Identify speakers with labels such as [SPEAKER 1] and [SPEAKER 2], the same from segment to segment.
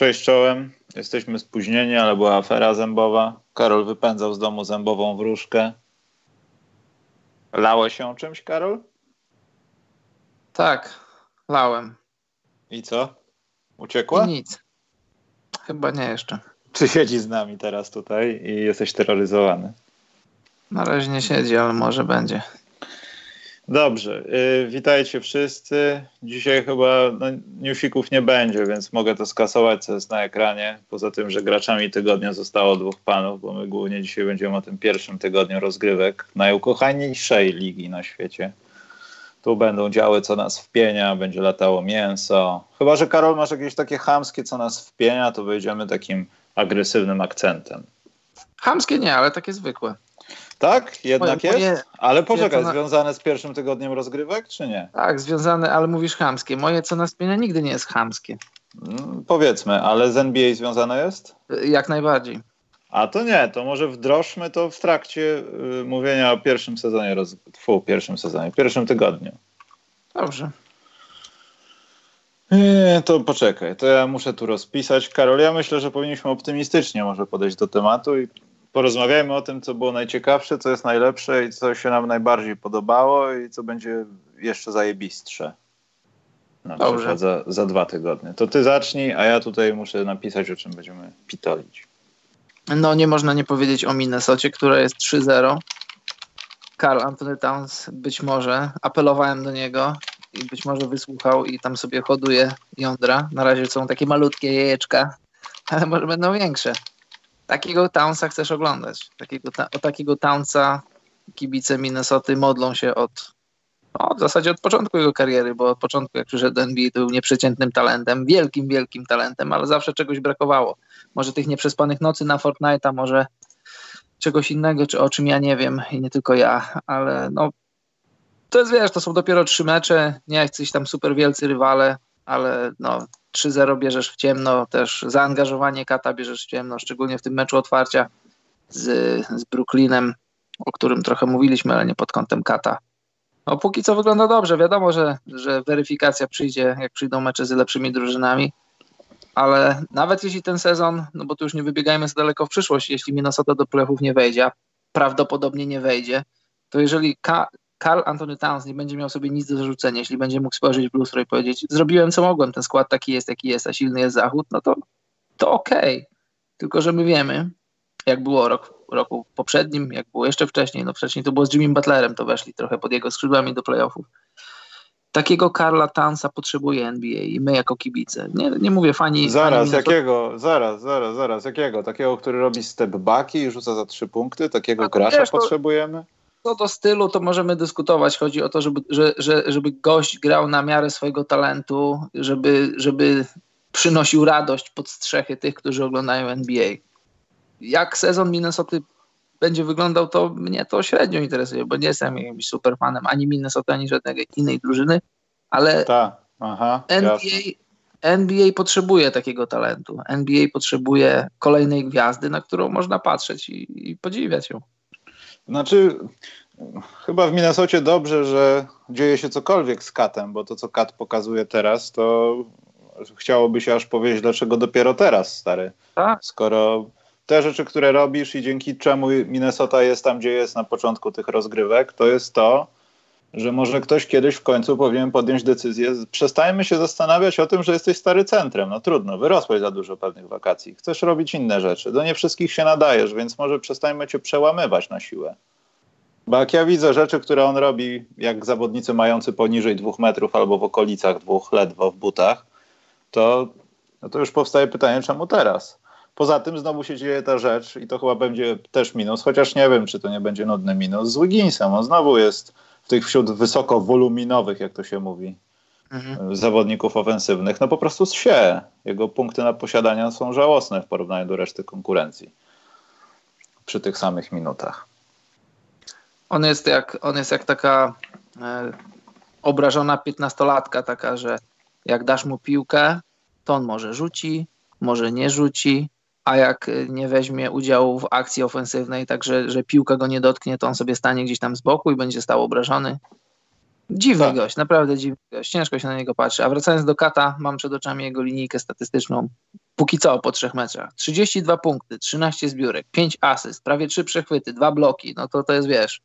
[SPEAKER 1] Cześć czołem. Jesteśmy spóźnieni, ale była afera zębowa. Karol wypędzał z domu zębową wróżkę. Lałeś się czymś, Karol?
[SPEAKER 2] Tak, lałem.
[SPEAKER 1] I co? Uciekła?
[SPEAKER 2] I nic. Chyba nie jeszcze.
[SPEAKER 1] Czy siedzi z nami teraz tutaj i jesteś terroryzowany?
[SPEAKER 2] Na razie nie siedzi, ale może będzie.
[SPEAKER 1] Dobrze, yy, witajcie wszyscy. Dzisiaj chyba no, newsików nie będzie, więc mogę to skasować, co jest na ekranie. Poza tym, że graczami tygodnia zostało dwóch panów, bo my głównie dzisiaj będziemy o tym pierwszym tygodniu rozgrywek najukochańszej ligi na świecie. Tu będą działy, co nas wpienia, będzie latało mięso. Chyba, że Karol masz jakieś takie chamskie, co nas wpienia, to wyjdziemy takim agresywnym akcentem.
[SPEAKER 2] Chamskie nie, ale takie zwykłe.
[SPEAKER 1] Tak? Jednak
[SPEAKER 2] Moje-
[SPEAKER 1] jest? Ale poczekaj,
[SPEAKER 2] na-
[SPEAKER 1] związane z pierwszym tygodniem rozgrywek, czy nie?
[SPEAKER 2] Tak, związane, ale mówisz chamskie. Moje co nas spienia nigdy nie jest chamskie.
[SPEAKER 1] Mm, powiedzmy, ale z NBA związane jest?
[SPEAKER 2] Jak najbardziej.
[SPEAKER 1] A to nie, to może wdrożmy to w trakcie y, mówienia o pierwszym sezonie, roz... Pierwszym sezonie, pierwszym tygodniu.
[SPEAKER 2] Dobrze.
[SPEAKER 1] Nie, to poczekaj, to ja muszę tu rozpisać. Karol, ja myślę, że powinniśmy optymistycznie może podejść do tematu i porozmawiajmy o tym, co było najciekawsze, co jest najlepsze i co się nam najbardziej podobało i co będzie jeszcze zajebistsze. Na
[SPEAKER 2] Dobrze.
[SPEAKER 1] przykład za, za dwa tygodnie. To ty zacznij, a ja tutaj muszę napisać, o czym będziemy pitolić.
[SPEAKER 2] No nie można nie powiedzieć o Minnesocie, która jest 3-0. Karl Anthony Towns być może, apelowałem do niego i być może wysłuchał i tam sobie hoduje jądra. Na razie są takie malutkie jajeczka, ale może będą większe. Takiego Townsa chcesz oglądać. Takiego, ta, o takiego Townsa kibice Minnesoty modlą się od, no, w zasadzie od początku jego kariery, bo od początku jak przyszedł do NBA to był nieprzeciętnym talentem, wielkim, wielkim talentem, ale zawsze czegoś brakowało. Może tych nieprzespanych nocy na Fortnite'a, może czegoś innego, czy o czym ja nie wiem i nie tylko ja, ale no to jest, wiesz, to są dopiero trzy mecze, nie jacyś tam super wielcy rywale, ale no 3-0 bierzesz w ciemno, też zaangażowanie Kata bierzesz w ciemno, szczególnie w tym meczu otwarcia z, z Brooklynem, o którym trochę mówiliśmy, ale nie pod kątem Kata. No póki co wygląda dobrze, wiadomo, że, że weryfikacja przyjdzie, jak przyjdą mecze z lepszymi drużynami, ale nawet jeśli ten sezon, no bo tu już nie wybiegajmy za daleko w przyszłość, jeśli Minnesota do playoffów nie wejdzie, prawdopodobnie nie wejdzie, to jeżeli Ka- Karl Anthony Towns nie będzie miał sobie nic do zarzucenia, jeśli będzie mógł spojrzeć w lustro i powiedzieć, zrobiłem co mogłem, ten skład taki jest, jaki jest, a silny jest Zachód, no to, to okej. Tylko, że my wiemy, jak było rok, roku poprzednim, jak było jeszcze wcześniej, no wcześniej to było z Jimmy Butlerem, to weszli trochę pod jego skrzydłami do playoffów. Takiego Karla Townsa potrzebuje NBA i my jako kibice. Nie, nie mówię fani... fani
[SPEAKER 1] Zaraz,
[SPEAKER 2] Minnesota-
[SPEAKER 1] jakiego? Zaraz, zaraz, zaraz, jakiego? Takiego, który robi step backi i rzuca za trzy punkty? Takiego gracza
[SPEAKER 2] wiesz, to-
[SPEAKER 1] potrzebujemy?
[SPEAKER 2] Co do stylu, to możemy dyskutować. Chodzi o to, żeby, że, że, żeby gość grał na miarę swojego talentu, żeby, żeby przynosił radość pod strzechy tych, którzy oglądają NBA. Jak sezon Minnesoty będzie wyglądał, to mnie to średnio interesuje, bo nie jestem jakimś super fanem ani Minnesota, ani żadnej innej drużyny, ale
[SPEAKER 1] Tak, aha, jasne.
[SPEAKER 2] NBA, NBA potrzebuje takiego talentu. NBA potrzebuje kolejnej gwiazdy, na którą można patrzeć i, i podziwiać ją.
[SPEAKER 1] Znaczy, chyba w Minnesocie dobrze, że dzieje się cokolwiek z Katem, bo to, co Kat pokazuje teraz, to chciałoby się aż powiedzieć, dlaczego dopiero teraz, stary.
[SPEAKER 2] Tak.
[SPEAKER 1] Skoro te rzeczy, które robisz i dzięki czemu Minnesota jest tam, gdzie jest na początku tych rozgrywek, to jest to, że może ktoś kiedyś w końcu powinien podjąć decyzję. Przestańmy się zastanawiać o tym, że jesteś stary centrem. No trudno, wyrosłeś za dużo pewnych wakacji. Chcesz robić inne rzeczy. Do nie wszystkich się nadajesz, więc może przestańmy cię przełamywać na siłę. Bo jak ja widzę rzeczy, które on robi, jak zawodnicy mający poniżej dwóch metrów albo w okolicach dwóch, ledwo w butach, to, no to już powstaje pytanie, czemu teraz? Poza tym znowu się dzieje ta rzecz i to chyba będzie też minus, chociaż nie wiem, czy to nie będzie nudny minus. Z Wigginsem, on znowu jest tych wśród wysokowoluminowych, jak to się mówi,
[SPEAKER 2] Mhm.
[SPEAKER 1] zawodników ofensywnych, no po prostu się. Jego punkty na posiadania są żałosne w porównaniu do reszty konkurencji przy tych samych minutach.
[SPEAKER 2] On jest jak, on jest jak taka e, obrażona piętnastolatka, taka, że jak dasz mu piłkę, to on może rzuci, może nie rzuci, a jak e, nie weźmie udziału w akcji ofensywnej, także że piłka go nie dotknie, to on sobie stanie gdzieś tam z boku i będzie stał obrażony. Dziwny
[SPEAKER 1] Tak.
[SPEAKER 2] gość, naprawdę dziwny gość. Ciężko się na niego patrzy. A wracając do Kata, mam przed oczami jego linijkę statystyczną. póki co po trzech meczach. 32 punkty, 13 zbiórek, 5 asyst, prawie 3 przechwyty, 2 bloki, no to to jest, wiesz,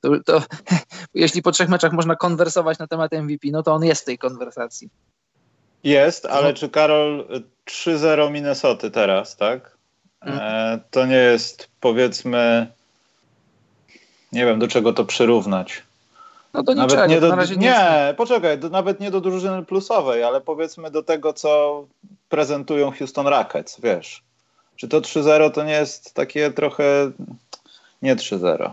[SPEAKER 2] to, to jeśli po trzech meczach można konwersować na temat MVP, no to on jest w tej konwersacji.
[SPEAKER 1] Jest, ale no. czy Karol 3-0 Minnesoty teraz, tak? Mm. E, to nie jest powiedzmy nie wiem do czego to przyrównać.
[SPEAKER 2] No do niczego, nie, do,
[SPEAKER 1] nie, nie poczekaj, do, nawet nie do drużyny plusowej, ale powiedzmy do tego, co prezentują Houston Rockets, wiesz. Czy to 3-0 to nie jest takie trochę nie 3-0?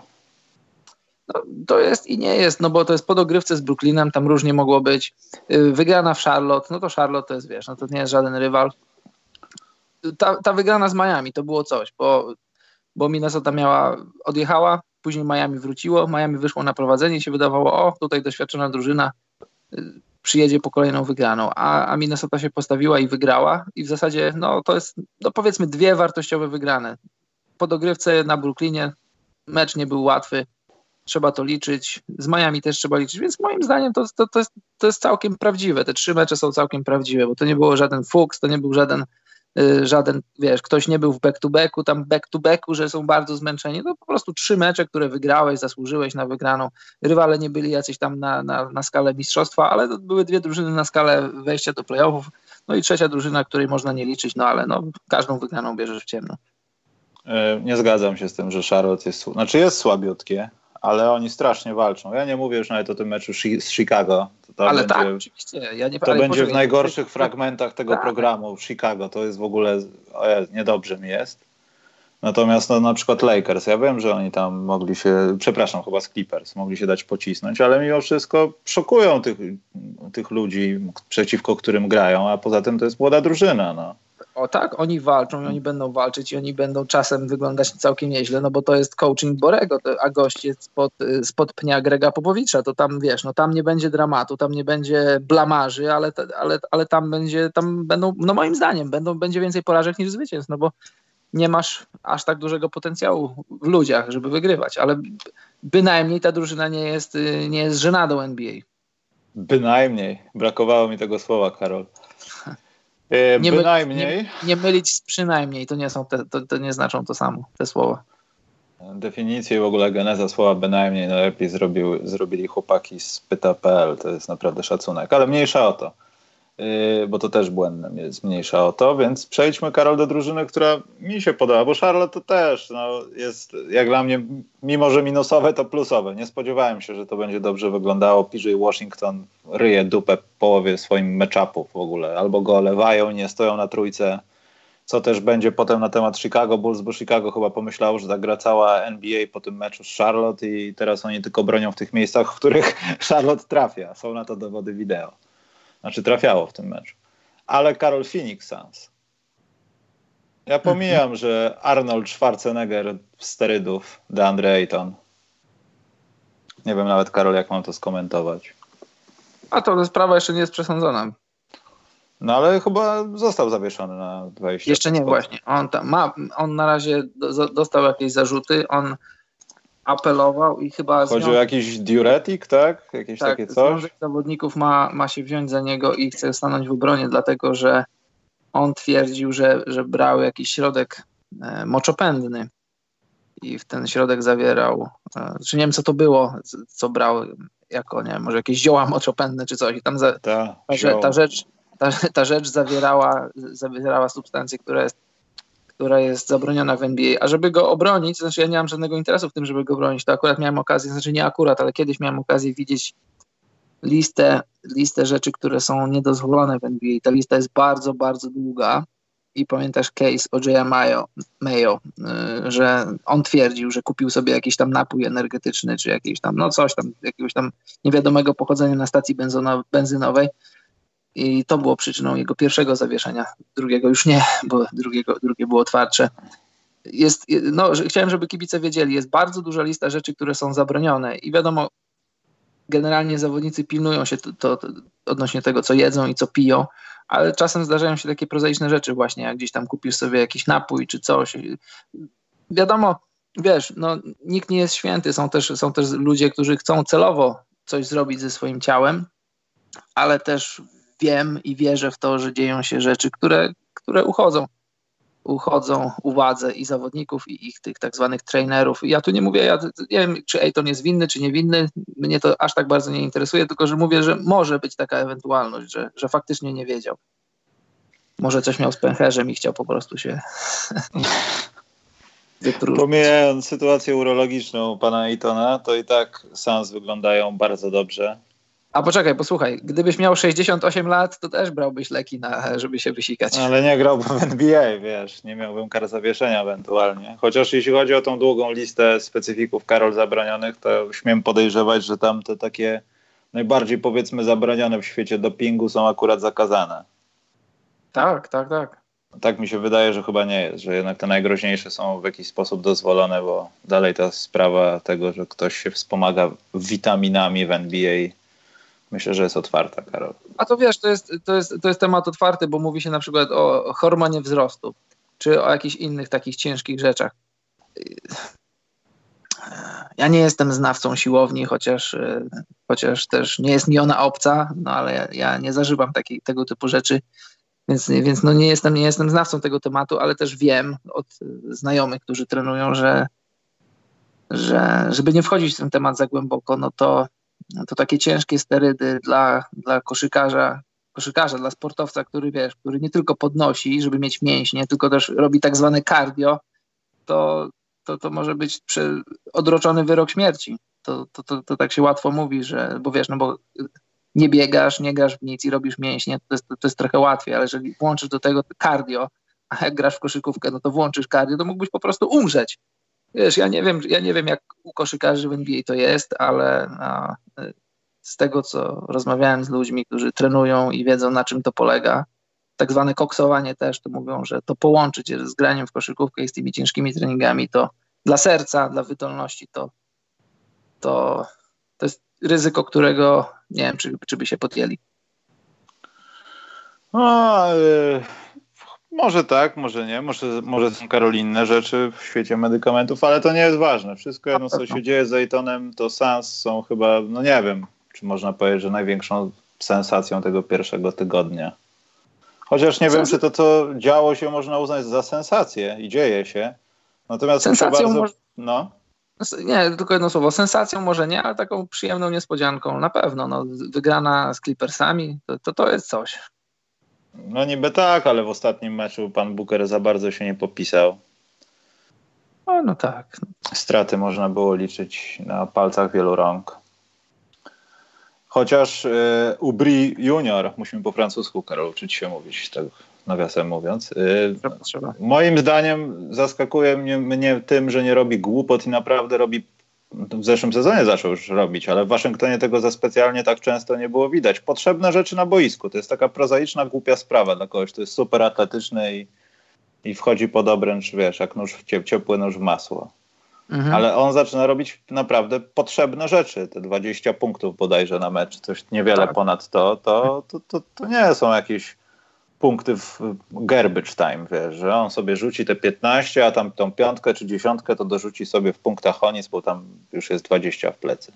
[SPEAKER 2] No, to jest i nie jest, no bo to jest po dogrywce z Brooklynem, tam różnie mogło być. Y, wygrana w Charlotte, no to Charlotte to jest, wiesz, no to nie jest żaden rywal. Ta, ta wygrana z Miami to było coś, bo, bo Minnesota miała, odjechała, później Miami wróciło, Miami wyszło na prowadzenie i się wydawało, o, tutaj doświadczona drużyna y, przyjedzie po kolejną wygraną, a, a Minnesota się postawiła i wygrała i w zasadzie, no to jest, no powiedzmy dwie wartościowe wygrane. Po dogrywce na Brooklynie mecz nie był łatwy, trzeba to liczyć. Z Miami też trzeba liczyć, więc moim zdaniem to, to, to, jest, to jest całkiem prawdziwe. Te trzy mecze są całkiem prawdziwe, bo to nie było żaden fuks, to nie był żaden, y, żaden wiesz, ktoś nie był w back-to-backu, tam back-to-backu, że są bardzo zmęczeni. No po prostu trzy mecze, które wygrałeś, zasłużyłeś na wygraną. Rywale nie byli jacyś tam na, na, na skalę mistrzostwa, ale to były dwie drużyny na skalę wejścia do playoffów. No i trzecia drużyna, której można nie liczyć, no ale no, każdą wygraną bierzesz w ciemno.
[SPEAKER 1] E, nie zgadzam się z tym, że Charlotte jest, znaczy jest słabiutkie, ale oni strasznie walczą. Ja nie mówię już nawet o tym meczu z Chicago.
[SPEAKER 2] To, ale będzie, tak, oczywiście. Ja
[SPEAKER 1] nie, to będzie w najgorszych fragmentach tego tak. programu w Chicago. To jest w ogóle, o niedobrze mi jest. Natomiast no, na przykład Lakers, ja wiem, że oni tam mogli się, przepraszam, chyba z Clippers, mogli się dać pocisnąć, ale mimo wszystko szokują tych, tych ludzi, przeciwko którym grają, a poza tym to jest młoda drużyna. No.
[SPEAKER 2] O tak, oni walczą i oni będą walczyć i oni będą czasem wyglądać całkiem nieźle, no bo to jest coaching Borego, a gość jest spod, spod pnia Grega Popowicza, to tam wiesz, no tam nie będzie dramatu, tam nie będzie blamarzy, ale, ale, ale tam będzie, tam będą, no moim zdaniem, będą, będzie więcej porażek niż zwycięstw, no bo nie masz aż tak dużego potencjału w ludziach, żeby wygrywać, ale bynajmniej ta drużyna nie jest, nie jest żenadą NBA.
[SPEAKER 1] Bynajmniej. Brakowało mi tego słowa, Karol. E, nie bynajmniej.
[SPEAKER 2] Nie, nie, mylić z przynajmniej, to nie, są te, to, to nie znaczą to samo, te słowa.
[SPEAKER 1] Definicję w ogóle geneza słowa bynajmniej najlepiej zrobił, zrobili chłopaki z pyta.pl, to jest naprawdę szacunek, ale mniejsza o to. Yy, bo to też błędem jest mniejsza o to, więc przejdźmy Karol do drużyny, która mi się podoba, bo Charlotte to też no, jest jak dla mnie, mimo że minusowe, to plusowe. Nie spodziewałem się, że to będzie dobrze wyglądało. PJ Washington ryje dupę połowie swoim meczapów w ogóle, albo go olewają, nie stoją na trójce, co też będzie potem na temat Chicago Bulls, bo Chicago chyba pomyślało, że tak gra cała NBA po tym meczu z Charlotte i teraz oni tylko bronią w tych miejscach, w których Charlotte trafia. Są na to dowody wideo. Znaczy trafiało w tym meczu. Ale Karol Phoenix Suns. Ja pomijam, że Arnold Schwarzenegger sterydów, DeAndre Ayton. Nie wiem nawet, Karol, jak mam to skomentować.
[SPEAKER 2] A to sprawa jeszcze nie jest przesądzona.
[SPEAKER 1] No ale chyba został zawieszony na 20.
[SPEAKER 2] Jeszcze nie, właśnie. On, tam ma, on na razie do, dostał jakieś zarzuty. On apelował i chyba...
[SPEAKER 1] Chodzi związek, o jakiś diuretik, tak? Jakieś tak, takie coś? Związek
[SPEAKER 2] zawodników ma, ma się wziąć za niego i chce stanąć w obronie, dlatego że on twierdził, że, że brał jakiś środek e, moczopędny i w ten środek zawierał, e, czy nie wiem co to było, co brał jako, nie wiem, może jakieś zioła moczopędne czy coś i tam za, ta, ta, ta, rzecz ta, ta rzecz zawierała, zawierała substancję, która jest która jest zabroniona w NBA, a. Żeby go obronić, znaczy ja nie mam żadnego interesu w tym, żeby go bronić, to akurat miałem okazję, znaczy nie akurat, ale kiedyś miałem okazję widzieć listę, listę rzeczy, które są niedozwolone w NBA. Ta lista jest bardzo, bardzo długa i pamiętasz case o Mayo, Mayo, y, że on twierdził, że kupił sobie jakiś tam napój energetyczny, czy jakiś tam, no coś tam, jakiegoś tam niewiadomego pochodzenia na stacji benzynowej i to było przyczyną jego pierwszego zawieszenia, drugiego już nie, bo drugiego, drugie było twardsze. Jest, no, chciałem, żeby kibice wiedzieli, jest bardzo duża lista rzeczy, które są zabronione i wiadomo, generalnie zawodnicy pilnują się to, to, to, odnośnie tego, co jedzą i co piją, ale czasem zdarzają się takie prozaiczne rzeczy właśnie, jak gdzieś tam kupisz sobie jakiś napój czy coś. Wiadomo, wiesz, no, nikt nie jest święty, są też, są też ludzie, którzy chcą celowo coś zrobić ze swoim ciałem, ale też wiem i wierzę w to, że dzieją się rzeczy, które, które uchodzą uchodzą uwadze i zawodników, i ich tych tak zwanych trainerów. Ja tu nie mówię, ja nie wiem, czy Ejton jest winny, czy niewinny, mnie to aż tak bardzo nie interesuje, tylko że mówię, że może być taka ewentualność, że, że faktycznie nie wiedział. Może coś miał z pęcherzem i chciał po prostu się.
[SPEAKER 1] Pomijając sytuację urologiczną pana Ejtona, to i tak Sans wyglądają bardzo dobrze.
[SPEAKER 2] A poczekaj, posłuchaj, gdybyś miał 68 lat, to też brałbyś leki, na, żeby się wysikać.
[SPEAKER 1] Ale nie grałbym w NBA, wiesz, nie miałbym kar zawieszenia ewentualnie. Chociaż jeśli chodzi o tą długą listę specyfików karol zabronionych, to śmiem podejrzewać, że tam te takie najbardziej powiedzmy zabronione w świecie dopingu są akurat zakazane.
[SPEAKER 2] Tak, tak, tak.
[SPEAKER 1] Tak mi się wydaje, że chyba nie jest, że jednak te najgroźniejsze są w jakiś sposób dozwolone, bo dalej ta sprawa tego, że ktoś się wspomaga witaminami w NBA myślę, że jest otwarta, Karol.
[SPEAKER 2] A to wiesz, to jest, to, jest, to jest temat otwarty, bo mówi się na przykład o hormonie wzrostu, czy o jakichś innych takich ciężkich rzeczach. Ja nie jestem znawcą siłowni, chociaż, chociaż też nie jest mi ona obca, no ale ja nie zażywam taki, tego typu rzeczy, więc, więc no nie, jestem, nie jestem znawcą tego tematu, ale też wiem od znajomych, którzy trenują, że, że żeby nie wchodzić w ten temat za głęboko, no to to takie ciężkie sterydy dla, dla koszykarza, koszykarza, dla sportowca, który wiesz, który nie tylko podnosi, żeby mieć mięśnie, tylko też robi tak zwane cardio, to, to, to może być odroczony wyrok śmierci. To, to, to, to tak się łatwo mówi, że, bo wiesz, no bo nie biegasz, nie grasz w nic i robisz mięśnie, to jest, to jest trochę łatwiej, ale jeżeli włączysz do tego cardio, a jak grasz w koszykówkę, no to włączysz cardio, to mógłbyś po prostu umrzeć. Wiesz, ja nie wiem, ja nie wiem jak u koszykarzy w NBA to jest, ale a, z tego, co rozmawiałem z ludźmi, którzy trenują i wiedzą, na czym to polega, tak zwane koksowanie też, to mówią, że to połączyć z graniem w koszykówkę i z tymi ciężkimi treningami, to dla serca, dla wydolności, to, to, to jest ryzyko, którego nie wiem, czy, czy by się podjęli.
[SPEAKER 1] No, może tak, może nie. Może, może są karolinne rzeczy w świecie medykamentów, ale to nie jest ważne. Wszystko jedno, co się dzieje z Zaytonem, to Sans są chyba, no nie wiem, czy można powiedzieć, że największą sensacją tego pierwszego tygodnia. Chociaż nie wiem, czy to, co działo się, można uznać za sensację i dzieje się. Natomiast Sensacją bardzo... Może... No.
[SPEAKER 2] Nie, tylko jedno słowo. Sensacją może nie, ale taką przyjemną niespodzianką na pewno. No, wygrana z Clippersami, to, to, to jest coś.
[SPEAKER 1] No niby tak, ale w ostatnim meczu pan Booker za bardzo się nie popisał.
[SPEAKER 2] O, no tak.
[SPEAKER 1] Straty można było liczyć na palcach wielu rąk. Chociaż y, Ubri Junior, musimy po francusku, Karol, uczyć się mówić, tak nawiasem mówiąc. Y, moim zdaniem zaskakuje mnie, mnie tym, że nie robi głupot i naprawdę robi w zeszłym sezonie zaczął już robić, ale w Waszyngtonie tego za specjalnie tak często nie było widać. Potrzebne rzeczy na boisku. To jest taka prozaiczna, głupia sprawa dla kogoś, to jest super atletyczny i, i wchodzi pod obręcz, wiesz, jak nóż w ciepły nóż w masło. Mhm. Ale on zaczyna robić naprawdę potrzebne rzeczy. Te 20 punktów bodajże na mecz, coś niewiele tak. ponad to, to, to, to, to nie są jakieś punkty w garbage time, wiesz, że on sobie rzuci te 15, a tam tą piątkę czy dziesiątkę to dorzuci sobie w punktach Honis, bo tam już jest 20 w plecy.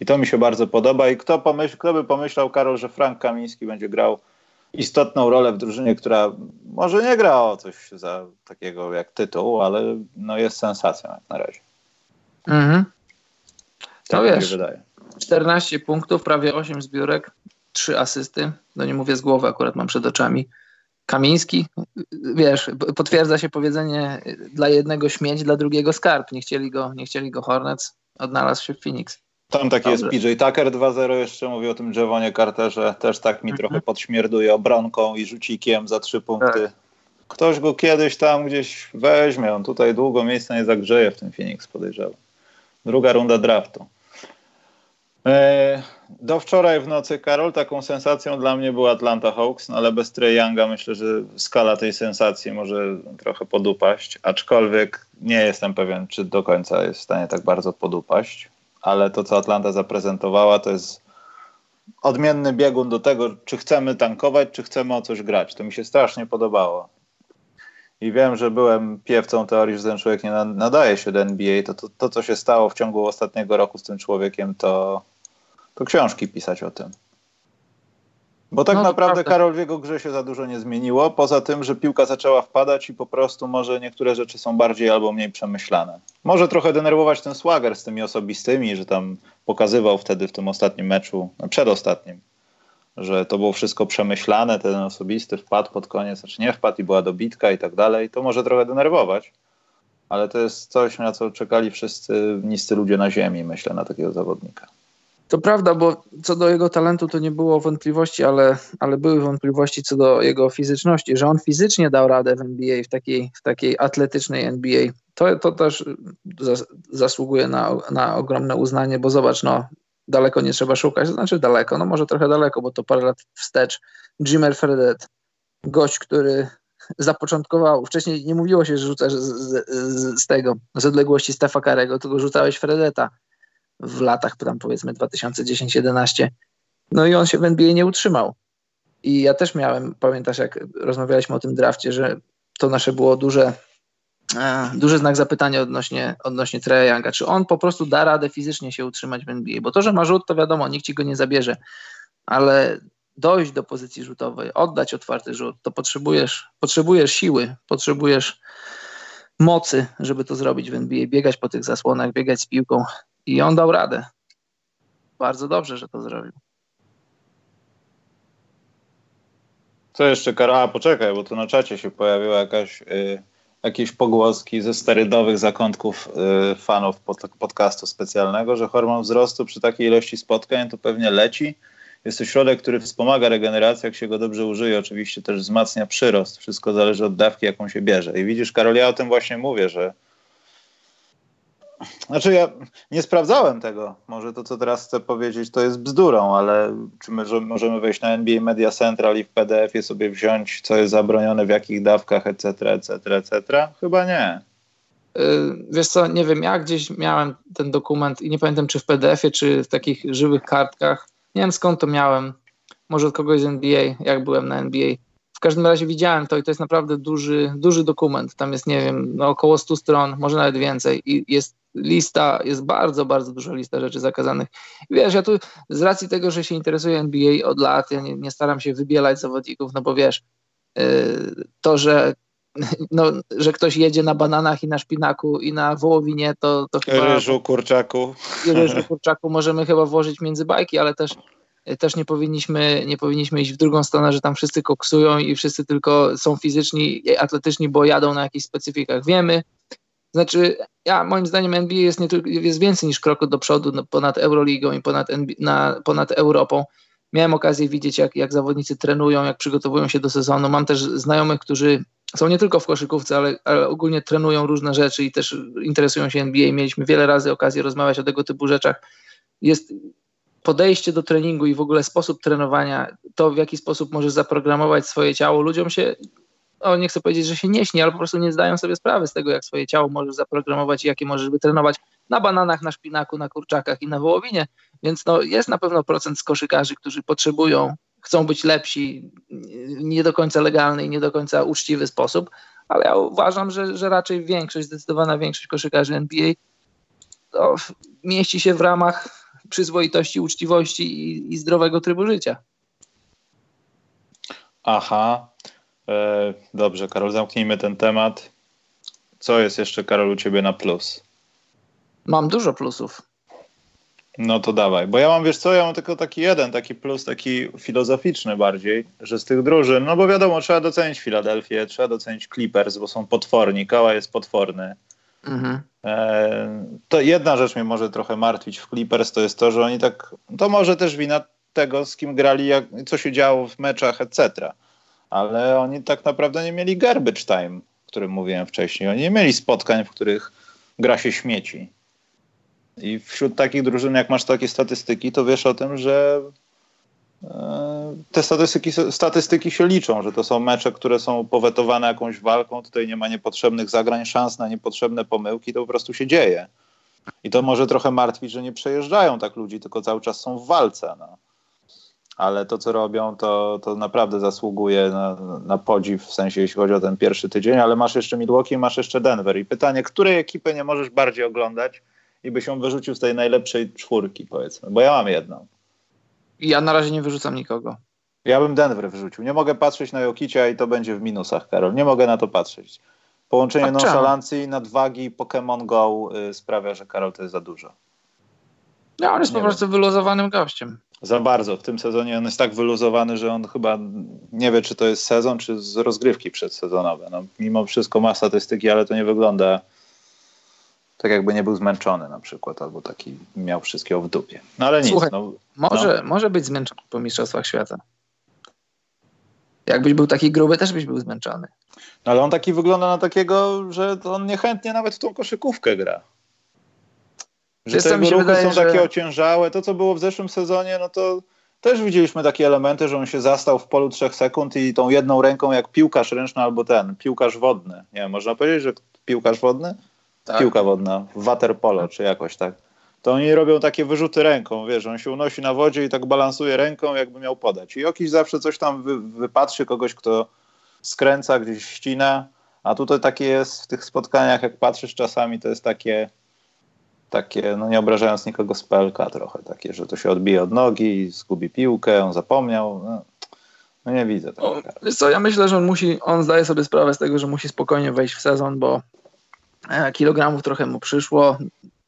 [SPEAKER 1] I to mi się bardzo podoba i kto, pomyśl, kto by pomyślał, Karol, że Frank Kamiński będzie grał istotną rolę w drużynie, która może nie gra o coś za takiego jak tytuł, ale no jest sensacją jak na razie. Mhm.
[SPEAKER 2] Tak no wiesz, wydaje. 14 punktów, prawie 8 zbiórek, trzy asysty, no nie mówię z głowy, akurat mam przed oczami. Kamiński, wiesz, potwierdza się powiedzenie dla jednego śmieć, dla drugiego skarb. Nie chcieli go, nie chcieli go Hornets, odnalazł się w Phoenix.
[SPEAKER 1] Tam taki Dobrze. jest PJ Tucker 2-0, jeszcze mówi o tym Javonie Carterze, też tak mi mhm. trochę podśmierduje obronką i rzucikiem za trzy punkty. Tak. Ktoś go kiedyś tam gdzieś weźmie, on tutaj długo miejsca nie zagrzeje w tym Phoenix, podejrzewam. Druga runda draftu. E, do wczoraj w nocy, Karol, taką sensacją dla mnie był Atlanta Hawks, no ale bez Trey Younga myślę, że skala tej sensacji może trochę podupaść, aczkolwiek nie jestem pewien, czy do końca jest w stanie tak bardzo podupaść, ale to, co Atlanta zaprezentowała, to jest odmienny biegun do tego, czy chcemy tankować, czy chcemy o coś grać. To mi się strasznie podobało. I wiem, że byłem piewcą teorii, że ten człowiek nie nadaje się do NBA. To, to, to co się stało w ciągu ostatniego roku z tym człowiekiem, to to książki pisać o tym. Bo tak no, naprawdę. Karol w jego grze się za dużo nie zmieniło, poza tym, że piłka zaczęła wpadać i po prostu może niektóre rzeczy są bardziej albo mniej przemyślane. Może trochę denerwować ten swagger z tymi osobistymi, że tam pokazywał wtedy w tym ostatnim meczu, no przedostatnim, że to było wszystko przemyślane, ten osobisty wpadł pod koniec, znaczy nie wpadł i była dobitka i tak dalej. To może trochę denerwować, ale to jest coś, na co czekali wszyscy niscy ludzie na ziemi, myślę, na takiego zawodnika.
[SPEAKER 2] To prawda, bo co do jego talentu to nie było wątpliwości, ale, ale były wątpliwości co do jego fizyczności, że on fizycznie dał radę w NBA, w takiej, w takiej atletycznej NBA. To, to też zasługuje na, na ogromne uznanie, bo zobacz, no, daleko nie trzeba szukać, to znaczy daleko, no może trochę daleko, bo to parę lat wstecz. Jimmer Fredet, gość, który zapoczątkował, wcześniej nie mówiło się, że rzucasz z, z, z tego, z odległości Stefa Karego, tylko rzucałeś Fredeta w latach tam powiedzmy 2010-11. No i on się w NBA nie utrzymał. I ja też miałem, pamiętasz jak rozmawialiśmy o tym drafcie, że to nasze było duże, e, duży znak zapytania odnośnie, odnośnie Treya Younga. Czy on po prostu da radę fizycznie się utrzymać w NBA? Bo to, że ma rzut, to wiadomo, nikt ci go nie zabierze. Ale dojść do pozycji rzutowej, oddać otwarty rzut, to potrzebujesz, potrzebujesz siły, potrzebujesz mocy, żeby to zrobić w NBA, biegać po tych zasłonach, biegać z piłką. I on dał radę. Bardzo dobrze, że to zrobił.
[SPEAKER 1] Co jeszcze, Karol? poczekaj, bo tu na czacie się pojawiła jakaś, y, jakieś pogłoski ze sterydowych zakątków y, fanów pod, podcastu specjalnego, że hormon wzrostu przy takiej ilości spotkań to pewnie leci. Jest to środek, który wspomaga regenerację, jak się go dobrze użyje. Oczywiście też wzmacnia przyrost. Wszystko zależy od dawki, jaką się bierze. I widzisz, Karol, ja o tym właśnie mówię, że znaczy ja nie sprawdzałem tego. Może to, co teraz chcę powiedzieć, to jest bzdurą, ale czy my możemy wejść na NBA Media Central i w PDF-ie sobie wziąć, co jest zabronione, w jakich dawkach, etc., etc., etc.? Chyba nie.
[SPEAKER 2] Y, wiesz co, nie wiem, ja gdzieś miałem ten dokument i nie pamiętam, czy w PDF-ie, czy w takich żywych kartkach. Nie wiem skąd to miałem. Może od kogoś z NBA, jak byłem na NBA każdym razie widziałem to i to jest naprawdę duży, duży dokument. Tam jest, nie wiem, no około 100 stron, może nawet więcej. I jest lista, jest bardzo, bardzo duża lista rzeczy zakazanych. I wiesz, ja tu z racji tego, że się interesuję NBA od lat, ja nie, nie staram się wybielać zawodników, no bo wiesz, yy, to, że no, że ktoś jedzie na bananach i na szpinaku i na wołowinie, to, to chyba...
[SPEAKER 1] Ryżu, kurczaku.
[SPEAKER 2] I ryżu, kurczaku możemy chyba włożyć między bajki, ale też też nie powinniśmy, nie powinniśmy iść w drugą stronę, że tam wszyscy koksują i wszyscy tylko są fizyczni, atletyczni, bo jadą na jakichś specyfikach. Wiemy, znaczy, ja moim zdaniem NBA jest, nie, jest więcej niż krok do przodu no, ponad Euroligą i ponad, na, ponad Europą. Miałem okazję widzieć, jak, jak zawodnicy trenują, jak przygotowują się do sezonu. Mam też znajomych, którzy są nie tylko w koszykówce, ale, ale ogólnie trenują różne rzeczy i też interesują się NBA. Mieliśmy wiele razy okazję rozmawiać o tego typu rzeczach. Jest podejście do treningu i w ogóle sposób trenowania, to w jaki sposób możesz zaprogramować swoje ciało, ludziom się, o nie chcę powiedzieć, że się nie śni, ale po prostu nie zdają sobie sprawy z tego, jak swoje ciało możesz zaprogramować i jakie możesz wytrenować na bananach, na szpinaku, na kurczakach i na wołowinie. Więc no, jest na pewno procent z koszykarzy, którzy potrzebują, chcą być lepsi, nie do końca legalny i nie do końca uczciwy sposób, ale ja uważam, że, że raczej większość, zdecydowana większość koszykarzy NBA to mieści się w ramach przyzwoitości, uczciwości i, i zdrowego trybu życia.
[SPEAKER 1] Aha. E, dobrze, Karol, zamknijmy ten temat. Co jest jeszcze, Karol, u ciebie na plus?
[SPEAKER 2] Mam dużo plusów.
[SPEAKER 1] No to dawaj, bo ja mam, wiesz co, ja mam tylko taki jeden, taki plus, taki filozoficzny bardziej, że z tych drużyn, no bo wiadomo, trzeba docenić Filadelfię, trzeba docenić Clippers, bo są potworni, Kała jest potworny. Mhm. E, to jedna rzecz mnie może trochę martwić w Clippers, to jest to, że oni tak, to może też wina tego, z kim grali, jak, co się działo w meczach, etc. Ale oni tak naprawdę nie mieli garbage time, o którym mówiłem wcześniej. Oni nie mieli spotkań, w których gra się śmieci. I wśród takich drużyn, jak masz takie statystyki, to wiesz o tym, że te statystyki, statystyki się liczą, że to są mecze, które są powetowane jakąś walką, tutaj nie ma niepotrzebnych zagrań, szans na niepotrzebne pomyłki, to po prostu się dzieje. I to może trochę martwić, że nie przejeżdżają tak ludzi, tylko cały czas są w walce. No. Ale to, co robią, to, to naprawdę zasługuje na, na podziw, w sensie jeśli chodzi o ten pierwszy tydzień, ale masz jeszcze Milwaukee, masz jeszcze Denver. I pytanie, której ekipy nie możesz bardziej oglądać i byś ją wyrzucił z tej najlepszej czwórki, powiedzmy, bo ja mam jedną.
[SPEAKER 2] Ja na razie nie wyrzucam nikogo.
[SPEAKER 1] Ja bym Denver wrzucił. Nie mogę patrzeć na Jokicia i to będzie w minusach, Karol. Nie mogę na to patrzeć. Połączenie tak, nonszalancji, nadwagi Pokémon Go y, sprawia, że Karol to jest za dużo.
[SPEAKER 2] No, on jest nie po prostu wyluzowanym gościem.
[SPEAKER 1] Za bardzo. W tym sezonie on jest tak wyluzowany, że on chyba nie wie, czy to jest sezon, czy z rozgrywki przedsezonowe. No, mimo wszystko ma statystyki, ale to nie wygląda tak jakby nie był zmęczony na przykład, albo taki miał wszystkiego w dupie. No ale nic. Słuchaj, no,
[SPEAKER 2] może, no. może być zmęczony po Mistrzostwach Świata. Jakbyś był taki gruby, też byś był zmęczony.
[SPEAKER 1] No, ale on taki wygląda na takiego, że on niechętnie nawet w tą koszykówkę gra. Że Wiesz, te ruchy wydaje, są że... takie ociężałe. To, co było w zeszłym sezonie, no to też widzieliśmy takie elementy, że on się zastał w polu trzech sekund i tą jedną ręką jak piłkarz ręczny albo ten, piłkarz wodny. Nie wiem, można powiedzieć, że piłkarz wodny? Tak. Piłka wodna, waterpolo czy jakoś tak. To oni robią takie wyrzuty ręką, wiesz, on się unosi na wodzie i tak balansuje ręką, jakby miał podać. I jakiś zawsze coś tam wy, wypatrzy kogoś, kto skręca, gdzieś ścina, a tutaj takie jest w tych spotkaniach, jak patrzysz czasami, to jest takie takie, no nie obrażając nikogo z PLK trochę, takie, że to się odbije od nogi, zgubi piłkę, on zapomniał. No, no nie widzę tego.
[SPEAKER 2] Wiesz co, ja myślę, że on musi, on zdaje sobie sprawę z tego, że musi spokojnie wejść w sezon, bo kilogramów trochę mu przyszło.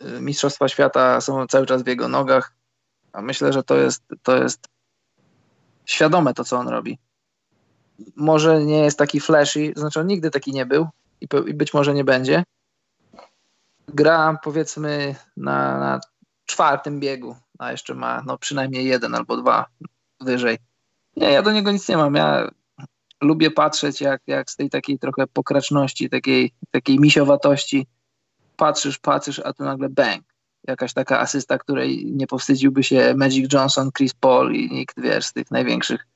[SPEAKER 2] E, Mistrzostwa Świata są cały czas w jego nogach. A myślę, że to jest, to jest świadome to, co on robi. Może nie jest taki flashy, znaczy on nigdy taki nie był i, i być może nie będzie, gra powiedzmy na, na czwartym biegu, a jeszcze ma no, przynajmniej jeden albo dwa wyżej. Nie, ja do niego nic nie mam. Ja lubię patrzeć, jak, jak z tej takiej trochę pokraczności, takiej, takiej misiowatości patrzysz, patrzysz, a tu nagle bang. Jakaś taka asysta, której nie powstydziłby się Magic Johnson, Chris Paul i nikt, wiesz, z tych największych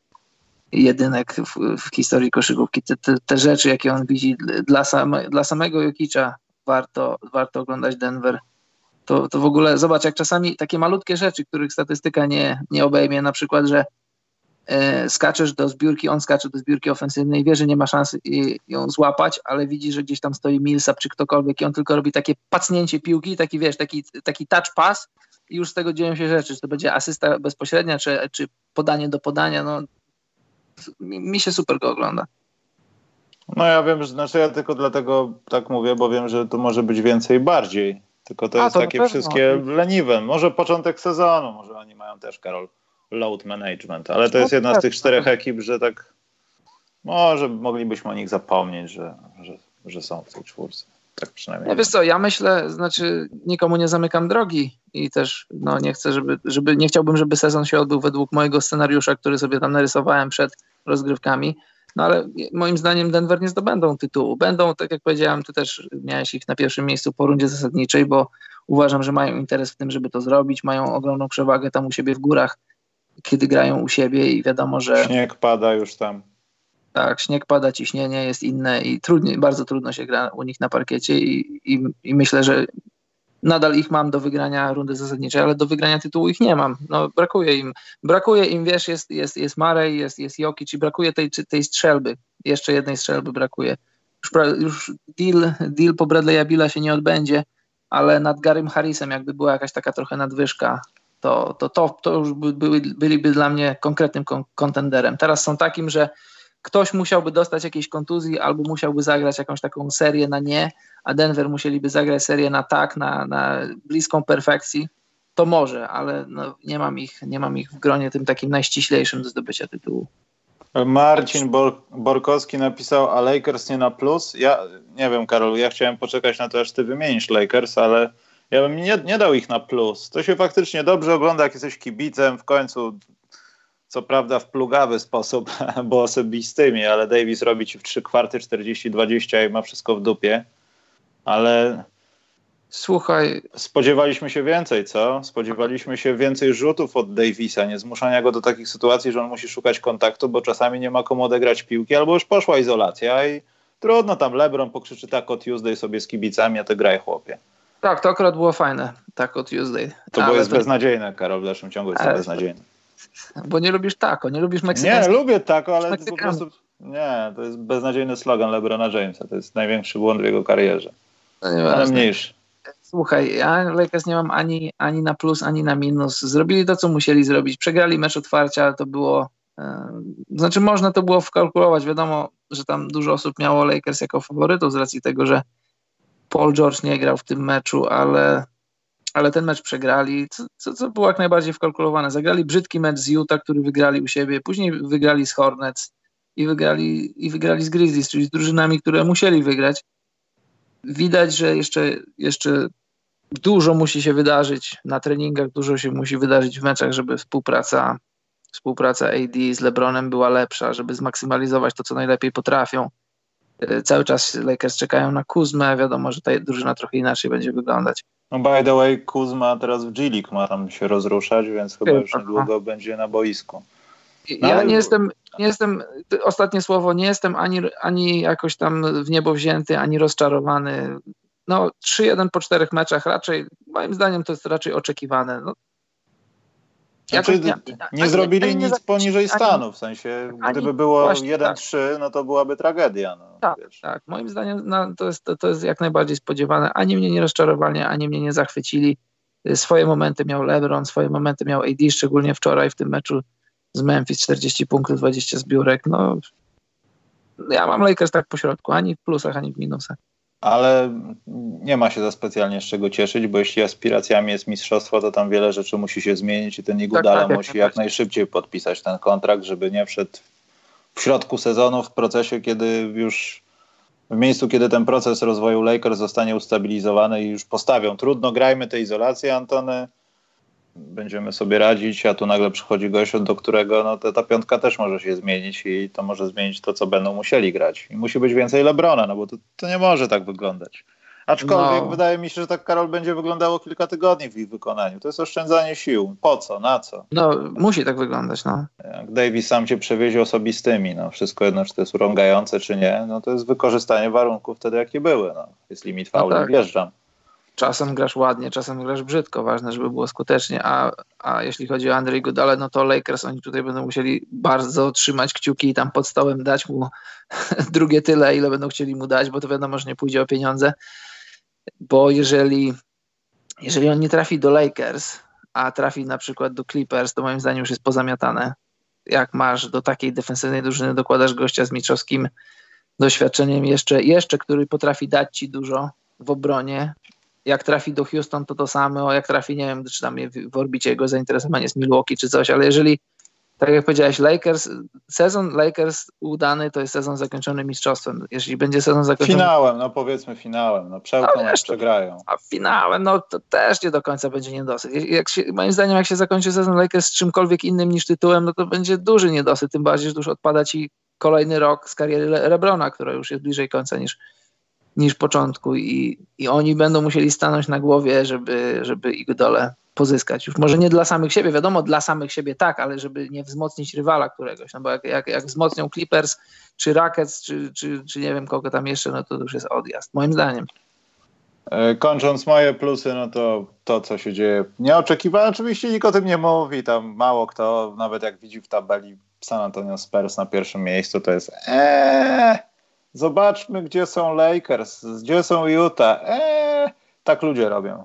[SPEAKER 2] jedynek w, w historii koszykówki. Te, te, te, rzeczy, jakie on widzi dla, same, dla samego Jokicza, warto, warto oglądać Denver. To, to w ogóle zobacz, jak czasami takie malutkie rzeczy, których statystyka nie, nie obejmie, na przykład, że skaczesz do zbiórki, on skacze do zbiórki ofensywnej, wie, że nie ma szansy ją złapać, ale widzi, że gdzieś tam stoi Millsap czy ktokolwiek i on tylko robi takie pacnięcie piłki, taki wiesz, taki, taki touch pass i już z tego dzieją się rzeczy, czy to będzie asysta bezpośrednia, czy, czy podanie do podania, no mi się super go ogląda.
[SPEAKER 1] No ja wiem, że znaczy ja tylko dlatego tak mówię, bo wiem, że to może być więcej bardziej. Tylko to A, jest to takie wszystkie leniwe. Może początek sezonu, może oni mają też, Karol, load management, ale to jest jedna z tych czterech ekip, że tak może moglibyśmy o nich zapomnieć, że, że, że są w tej czwórce. Tak przynajmniej.
[SPEAKER 2] Ja wiesz co, ja myślę, znaczy nikomu nie zamykam drogi i też no, nie chcę, żeby, żeby, nie chciałbym, żeby sezon się odbył według mojego scenariusza, który sobie tam narysowałem przed rozgrywkami no ale moim zdaniem Denver nie zdobędą tytułu. Będą, tak jak powiedziałem, ty też miałeś ich na pierwszym miejscu po rundzie zasadniczej, bo uważam, że mają interes w tym, żeby to zrobić. Mają ogromną przewagę tam u siebie w górach, kiedy grają u siebie i wiadomo, że...
[SPEAKER 1] Śnieg pada już tam.
[SPEAKER 2] Tak, śnieg pada, ciśnienie jest inne i trudniej, bardzo trudno się gra u nich na parkiecie i, i, i myślę, że nadal ich mam do wygrania rundy zasadniczej, ale do wygrania tytułu ich nie mam. No, brakuje im. Brakuje im, wiesz, jest, jest, jest Marej, jest, jest Jokic i brakuje tej, tej strzelby. Jeszcze jednej strzelby brakuje. Już, już deal, deal po Bradley'a Billa się nie odbędzie, ale nad Garym Harrisem jakby była jakaś taka trochę nadwyżka, to, to, to, to już by, były, byliby dla mnie konkretnym kontenderem. Teraz są takim, że ktoś musiałby dostać jakiejś kontuzji albo musiałby zagrać jakąś taką serię na nie, a Denver musieliby zagrać serię na tak, na, na bliską perfekcji, to może, ale no, nie, mam ich, nie mam ich w gronie tym takim najściślejszym do zdobycia tytułu.
[SPEAKER 1] Marcin Bor Borkowski napisał, a Lakers nie na plus. Ja nie wiem, Karol, ja chciałem poczekać na to, aż ty wymienisz Lakers, ale ja bym nie, nie dał ich na plus. To się faktycznie dobrze ogląda, jak jesteś kibicem. W końcu co prawda w plugawy sposób, bo osobistymi, ale Davis robi ci w 3 kwarty 40-20 i ma wszystko w dupie. Ale
[SPEAKER 2] Słuchaj.
[SPEAKER 1] Spodziewaliśmy się więcej, co? Spodziewaliśmy się więcej rzutów od Davisa, nie zmuszania go do takich sytuacji, że on musi szukać kontaktu, bo czasami nie ma komu odegrać piłki, albo już poszła izolacja i trudno tam LeBron pokrzyczy tak o Tuesday sobie z kibicami, a ty graj chłopie.
[SPEAKER 2] Tak, to akurat było fajne, tak o Tuesday.
[SPEAKER 1] To było jest to... beznadziejne, Karol, w dalszym ciągu jest to beznadziejne.
[SPEAKER 2] Bo nie lubisz tako, nie lubisz meksykańskiego.
[SPEAKER 1] Nie, lubię tako, ale po prostu nie, to jest beznadziejny slogan LeBrona Jamesa. To jest największy błąd w jego karierze. No ale mniejszy.
[SPEAKER 2] Słuchaj, ja Lakers nie mam ani, ani na plus, ani na minus. Zrobili to, co musieli zrobić. Przegrali mecz otwarcia, to było Znaczy można to było wkalkulować. Wiadomo, że tam dużo osób miało Lakers jako faworytów z racji tego, że Paul George nie grał w tym meczu, ale, ale ten mecz przegrali, co, co, co było jak najbardziej wkalkulowane. Zagrali brzydki mecz z Utah, który wygrali u siebie, później wygrali z Hornets i wygrali, i wygrali z Grizzlies, czyli z drużynami, które musieli wygrać. Widać, że jeszcze, jeszcze dużo musi się wydarzyć na treningach, dużo się musi wydarzyć w meczach, żeby współpraca, współpraca AD z LeBronem była lepsza, żeby zmaksymalizować to, co najlepiej potrafią. Cały czas Lakers czekają na Kuzmę, wiadomo, że ta drużyna trochę inaczej będzie wyglądać.
[SPEAKER 1] No by the way, Kuzma teraz w G League ma tam się rozruszać, więc chyba już niedługo będzie na boisku.
[SPEAKER 2] No, ja nie jestem, nie jestem, ostatnie słowo, nie jestem ani, ani jakoś tam w niebo wzięty, ani rozczarowany. No 3-1 po czterech meczach raczej, moim zdaniem to jest raczej oczekiwane. No,
[SPEAKER 1] znaczy, nie, nie zrobili nic poniżej stanu, w sensie gdyby było 1-3, tak. no to byłaby tragedia. No,
[SPEAKER 2] tak, tak, moim zdaniem no, to, jest, to, to jest jak najbardziej spodziewane. Ani mnie nie rozczarowali, ani mnie nie zachwycili. Swoje momenty miał LeBron, swoje momenty miał AD, szczególnie wczoraj w tym meczu z Memphis 40 punktów, 20 zbiórek. No, ja mam Lakers tak po środku, ani w plusach, ani w minusach.
[SPEAKER 1] Ale nie ma się za specjalnie z czego cieszyć, bo jeśli aspiracjami jest mistrzostwo, to tam wiele rzeczy musi się zmienić i ten Igudala tak, tak, musi jak najszybciej podpisać ten kontrakt, żeby nie wszedł w środku sezonu, w procesie, kiedy już w miejscu, kiedy ten proces rozwoju Lakers zostanie ustabilizowany i już postawią. Trudno, grajmy te izolacje, Antony będziemy sobie radzić, a tu nagle przychodzi gość, do którego no, ta, ta piątka też może się zmienić i to może zmienić to, co będą musieli grać. I musi być więcej Lebrona, no bo to, to nie może tak wyglądać. Aczkolwiek no. wydaje mi się, że tak Karol będzie wyglądało kilka tygodni w ich wykonaniu. To jest oszczędzanie sił. Po co? Na co?
[SPEAKER 2] No, musi tak wyglądać, no.
[SPEAKER 1] Jak Davis sam cię przewiezie osobistymi, no wszystko jedno, czy to jest urągające, czy nie, no to jest wykorzystanie warunków wtedy, jakie były. No. Jest limit fauli, no tak. wjeżdżam
[SPEAKER 2] czasem grasz ładnie, czasem grasz brzydko, ważne, żeby było skutecznie, a, a jeśli chodzi o Andrzej Godale, no to Lakers, oni tutaj będą musieli bardzo trzymać kciuki i tam pod stołem dać mu drugie tyle, ile będą chcieli mu dać, bo to wiadomo, że nie pójdzie o pieniądze, bo jeżeli, jeżeli on nie trafi do Lakers, a trafi na przykład do Clippers, to moim zdaniem już jest pozamiatane. Jak masz do takiej defensywnej drużyny, dokładasz gościa z mistrzowskim doświadczeniem jeszcze, jeszcze który potrafi dać ci dużo w obronie, jak trafi do Houston, to to samo, jak trafi, nie wiem, czy tam w orbicie jego zainteresowanie z Milwaukee czy coś, ale jeżeli, tak jak powiedziałeś, Lakers, sezon Lakers udany to jest sezon zakończony mistrzostwem. Jeżeli będzie sezon zakończony...
[SPEAKER 1] Finałem, no powiedzmy finałem, no przełkną, no, przegrają.
[SPEAKER 2] A finałem, no to też nie do końca będzie niedosyt. Jak się, moim zdaniem, jak się zakończy sezon Lakers z czymkolwiek innym niż tytułem, no to będzie duży niedosyt, tym bardziej, że już odpada ci kolejny rok z kariery Lebrona, która już jest bliżej końca niż niż początku i, i oni będą musieli stanąć na głowie, żeby, żeby ich dole pozyskać. Już może nie dla samych siebie, wiadomo, dla samych siebie tak, ale żeby nie wzmocnić rywala któregoś, no bo jak, jak, jak wzmocnią Clippers, czy Rockets, czy, czy, czy nie wiem kogo tam jeszcze, no to już jest odjazd, moim zdaniem.
[SPEAKER 1] E, kończąc moje plusy, no to to, co się dzieje nieoczekiwane, oczywiście nikt o tym nie mówi, tam mało kto, nawet jak widzi w tabeli San Antonio Spurs na pierwszym miejscu, to jest eee, Zobaczmy, gdzie są Lakers, gdzie są Utah. Eee, tak ludzie robią.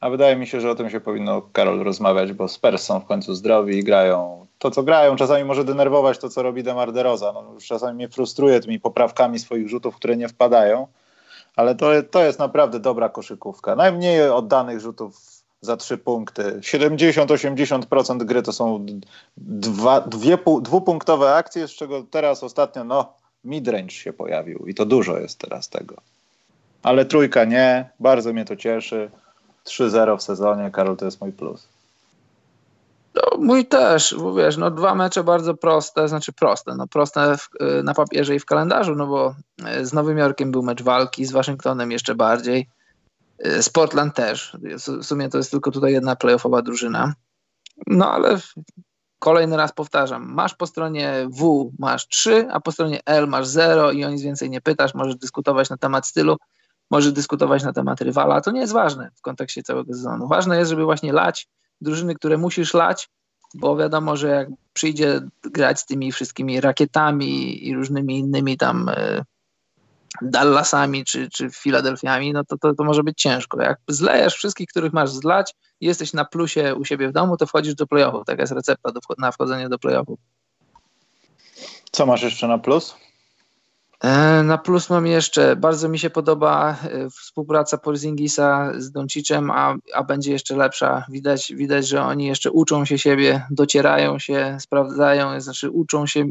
[SPEAKER 1] A wydaje mi się, że o tym się powinno Karol rozmawiać, bo Spurs są w końcu zdrowi i grają to, co grają. Czasami może denerwować to, co robi Demar DeRozan. No, czasami mnie frustruje tymi poprawkami swoich rzutów, które nie wpadają, ale to, to jest naprawdę dobra koszykówka. Najmniej oddanych rzutów za trzy punkty. 70-80% gry to są dwa, dwie, dwupunktowe akcje, z czego teraz ostatnio, no midrange się pojawił i to dużo jest teraz tego. Ale trójka nie, bardzo mnie to cieszy. 3-0 w sezonie, Karol, to jest mój plus.
[SPEAKER 2] No, mój też, bo wiesz, no dwa mecze bardzo proste, znaczy proste, no proste w, na papierze i w kalendarzu, no bo e, z Nowym Jorkiem był mecz walki, z Waszyngtonem jeszcze bardziej, e, z Portland też, w sumie to jest tylko tutaj jedna playoffowa drużyna, no ale Kolejny raz powtarzam, masz po stronie W masz 3, a po stronie L masz 0 i o nic więcej nie pytasz, możesz dyskutować na temat stylu, możesz dyskutować na temat rywala, to nie jest ważne w kontekście całego sezonu. Ważne jest, żeby właśnie lać drużyny, które musisz lać, bo wiadomo, że jak przyjdzie grać z tymi wszystkimi rakietami i różnymi innymi tam y, Dallasami czy, czy Filadelfiami, no to, to, to może być ciężko. Jak zlejesz wszystkich, których masz zlać, jesteś na plusie u siebie w domu, to wchodzisz do playoffów. Taka jest recepta do, na wchodzenie do playoffów.
[SPEAKER 1] Co masz jeszcze na plus?
[SPEAKER 2] E, na plus mam jeszcze, bardzo mi się podoba e, współpraca Porzingisa z Doncicem, a, a będzie jeszcze lepsza. Widać, widać, że oni jeszcze uczą się siebie, docierają się, sprawdzają, znaczy uczą się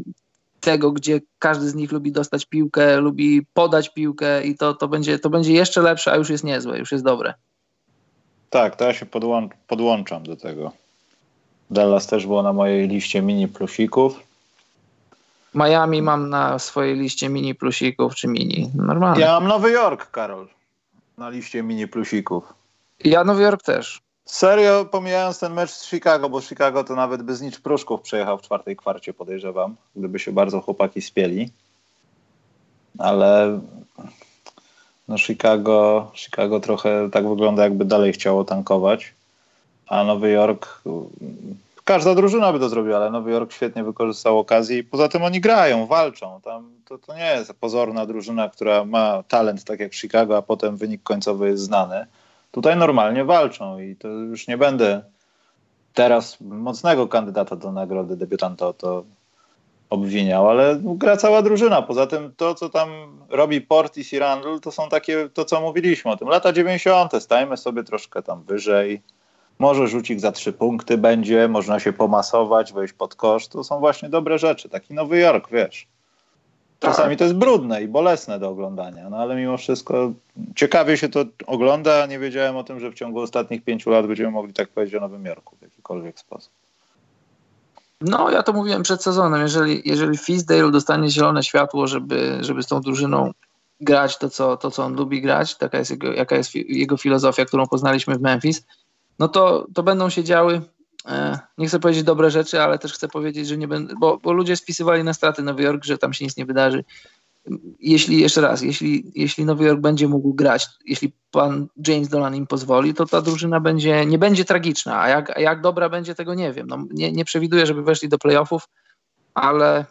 [SPEAKER 2] tego, gdzie każdy z nich lubi dostać piłkę, lubi podać piłkę i to, to, będzie, to będzie jeszcze lepsze, a już jest niezłe, już jest dobre.
[SPEAKER 1] Tak, to ja się podłą podłączam do tego. Dallas też było na mojej liście mini plusików.
[SPEAKER 2] Miami mam na swojej liście mini plusików czy mini. Normalnie.
[SPEAKER 1] Ja mam Nowy Jork, Karol, na liście mini plusików.
[SPEAKER 2] Ja Nowy Jork też.
[SPEAKER 1] Serio, pomijając ten mecz z Chicago, bo Chicago to nawet bez nic pruszków przejechał w czwartej kwarcie, podejrzewam, gdyby się bardzo chłopaki spieli. Ale no Chicago, Chicago trochę tak wygląda, jakby dalej chciało tankować, a Nowy Jork każda drużyna by to zrobiła, ale Nowy Jork świetnie wykorzystał okazję i poza tym oni grają, walczą. Tam to, to nie jest pozorna drużyna, która ma talent tak jak Chicago, a potem wynik końcowy jest znany. Tutaj normalnie walczą i to już nie będę teraz mocnego kandydata do nagrody debiutanta to obwiniał, ale gra cała drużyna. Poza tym to, co tam robi Portis i Randall, to są takie, to co mówiliśmy o tym, lata 90. Stajmy sobie troszkę tam wyżej, może rzucik za trzy punkty będzie, można się pomasować, wejść pod kosz. To są właśnie dobre rzeczy. Taki Nowy Jork, wiesz. Czasami tak. to jest brudne i bolesne do oglądania, no ale mimo wszystko ciekawie się to ogląda. Nie wiedziałem o tym, że w ciągu ostatnich pięciu lat będziemy mogli tak powiedzieć o Nowym Jorku w jakikolwiek sposób.
[SPEAKER 2] No, ja to mówiłem przed sezonem. Jeżeli, jeżeli Fisdale dostanie zielone światło, żeby, żeby z tą drużyną grać to co, to, co on lubi grać, taka jest jego, jaka jest jego filozofia, którą poznaliśmy w Memphis, no to, to będą się działy, e, nie chcę powiedzieć dobre rzeczy, ale też chcę powiedzieć, że nie będę, bo, bo ludzie spisywali na straty Nowy Jork, że tam się nic nie wydarzy. Jeśli, jeszcze raz, jeśli, jeśli Nowy Jork będzie mógł grać, jeśli pan James Dolan im pozwoli, to ta drużyna będzie, nie będzie tragiczna, a jak, a jak dobra będzie, tego nie wiem. No, nie, nie przewiduję, żeby weszli do playoffów, ale,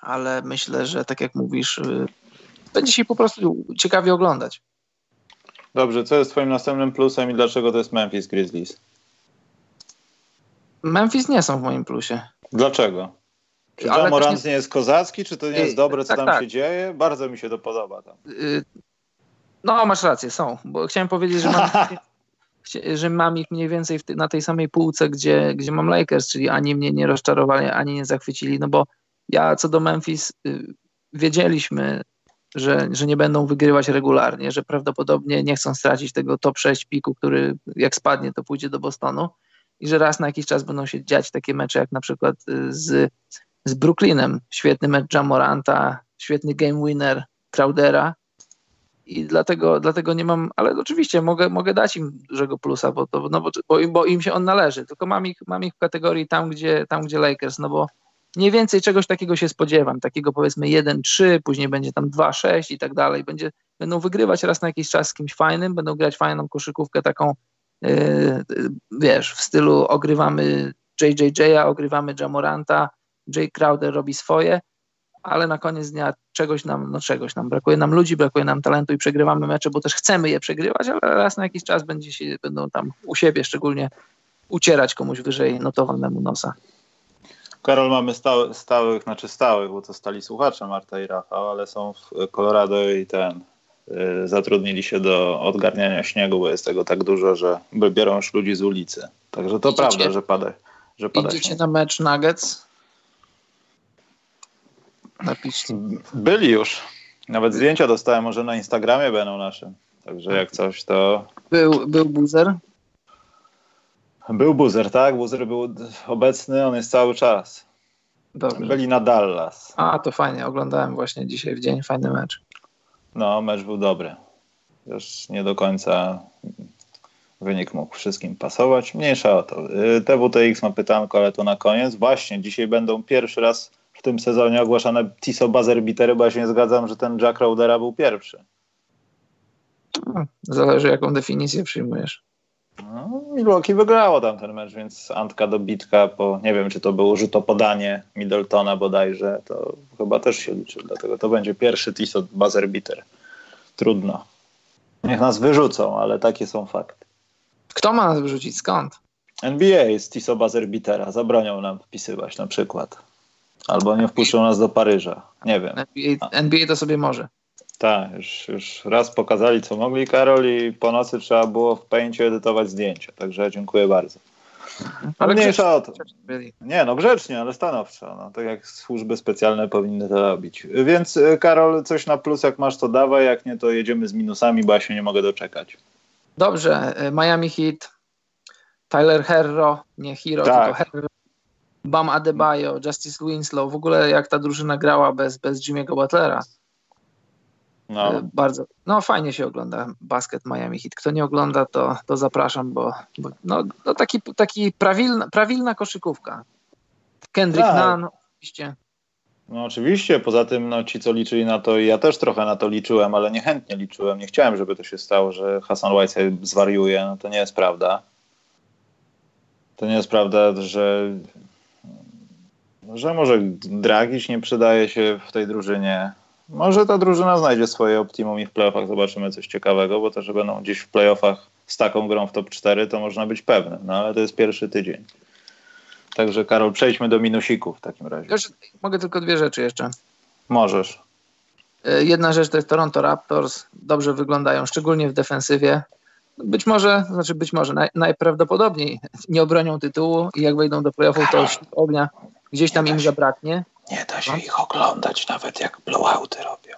[SPEAKER 2] ale myślę, że tak jak mówisz, y, będzie się po prostu ciekawie oglądać.
[SPEAKER 1] Dobrze, co jest twoim następnym plusem i dlaczego to jest Memphis Grizzlies?
[SPEAKER 2] Memphis nie są w moim plusie.
[SPEAKER 1] Dlaczego? Czy Ale Morant nie... nie... jest kozacki, czy to nie jest dobre, co tak, tam tak. się dzieje? Bardzo mi się to podoba tam. Y,
[SPEAKER 2] no, masz rację, są. Bo chciałem powiedzieć, że mam, że mam ich mniej więcej na tej samej półce, gdzie, gdzie mam Lakers, czyli ani mnie nie rozczarowali, ani nie zachwycili, no bo ja co do Memphis y, wiedzieliśmy że, że nie będą wygrywać regularnie, że prawdopodobnie nie chcą stracić tego top 6 piku, który jak spadnie, to pójdzie do Bostonu i że raz na jakiś czas będą się dziać takie mecze jak na przykład y, z, z Brooklynem. Świetny mecz Jamoranta, świetny game winner Crowdera i dlatego, dlatego nie mam, ale oczywiście mogę, mogę dać im dużego plusa, bo, to, no bo, bo, bo im się on należy, tylko mam ich, mam ich w kategorii tam gdzie, tam, gdzie Lakers, no bo mniej więcej czegoś takiego się spodziewam, takiego powiedzmy 1-3, później będzie tam 2-6 i tak dalej. Będzie, będą wygrywać raz na jakiś czas z kimś fajnym, będą grać fajną koszykówkę taką, yy, wiesz, w stylu ogrywamy JJJ, ogrywamy Jamoranta, Jay Crowder robi swoje, ale na koniec dnia czegoś nam, no czegoś nam, brakuje nam ludzi, brakuje nam talentu i przegrywamy mecze, bo też chcemy je przegrywać, ale raz na jakiś czas będzie się, będą tam u siebie szczególnie ucierać komuś wyżej notowanemu nosa.
[SPEAKER 1] Karol, mamy stałych, stałych, znaczy stałych, bo to stali słuchacze Marta i Rafał, ale są w Colorado i ten y, zatrudnili się do odgarniania śniegu, bo jest tego tak dużo, że biorą już ludzi z ulicy. Także to Idziecie? prawda, że pada, że pada
[SPEAKER 2] Idziecie śnieg. na mecz Nuggets?
[SPEAKER 1] Napiszcie. Byli już. Nawet zdjęcia dostałem, może na Instagramie będą naszym. Także jak coś, to...
[SPEAKER 2] Był, był buzer?
[SPEAKER 1] Był Buzer, tak? Buzer był obecny, on jest cały czas. Dobrze. Byli na Dallas.
[SPEAKER 2] A, to fajnie, oglądałem właśnie dzisiaj w dzień, fajny mecz.
[SPEAKER 1] No, mecz był dobry. Już nie do końca wynik mógł wszystkim pasować. Mniejsza o to. Y, TWTX ma pytanko, ale to na koniec. Właśnie, dzisiaj będą pierwszy raz w tym sezonie ogłaszane TISO buzzer bitery, bo ja się nie zgadzam, że ten Jack Rowdera był pierwszy.
[SPEAKER 2] Zależy, jaką definicję przyjmujesz.
[SPEAKER 1] No, Milwaukee wygrało tam ten mecz, więc Antka do bitka po, nie wiem, czy to było podanie Middletona bodajże, to chyba też się liczy, dlatego to będzie pierwszy TIS od buzzer beater. Trudno. Niech nas wyrzucą, ale takie są fakty.
[SPEAKER 2] Kto ma nas wyrzucić? Skąd?
[SPEAKER 1] NBA z Tisoba Zerbitera. Zabronią nam wpisywać na przykład. Albo nie wpuszczą nas do Paryża. Nie wiem.
[SPEAKER 2] NBA, NBA to sobie może.
[SPEAKER 1] Tak, już, już raz pokazali, co mogli Karol i po nocy trzeba było w pęcie edytować zdjęcia. Także dziękuję bardzo. Ale mniejsza o to. Nie, no grzecznie, ale stanowczo. No, tak jak służby specjalne powinny to robić. Więc y, Karol, coś na plus jak masz, to dawaj, jak nie, to jedziemy z minusami, bo ja się nie mogę doczekać.
[SPEAKER 2] Dobrze, y, Miami Heat, Tyler Herro, nie Hero, tak. tylko Herro, Bam Adebayo, Justice Winslow, w ogóle jak ta drużyna grała bez, bez Jimmy'ego Butlera. No. Y, bardzo, no fajnie się ogląda basket Miami Heat. Kto nie ogląda, to, to zapraszam, bo, bo no, no taki, taki prawilna, prawilna koszykówka. Kendrick tak. Nunn, oczywiście.
[SPEAKER 1] No oczywiście, poza tym no, ci, co liczyli na to, i ja też trochę na to liczyłem, ale niechętnie liczyłem. Nie chciałem, żeby to się stało, że Hassan Whiteside zwariuje. No to nie jest prawda. To nie jest prawda, że, że może Dragic nie przydaje się w tej drużynie. Może ta drużyna znajdzie swoje optimum i w playoffach zobaczymy coś ciekawego, bo to, że będą gdzieś w playoffach z taką grą w top 4, to można być pewny. No ale to jest pierwszy tydzień. Także Karol, przejdźmy do minusików w takim razie.
[SPEAKER 2] mogę tylko dwie rzeczy jeszcze.
[SPEAKER 1] Możesz.
[SPEAKER 2] E, jedna rzecz to jest Toronto Raptors. Dobrze wyglądają, szczególnie w defensywie. Być może, znaczy być może, naj, najprawdopodobniej nie obronią tytułu i jak wejdą do playoffów, to ognia gdzieś tam im zabraknie.
[SPEAKER 1] Nie da się no? ich oglądać, nawet jak blowouty robią.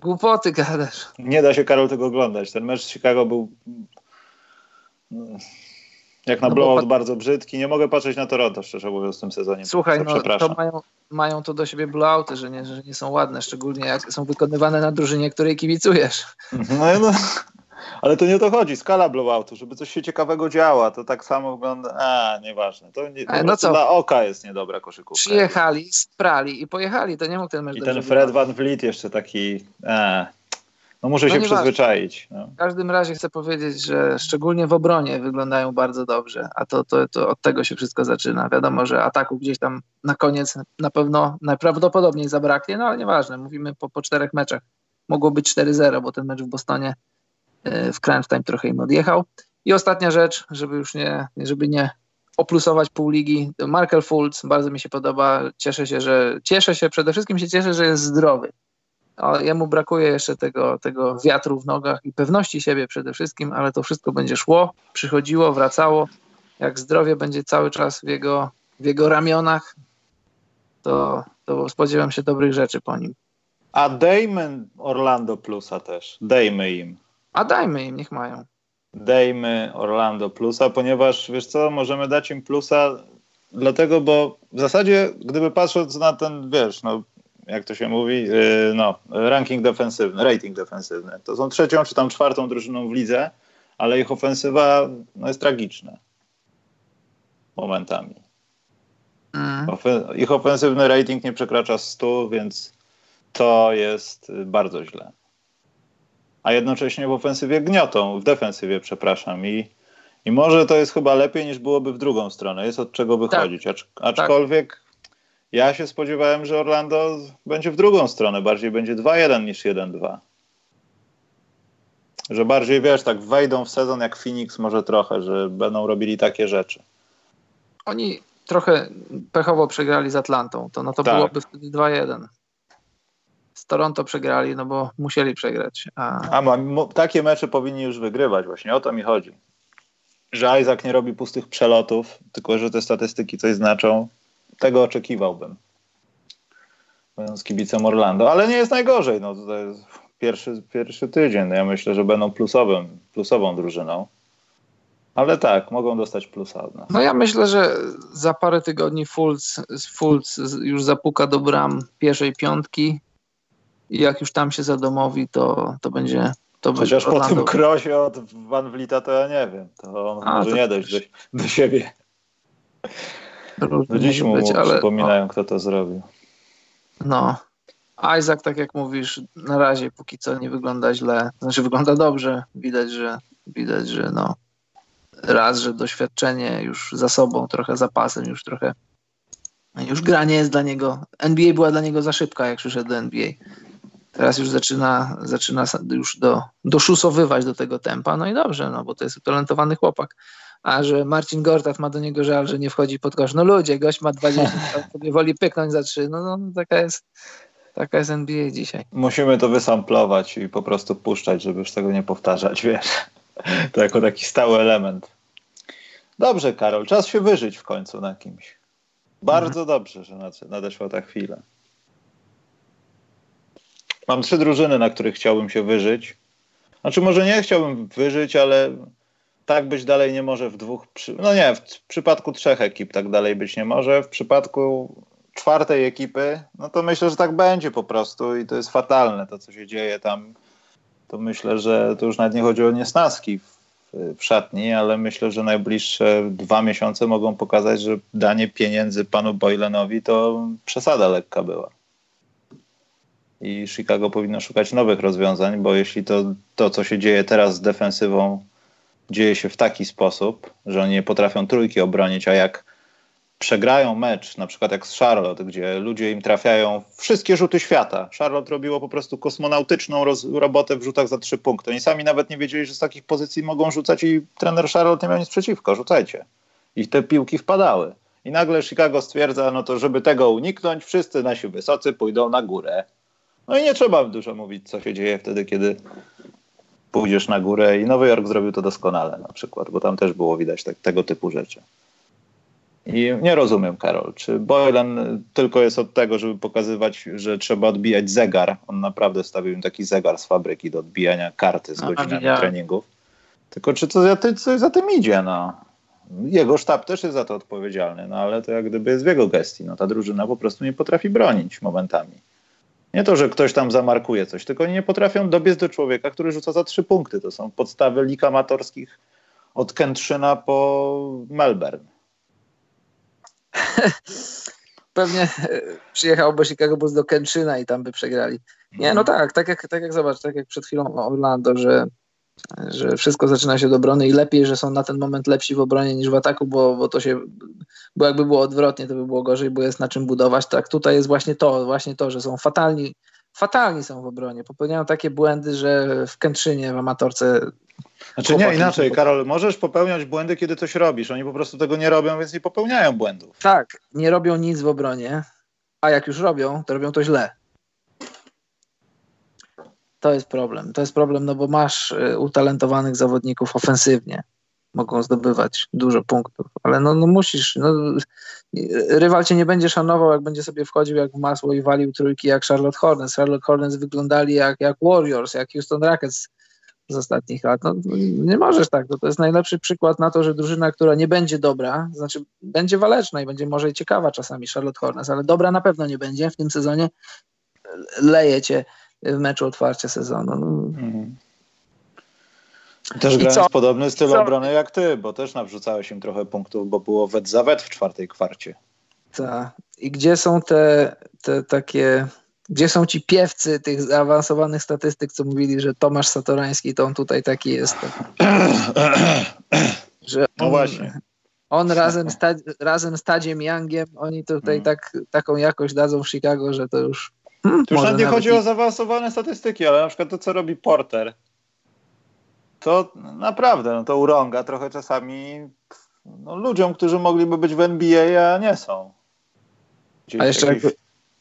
[SPEAKER 2] Głupoty gadasz.
[SPEAKER 1] Nie da się, Karol, tego oglądać. Ten mecz z Chicago był jak na no blowout pat... bardzo brzydki. Nie mogę patrzeć na Toronto, szczerze mówiąc, w tym sezonie.
[SPEAKER 2] Słuchaj, no, to mają, mają to do siebie blowouty, że nie, że nie są ładne, szczególnie jak są wykonywane na drużynie, której kibicujesz.
[SPEAKER 1] No, no, ale to nie o to chodzi. Skala blowoutu, żeby coś się ciekawego działa, to tak samo wygląda. A, nieważne. To nie, no co? dla oka jest niedobra koszykówka.
[SPEAKER 2] Przyjechali, sprali i pojechali. To nie mógł ten mecz
[SPEAKER 1] I ten Fred Van Vliet jeszcze taki. A, no muszę no się przyzwyczaić. No.
[SPEAKER 2] W każdym razie chcę powiedzieć, że szczególnie w obronie wyglądają bardzo dobrze, a to, to, to od tego się wszystko zaczyna. Wiadomo, że ataku gdzieś tam na koniec na pewno najprawdopodobniej zabraknie, no ale nieważne, mówimy po, po czterech meczach. Mogło być 4-0, bo ten mecz w Bostonie w crunch time trochę im odjechał. I ostatnia rzecz, żeby już nie, żeby nie oplusować pół ligi. Markel Fultz bardzo mi się podoba. Cieszę się, że cieszę się, przede wszystkim się cieszę, że jest zdrowy jemu brakuje jeszcze tego, tego wiatru w nogach i pewności siebie przede wszystkim, ale to wszystko będzie szło, przychodziło, wracało. Jak zdrowie będzie cały czas w jego, w jego ramionach, to, to spodziewam się dobrych rzeczy po nim.
[SPEAKER 1] A dajmy Orlando Plusa też. Dajmy im.
[SPEAKER 2] A dajmy im, niech mają.
[SPEAKER 1] Dajmy Orlando Plusa, ponieważ wiesz co, możemy dać im plusa dlatego, bo w zasadzie gdyby patrząc na ten, wiesz, no jak to się mówi, y, no, ranking defensywny, rating defensywny. To są trzecią czy tam czwartą drużyną w lidze, ale ich ofensywa no, jest tragiczna momentami. Mm. Ich ofensywny rating nie przekracza 100, więc to jest bardzo źle. A jednocześnie w ofensywie gniotą, w defensywie, przepraszam. I, i może to jest chyba lepiej niż byłoby w drugą stronę. Jest od czego wychodzić. Tak. Acz, aczkolwiek ja się spodziewałem, że Orlando będzie w drugą stronę, bardziej będzie 2-1 niż 1-2. Że bardziej, wiesz, tak wejdą w sezon jak Phoenix może trochę, że będą robili takie rzeczy.
[SPEAKER 2] Oni trochę pechowo przegrali z Atlantą, to no to tak. byłoby wtedy 2-1. Z Toronto przegrali, no bo musieli przegrać. A,
[SPEAKER 1] a ma, takie mecze powinni już wygrywać, właśnie o to mi chodzi. Że Isaac nie robi pustych przelotów, tylko że te statystyki coś znaczą tego oczekiwałbym. Będąc kibicem Orlando, ale nie jest najgorzej. No, to jest pierwszy, pierwszy tydzień. Ja myślę, że będą plusowym, plusową drużyną. Ale tak, mogą dostać plusa od nas.
[SPEAKER 2] No ja myślę, że za parę tygodni Fultz, Fultz już zapuka do bram pierwszej piątki i jak już tam się zadomowi, to, to będzie to
[SPEAKER 1] Chociaż po tym krosie od Van Vlita to ja nie wiem. To on A, może to nie dojść do, do siebie. No dziś mu być, ale, przypominają, kto to zrobił.
[SPEAKER 2] No. Isaac, tak jak mówisz, na razie póki co nie wygląda źle. Znaczy wygląda dobrze. Widać, że widać, że no raz, że doświadczenie już za sobą, trochę zapasem, już trochę już gra nie jest dla niego. NBA była dla niego za szybka, jak przyszedł do NBA. Teraz już zaczyna, zaczyna już do, doszusowywać do tego tempa, no i dobrze, no bo to jest utalentowany chłopak. A że Marcin Gortat ma do niego żal, że nie wchodzi pod kosz. No ludzie, gość ma 20, sobie woli pyknąć za 3. No, no taka jest taka jest NBA dzisiaj.
[SPEAKER 1] Musimy to wysamplować i po prostu puszczać, żeby już tego nie powtarzać, wiesz. To jako taki stały element. Dobrze, Karol, czas się wyżyć w końcu na kimś. Bardzo mhm. dobrze, że nadeszła ta chwila. Mam trzy drużyny, na których chciałbym się wyżyć. Znaczy, może nie chciałbym wyżyć, ale tak być dalej nie może w dwóch. No nie, w przypadku trzech ekip tak dalej być nie może. W przypadku czwartej ekipy, no to myślę, że tak będzie po prostu i to jest fatalne to, co się dzieje tam. To myślę, że to już nawet nie chodzi o niesnaski w, w szatni, ale myślę, że najbliższe dwa miesiące mogą pokazać, że danie pieniędzy panu Boylenowi to przesada lekka była i Chicago powinno szukać nowych rozwiązań, bo jeśli to, to co się dzieje teraz z defensywą, dzieje się w taki sposób, że oni nie potrafią trójki obronić, a jak przegrają mecz, na przykład jak z Charlotte, gdzie ludzie im trafiają wszystkie rzuty świata. Charlotte robiło po prostu kosmonautyczną roz, robotę w rzutach za trzy punkty. Oni sami nawet nie wiedzieli, że z takich pozycji mogą rzucać i trener Charlotte nie miał nic przeciwko, rzucajcie. I te piłki wpadały. I nagle Chicago stwierdza, no to żeby tego uniknąć, wszyscy nasi wysocy pójdą na górę. No i nie trzeba dużo mówić, co się dzieje wtedy, kiedy pójdziesz na górę i Nowy Jork zrobił to doskonale na przykład, bo tam też było widać tak, tego typu rzeczy. I nie rozumiem, Karol, czy Boylan tylko jest od tego, żeby pokazywać, że trzeba odbijać zegar. On naprawdę stawił im taki zegar z fabryki do odbijania karty z no, godzinami treningów. Tylko czy co za, ty, co za tym idzie? No. Jego sztab też jest za to odpowiedzialny, no ale to jak gdyby jest w jego gestii. No, ta drużyna po prostu nie potrafi bronić momentami. Nie to, że ktoś tam zamarkuje coś, tylko oni nie potrafią dobiec do człowieka, który rzuca za trzy punkty. To są podstawy lig amatorskich od Kętrzyna po Melbourne.
[SPEAKER 2] Pewnie e, przyjechałby Chicago Bulls do Kętrzyna i tam by przegrali. Nie, no tak, tak jak, tak jak zobacz, tak jak przed chwilą Orlando, że, że wszystko zaczyna się do obrony i lepiej, że są na ten moment lepsi w obronie niż w ataku, bo, bo to się bo jakby było odwrotnie, to by było gorzej, bo jest na czym budować. Tak, tutaj jest właśnie to, właśnie to, że są fatalni, fatalni są w obronie. Popełniają takie błędy, że w Kętrzynie, w amatorce.
[SPEAKER 1] Znaczy nie, inaczej, Karol, możesz popełniać błędy, kiedy coś robisz. Oni po prostu tego nie robią, więc nie popełniają błędów.
[SPEAKER 2] Tak, nie robią nic w obronie, a jak już robią, to robią to źle. To jest problem. To jest problem, no bo masz y, utalentowanych zawodników ofensywnie mogą zdobywać dużo punktów, ale no, no musisz, no, rywal cię nie będzie szanował, jak będzie sobie wchodził jak w masło i walił trójki jak Charlotte Hornets. Charlotte Hornets wyglądali jak, jak Warriors, jak Houston Rockets z ostatnich lat. No, nie możesz tak, to, to jest najlepszy przykład na to, że drużyna, która nie będzie dobra, znaczy będzie waleczna i będzie może i ciekawa czasami Charlotte Hornets, ale dobra na pewno nie będzie w tym sezonie, leje cię w meczu otwarcia sezonu. No. Mhm.
[SPEAKER 1] Też grając podobny styl obrony jak ty, bo też nawrzucałeś im trochę punktów, bo było wet za wet w czwartej kwarcie.
[SPEAKER 2] Tak. I gdzie są te, te takie, gdzie są ci piewcy tych zaawansowanych statystyk, co mówili, że Tomasz Satorański to on tutaj taki jest.
[SPEAKER 1] że no on, no właśnie.
[SPEAKER 2] On razem z, razem z Tadziem Youngiem, oni tutaj hmm. tak, taką jakość dadzą w Chicago, że to już.
[SPEAKER 1] Hmm, to już nawet nie chodzi i... o zaawansowane statystyki, ale na przykład to, co robi Porter to naprawdę no to urąga trochę czasami no, ludziom, którzy mogliby być w NBA, a nie są. Gdzieś a jeszcze jakby...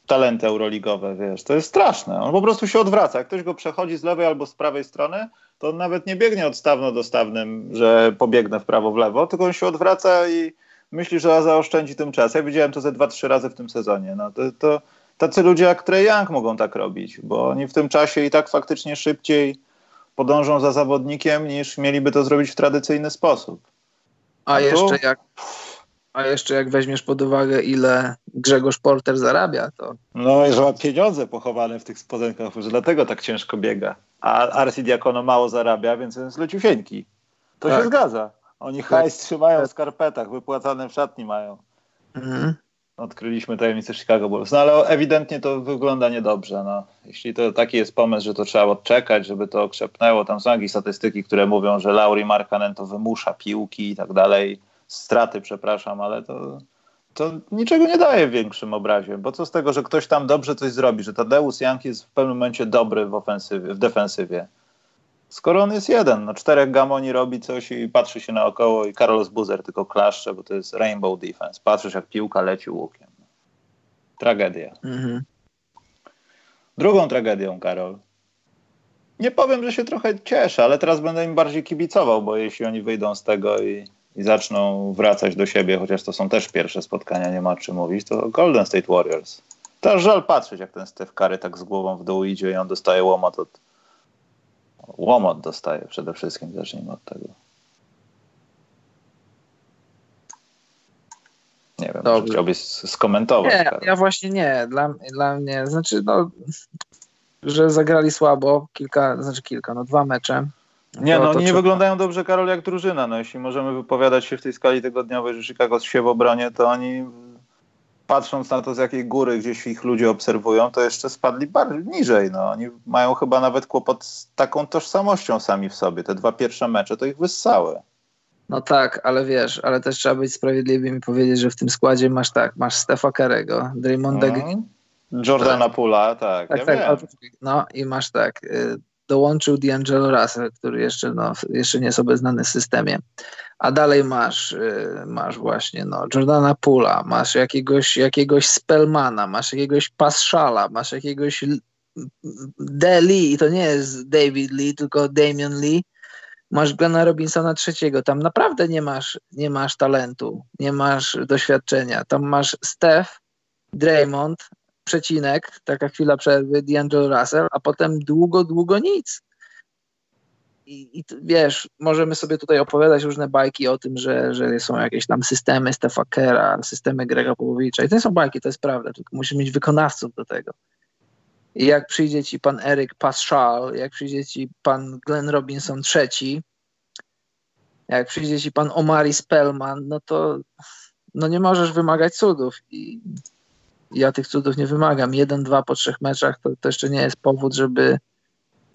[SPEAKER 1] talenty euroligowe, wiesz, to jest straszne. On po prostu się odwraca. Jak ktoś go przechodzi z lewej albo z prawej strony, to on nawet nie biegnie od stawno do stawnym, że pobiegnę w prawo, w lewo, tylko on się odwraca i myśli, że zaoszczędzi tym czas. Ja widziałem to ze dwa, trzy razy w tym sezonie. No, to, to tacy ludzie jak Trey Young mogą tak robić, bo oni w tym czasie i tak faktycznie szybciej podążą za zawodnikiem, niż mieliby to zrobić w tradycyjny sposób.
[SPEAKER 2] A, a jeszcze tu... jak a jeszcze jak weźmiesz pod uwagę, ile Grzegorz Porter zarabia, to...
[SPEAKER 1] No i że ma pieniądze pochowane w tych spodenkach, że dlatego tak ciężko biega. A Arsi Diakono mało zarabia, więc jest leciusieńki. To tak. się zgadza. Oni tak. hajs trzymają w skarpetach, wypłacane w szatni mają. Mhm odkryliśmy tajemnicę Chicago Bulls. No ale ewidentnie to wygląda niedobrze. No. Jeśli to taki jest pomysł, że to trzeba odczekać, żeby to krzepnęło, tam są jakieś statystyki, które mówią, że Lauri Markanen to wymusza piłki i tak dalej, straty, przepraszam, ale to to niczego nie daje w większym obrazie, bo co z tego, że ktoś tam dobrze coś zrobi, że Tadeusz Jank jest w pewnym momencie dobry w ofensywie, w defensywie. Skoro on jest jeden, no czterech gamoni robi coś i patrzy się naokoło i Carlos Buzer tylko klaszcze, bo to jest rainbow defense. Patrzysz jak piłka leci łukiem. Tragedia. Mhm. Drugą tragedią, Karol. Nie powiem, że się trochę cieszę, ale teraz będę im bardziej kibicował, bo jeśli oni wyjdą z tego i, i zaczną wracać do siebie, chociaż to są też pierwsze spotkania, nie ma czym mówić, to Golden State Warriors. To żal patrzeć, jak ten Steph Curry tak z głową w dół idzie i on dostaje łomot od... Łomot dostaje przede wszystkim, zacznijmy od tego. Nie wiem, Dobrze. czy chciałbyś skomentować.
[SPEAKER 2] Nie, ja właśnie nie. Dla, dla mnie, znaczy, no, że zagrali słabo, kilka, znaczy kilka, no dwa mecze.
[SPEAKER 1] Nie, no oni nie wyglądają dobrze, Karol, jak drużyna. No, jeśli możemy wypowiadać się w tej skali tygodniowej, że Chicago się w obronie, to oni patrząc na to, z jakiej góry gdzieś ich ludzie obserwują, to jeszcze spadli bardziej niżej. No. Oni mają chyba nawet kłopot z taką tożsamością sami w sobie. Te dwa pierwsze mecze to ich wyssały.
[SPEAKER 2] No tak, ale wiesz, ale też trzeba być sprawiedliwym i powiedzieć, że w tym składzie masz tak, masz Stefa Karego, Draymonda mm. Green.
[SPEAKER 1] Jordana tak. Pula, tak, tak, ja tak
[SPEAKER 2] No i masz tak, y, dołączył D'Angelo Russell, który jeszcze, no, jeszcze nie jest obeznany w systemie. A dalej masz, y, masz właśnie no, Jordana Pula, masz jakiegoś, jakiegoś Spellmana, masz jakiegoś Paschala, masz jakiegoś Deli, i to nie jest David Lee, tylko Damian Lee, masz Glena Robinsona trzeciego, tam naprawdę nie masz, nie masz talentu, nie masz doświadczenia. Tam masz Steph, Draymond, przecinek, taka chwila przerwy, D'Angelo Russell, a potem długo, długo nic. I, I, wiesz, możemy sobie tutaj opowiadać różne bajki o tym, że, że są jakieś tam systemy Stefa Kera, systemy Grega Popowicza. I to nie są bajki, to jest prawda, tylko musimy mieć wykonawców do tego. I jak przyjdzie ci pan Eryk Paschal, jak przyjdzie ci pan Glenn Robinson III, jak przyjdzie ci pan Omari Spellman, no to no nie możesz wymagać cudów. I ja tych cudów nie wymagam. Jeden, dwa po trzech meczach to, to jeszcze nie jest powód, żeby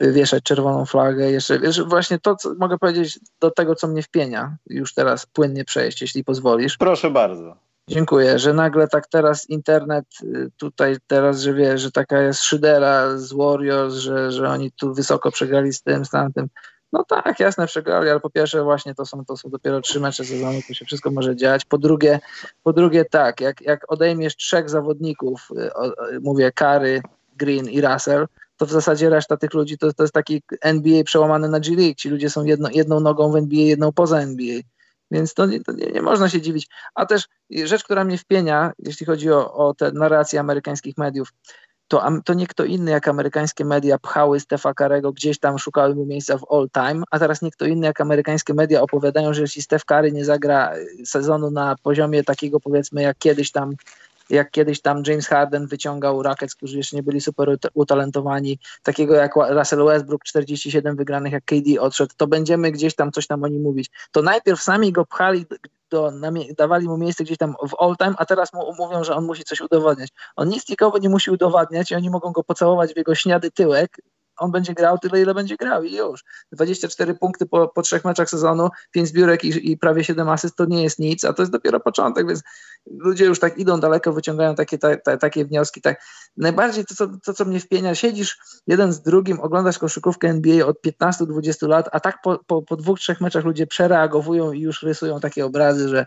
[SPEAKER 2] wieszać czerwoną flagę. Jeszcze wiesz, właśnie to, co mogę powiedzieć do tego, co mnie wpienia, już teraz płynnie przejść, jeśli pozwolisz.
[SPEAKER 1] Proszę bardzo.
[SPEAKER 2] Dziękuję, że nagle tak teraz internet y, tutaj teraz, że wie, że taka jest szydera z Warriors, że, że oni tu wysoko przegrali z tym, z tamtym. No tak, jasne, przegrali, ale po pierwsze właśnie to są, to są dopiero trzy mecze sezonu, tu się wszystko może dziać. Po drugie, po drugie tak, jak, jak odejmiesz trzech zawodników, y, mówię Kary, Green i Russell, to w zasadzie reszta tych ludzi to, to jest taki NBA przełamany na G League. Ci ludzie są jedno, jedną nogą w NBA, jedną poza NBA. Więc to, to nie, nie, można się dziwić. A też rzecz, która mnie wpienia, jeśli chodzi o, o te narracje amerykańskich mediów, to, to nie kto inny jak amerykańskie media pchały Stefa Karego, gdzieś tam szukały mu miejsca w all time, a teraz nie kto inny jak amerykańskie media opowiadają, że jeśli Stef Kary nie zagra sezonu na poziomie takiego powiedzmy jak kiedyś tam jak kiedyś tam James Harden wyciągał Rockets, którzy jeszcze nie byli super utalentowani, takiego jak Russell Westbrook, 47 wygranych, jak KD odszedł, to będziemy gdzieś tam coś tam o nim mówić. To najpierw sami go pchali, dawali mu miejsce gdzieś tam w all time, a teraz mu mówią, że on musi coś udowadniać. On nic nikogo nie musi udowadniać i oni mogą go pocałować w jego śniady tyłek, on będzie grał tyle, ile będzie grał i już. 24 punkty po, po trzech meczach sezonu, 5 zbiórek i, i, prawie 7 asyst to nie jest nic, a to jest dopiero początek, więc ludzie już tak idą daleko, wyciągają takie, ta, ta, takie wnioski. Tak. Najbardziej to co, to, co mnie wpienia, siedzisz jeden z drugim, oglądasz koszykówkę NBA od 15-20 lat, a tak po, po, po dwóch, trzech meczach ludzie przereagowują i już rysują takie obrazy, że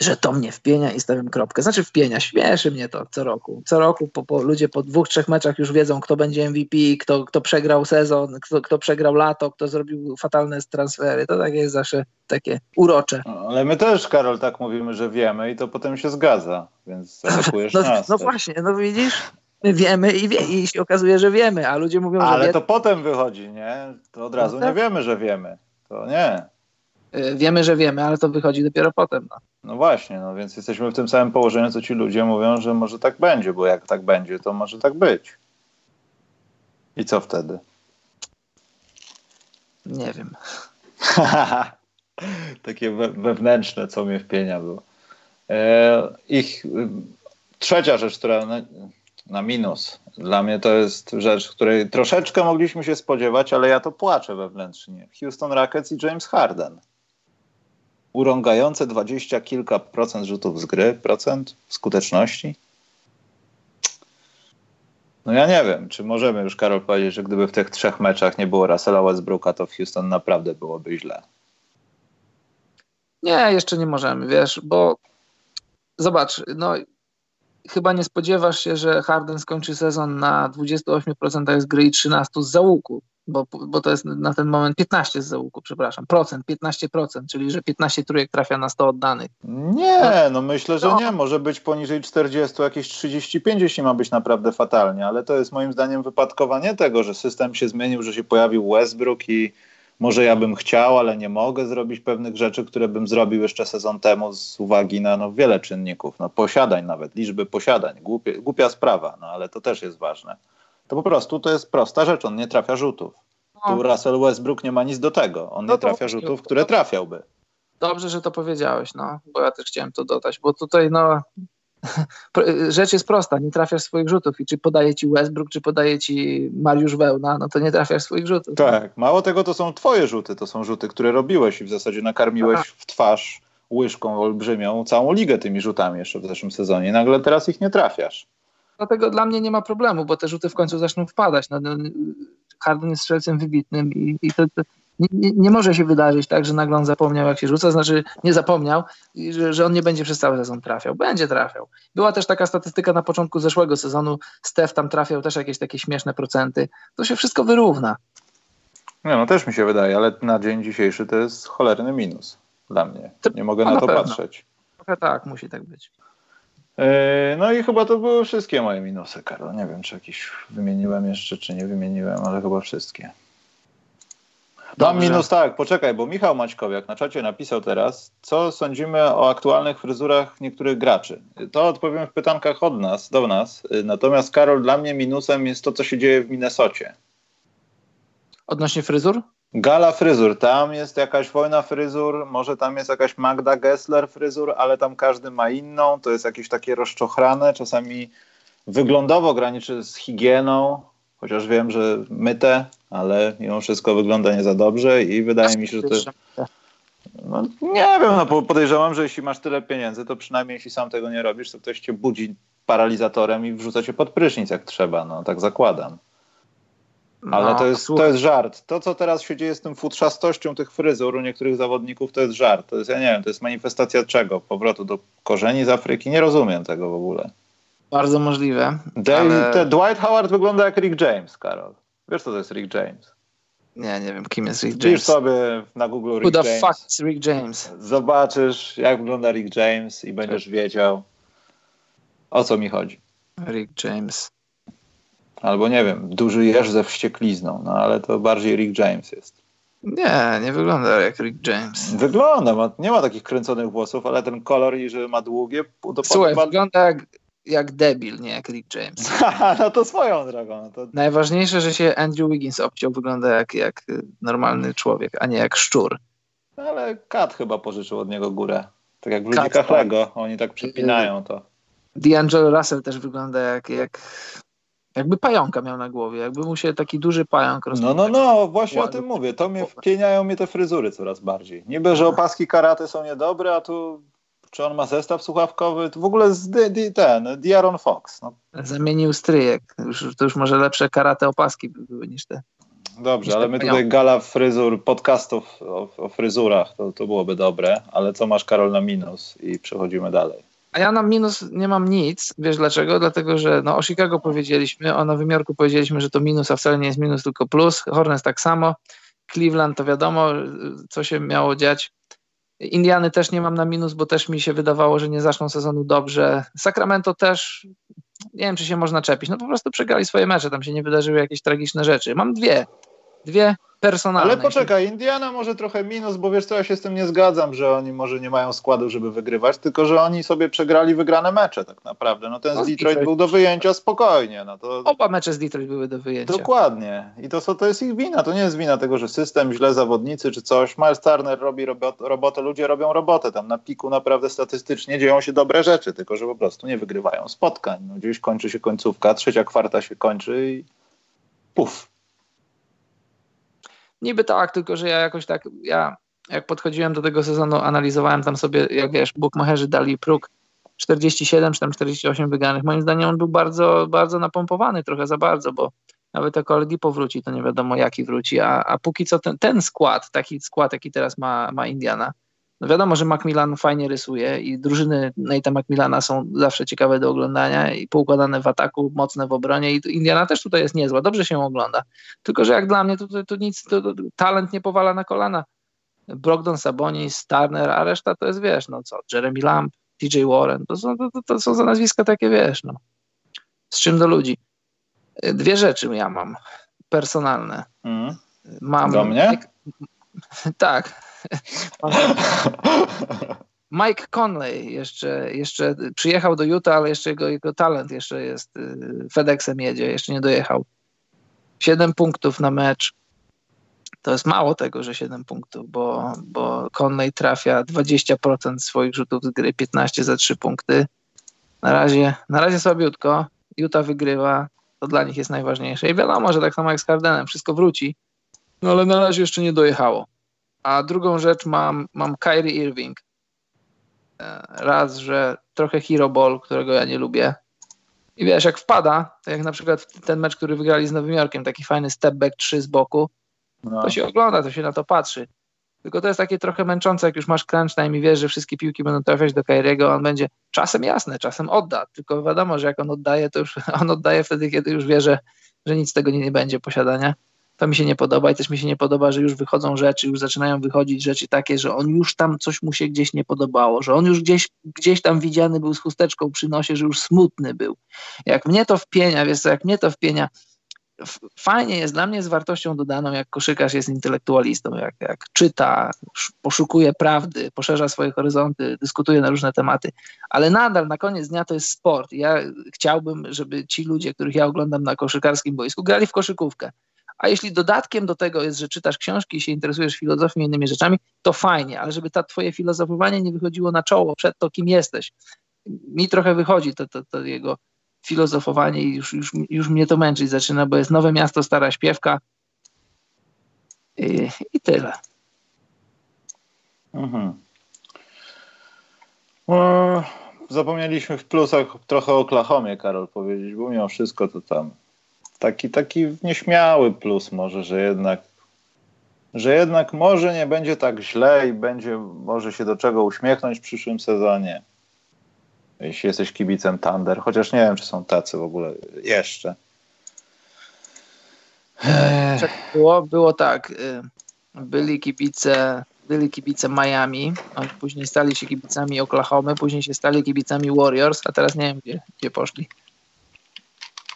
[SPEAKER 2] że to mnie wpienia i stawiam kropkę. Znaczy wpienia, śmieszy mnie to co roku. Co roku po, po, ludzie po dwóch, trzech meczach już wiedzą, kto będzie MVP, kto, kto przegrał sezon, kto, kto przegrał lato, kto zrobił fatalne transfery. To takie jest zawsze takie urocze.
[SPEAKER 1] No, ale my też, Karol, tak mówimy, że wiemy i to potem się zgadza, więc atakujesz
[SPEAKER 2] no,
[SPEAKER 1] nas.
[SPEAKER 2] No właśnie, no widzisz? My wiemy i, wie, i się okazuje, że wiemy, a ludzie mówią,
[SPEAKER 1] ale
[SPEAKER 2] że
[SPEAKER 1] Ale to potem wychodzi, nie? To od razu no tak. nie wiemy, że wiemy. To nie.
[SPEAKER 2] Y, wiemy, że wiemy, ale to wychodzi dopiero potem. No.
[SPEAKER 1] no właśnie, no więc jesteśmy w tym samym położeniu, co ci ludzie mówią, że może tak będzie, bo jak tak będzie, to może tak być. I co wtedy?
[SPEAKER 2] Nie wiem.
[SPEAKER 1] Takie we, wewnętrzne, co mnie wpienia było. E, ich trzecia rzecz, która na, na, minus dla mnie to jest rzecz, której troszeczkę mogliśmy się spodziewać, ale ja to płaczę wewnętrznie. Houston Rockets i James Harden. Urągające dwadzieścia kilka procent rzutów z gry, procent skuteczności. No ja nie wiem, czy możemy już, Karol, powiedzieć, że gdyby w tych trzech meczach nie było Russella Westbrooka, to w Houston naprawdę byłoby źle.
[SPEAKER 2] Nie, jeszcze nie możemy, wiesz, bo zobacz, no chyba nie spodziewasz się, że Harden skończy sezon na 28% z gry i 13% z załuku, bo, bo to jest na ten moment 15 z załuku, przepraszam, procent, 15%, czyli że 15 trójek trafia na 100 oddanych.
[SPEAKER 1] Nie, no. myślę, że nie, może być poniżej 40, jakieś 35, jeśli ma być naprawdę fatalnie, ale to jest moim zdaniem wypadkowanie tego, że system się zmienił, że się pojawił Westbrook i może ja bym chciał, ale nie mogę zrobić pewnych rzeczy, które bym zrobił jeszcze sezon temu z uwagi na no, wiele czynników, no, posiadań nawet, liczby posiadań, Głupie, głupia sprawa, no ale to też jest ważne. To po prostu to jest prosta rzecz, on nie trafia rzutów. Tu no. Russell Westbrook nie ma nic do tego, on no nie trafia rzutów, które trafiałby.
[SPEAKER 2] Dobrze, że to powiedziałeś, no, bo ja też chciałem to dodać, bo tutaj no rzecz jest prosta, nie trafiasz swoich rzutów i czy podaje ci Westbrook, czy podaje ci Mariusz Wełna, no to nie trafiasz swoich rzutów.
[SPEAKER 1] Tak, mało tego to są twoje rzuty, to są rzuty, które robiłeś i w zasadzie nakarmiłeś Aha. w twarz łyżką olbrzymią całą ligę tymi rzutami jeszcze w zeszłym sezonie. Nagle teraz ich nie trafiasz.
[SPEAKER 2] Dlatego dla mnie nie ma problemu, bo te rzuty w końcu zaczną wpadać. No, no Harden jest strzelcem wybitnym i, i to, to nie, nie, może się wydarzyć tak, że nagle on zapomniał, jak się rzuca, znaczy nie zapomniał, że, że on nie będzie przez cały sezon trafiał. Będzie trafiał. Była też taka statystyka na początku zeszłego sezonu. Stef tam trafiał też jakieś takie śmieszne procenty. To się wszystko wyrówna.
[SPEAKER 1] Nie, no też mi się wydaje, ale na dzień dzisiejszy to jest cholerny minus dla mnie. Nie mogę no na, na to pewno. patrzeć.
[SPEAKER 2] Trochę tak, musi tak być.
[SPEAKER 1] Yy, no i chyba to były wszystkie moje minusy, Karol. Nie wiem, czy jakieś wymieniłem jeszcze, czy nie wymieniłem, ale chyba wszystkie. Mam minus tak, poczekaj, bo Michał Maćkowiak na czacie napisał teraz, co sądzimy o aktualnych fryzurach niektórych graczy. To odpowiem w pytankach od nas, do nas. Natomiast Karol, dla mnie minusem jest to, co się dzieje w Minnesocie.
[SPEAKER 2] Odnośnie fryzur?
[SPEAKER 1] Gala fryzur. Tam jest jakaś wojna fryzur, może tam jest jakaś Magda Gessler fryzur, ale tam każdy ma inną. To jest jakieś takie rozczochrane, czasami wyglądowo graniczy z higieną, chociaż wiem, że myte, ale mimo wszystko wygląda nie za dobrze i wydaje mi się, że to... No, nie wiem, no podejrzewam, że jeśli masz tyle pieniędzy, to przynajmniej jeśli sam tego nie robisz, to ktoś cię budzi paralizatorem i wrzuca cię pod prysznic jak trzeba, no tak zakładam. Ale no, to, jest, to jest żart. To, co teraz się dzieje z tym futrzastością tych fryzur u niektórych zawodników, to jest żart. To jest, ja nie wiem, to jest manifestacja czego? Powrotu do korzeni z Afryki? Nie rozumiem tego w ogóle.
[SPEAKER 2] Bardzo możliwe.
[SPEAKER 1] ale... te, Dwight Howard wygląda jak Rick James, Karol. Wiesz, co to jest Rick James?
[SPEAKER 2] Nie, nie wiem, kim jest Rick James.
[SPEAKER 1] Pisz sobie na Google
[SPEAKER 2] Rick Who the James. fuck is Rick James?
[SPEAKER 1] Zobaczysz, jak wygląda Rick James i będziesz wiedział, o co mi chodzi.
[SPEAKER 2] Rick James.
[SPEAKER 1] Albo nie wiem, duży jeż ze wścieklizną, no ale to bardziej Rick James jest.
[SPEAKER 2] Nie, nie wygląda jak Rick James.
[SPEAKER 1] Wygląda, ma, nie ma takich kręconych włosów, ale ten kolor i że ma długie...
[SPEAKER 2] To Słuchaj, wygląda jak, jak debil, nie jak Rick James.
[SPEAKER 1] no to swoją drogą. No to...
[SPEAKER 2] Najważniejsze, że się Andrew Wiggins obciął, wygląda jak, jak normalny człowiek, a nie jak szczur.
[SPEAKER 1] Ale Kat chyba pożyczył od niego górę. Tak jak w ludzikach tak. Lego, oni tak przepinają to.
[SPEAKER 2] D'Angelo Russell też wygląda jak, jak jakby pająka miał na głowie, jakby mu się taki duży pająk
[SPEAKER 1] rozpoczął. No, no, no, właśnie o tym mówię. To mnie wpieniają mnie te fryzury coraz bardziej. Niby, że opaski karate są niedobre, a tu czy on ma zestaw słuchawkowy? To w ogóle z ten, Diaron Fox. No.
[SPEAKER 2] Zamienił stryjek. Już, to już może lepsze karate opaski by były niż te.
[SPEAKER 1] Dobrze, niż ale my tutaj gala fryzur, podcastów o, o fryzurach, to, to byłoby dobre, ale co masz Karol na minus i przechodzimy dalej.
[SPEAKER 2] A ja na minus nie mam nic. Wiesz dlaczego? Dlatego, że no, o Chicago powiedzieliśmy, o Nowym Jorku powiedzieliśmy, że to minus, a wcale nie jest minus, tylko plus. Hornets tak samo. Cleveland to wiadomo, co się miało dziać. Indiany też nie mam na minus, bo też mi się wydawało, że nie zaczną sezonu dobrze. Sacramento też, nie wiem, czy się można czepić. No po prostu przegrali swoje mecze, tam się nie wydarzyły jakieś tragiczne rzeczy. Mam dwie. Dwie personalne.
[SPEAKER 1] Ale poczekaj, Indiana może trochę minus, bo wiesz co, ja się z tym nie zgadzam, że oni może nie mają składu, żeby wygrywać, tylko że oni sobie przegrali wygrane mecze tak naprawdę. No ten no, z Detroit, Detroit był do wyjęcia spokojnie. No to...
[SPEAKER 2] Oba mecze z Detroit były do wyjęcia.
[SPEAKER 1] Dokładnie. I to, to jest ich wina. To nie jest wina tego, że system, źle zawodnicy czy coś. Miles Turner robi robot, robotę, ludzie robią robotę. Tam na piku naprawdę statystycznie dzieją się dobre rzeczy, tylko że po prostu nie wygrywają spotkań. No, gdzieś kończy się końcówka, trzecia kwarta się kończy i puf
[SPEAKER 2] Niby tak, tylko że ja jakoś tak, ja jak podchodziłem do tego sezonu, analizowałem tam sobie, jak wiesz, bookmacherzy dali próg 47 czy tam 48 wygranych. Moim zdaniem on był bardzo, bardzo napompowany, trochę za bardzo, bo nawet jak Oladipo wróci, to nie wiadomo jaki wróci, a, a póki co ten, ten skład, taki skład, jaki teraz ma, ma Indiana, no wiadomo, że Macmillan fajnie rysuje i drużyny Nate'a Macmillana są zawsze ciekawe do oglądania i poukładane w ataku, mocne w obronie i Indiana też tutaj jest niezła, dobrze się ogląda. Tylko, że jak dla mnie to, to, to nic, to, to, talent nie powala na kolana. Brogdon, Sabonis, Turner, a reszta to jest, wiesz, no co, Jeremy Lamb, TJ Warren, to są, to, to są za nazwiska takie, wiesz, no. Z czym do ludzi. Dwie rzeczy ja mam personalne. Mm.
[SPEAKER 1] Mam, do mnie?
[SPEAKER 2] Tak. Mike Conley jeszcze, jeszcze przyjechał do Utah, ale jeszcze jego, jego talent jeszcze jest y, FedExem jedzie, jeszcze nie dojechał. Siedem punktów na mecz. To jest mało tego, że 7 punktów, bo, bo Conley trafia 20% swoich rzutów z gry, 15 za 3 punkty. Na razie, na razie słabiutko. Utah wygrywa, to dla nich jest najważniejsze. I wiadomo, że tak samo jak z Hardenem, wszystko wróci, no ale na razie jeszcze nie dojechało. A drugą rzecz mam, mam Kyrie Irving. E, raz, że trochę hero ball, którego ja nie lubię. I wiesz, jak wpada, to jak na przykład ten mecz, który wygrali z Nowym Jorkiem, taki fajny step back 3 z boku, no. to się ogląda, to się na to patrzy. Tylko to jest takie trochę męczące, jak już masz crunch time i wiesz, że wszystkie piłki będą trafiać do Kairiego, on będzie czasem jasne, czasem odda, tylko wiadomo, że jak on oddaje, to już on oddaje wtedy, kiedy już wie, że, że nic z tego nie, nie będzie posiadania. To mi się nie podoba i też mi się nie podoba, że już wychodzą rzeczy, już zaczynają wychodzić rzeczy takie, że on już tam coś mu się gdzieś nie podobało, że on już gdzieś, gdzieś tam widziany był z chusteczką przy nosie, że już smutny był. Jak mnie to wpienia, wiesz co, jak mnie to wpienia, fajnie jest, dla mnie z wartością dodaną, jak koszykarz jest intelektualistą, jak, jak czyta, poszukuje prawdy, poszerza swoje horyzonty, dyskutuje na różne tematy, ale nadal na koniec dnia to jest sport. Ja chciałbym, żeby ci ludzie, których ja oglądam na koszykarskim boisku, grali w koszykówkę. A jeśli dodatkiem do tego jest, że czytasz książki i się interesujesz filozofią i innymi rzeczami, to fajnie, ale żeby ta twoje filozofowanie nie wychodziło na czoło przed to, kim jesteś. Mi trochę wychodzi to, to, to jego filozofowanie i już, już, już mnie to męczyć zaczyna, bo jest Nowe Miasto, Stara Śpiewka i, i tyle. Mhm.
[SPEAKER 1] Zapomnieliśmy w plusach trochę o Oklahomie, Karol, powiedzieć, bo mimo wszystko to tam taki, taki nieśmiały plus może, że jednak że jednak może nie będzie tak źle i będzie może się do czego uśmiechnąć w przyszłym sezonie jeśli jesteś kibicem Thunder, chociaż nie wiem, czy są tacy w ogóle jeszcze.
[SPEAKER 2] Było, było tak. Y, byli kibice, byli kibice Miami, oni później stali się kibicami Oklahoma, później się stali kibicami Warriors, a teraz nie wiem, gdzie, gdzie poszli.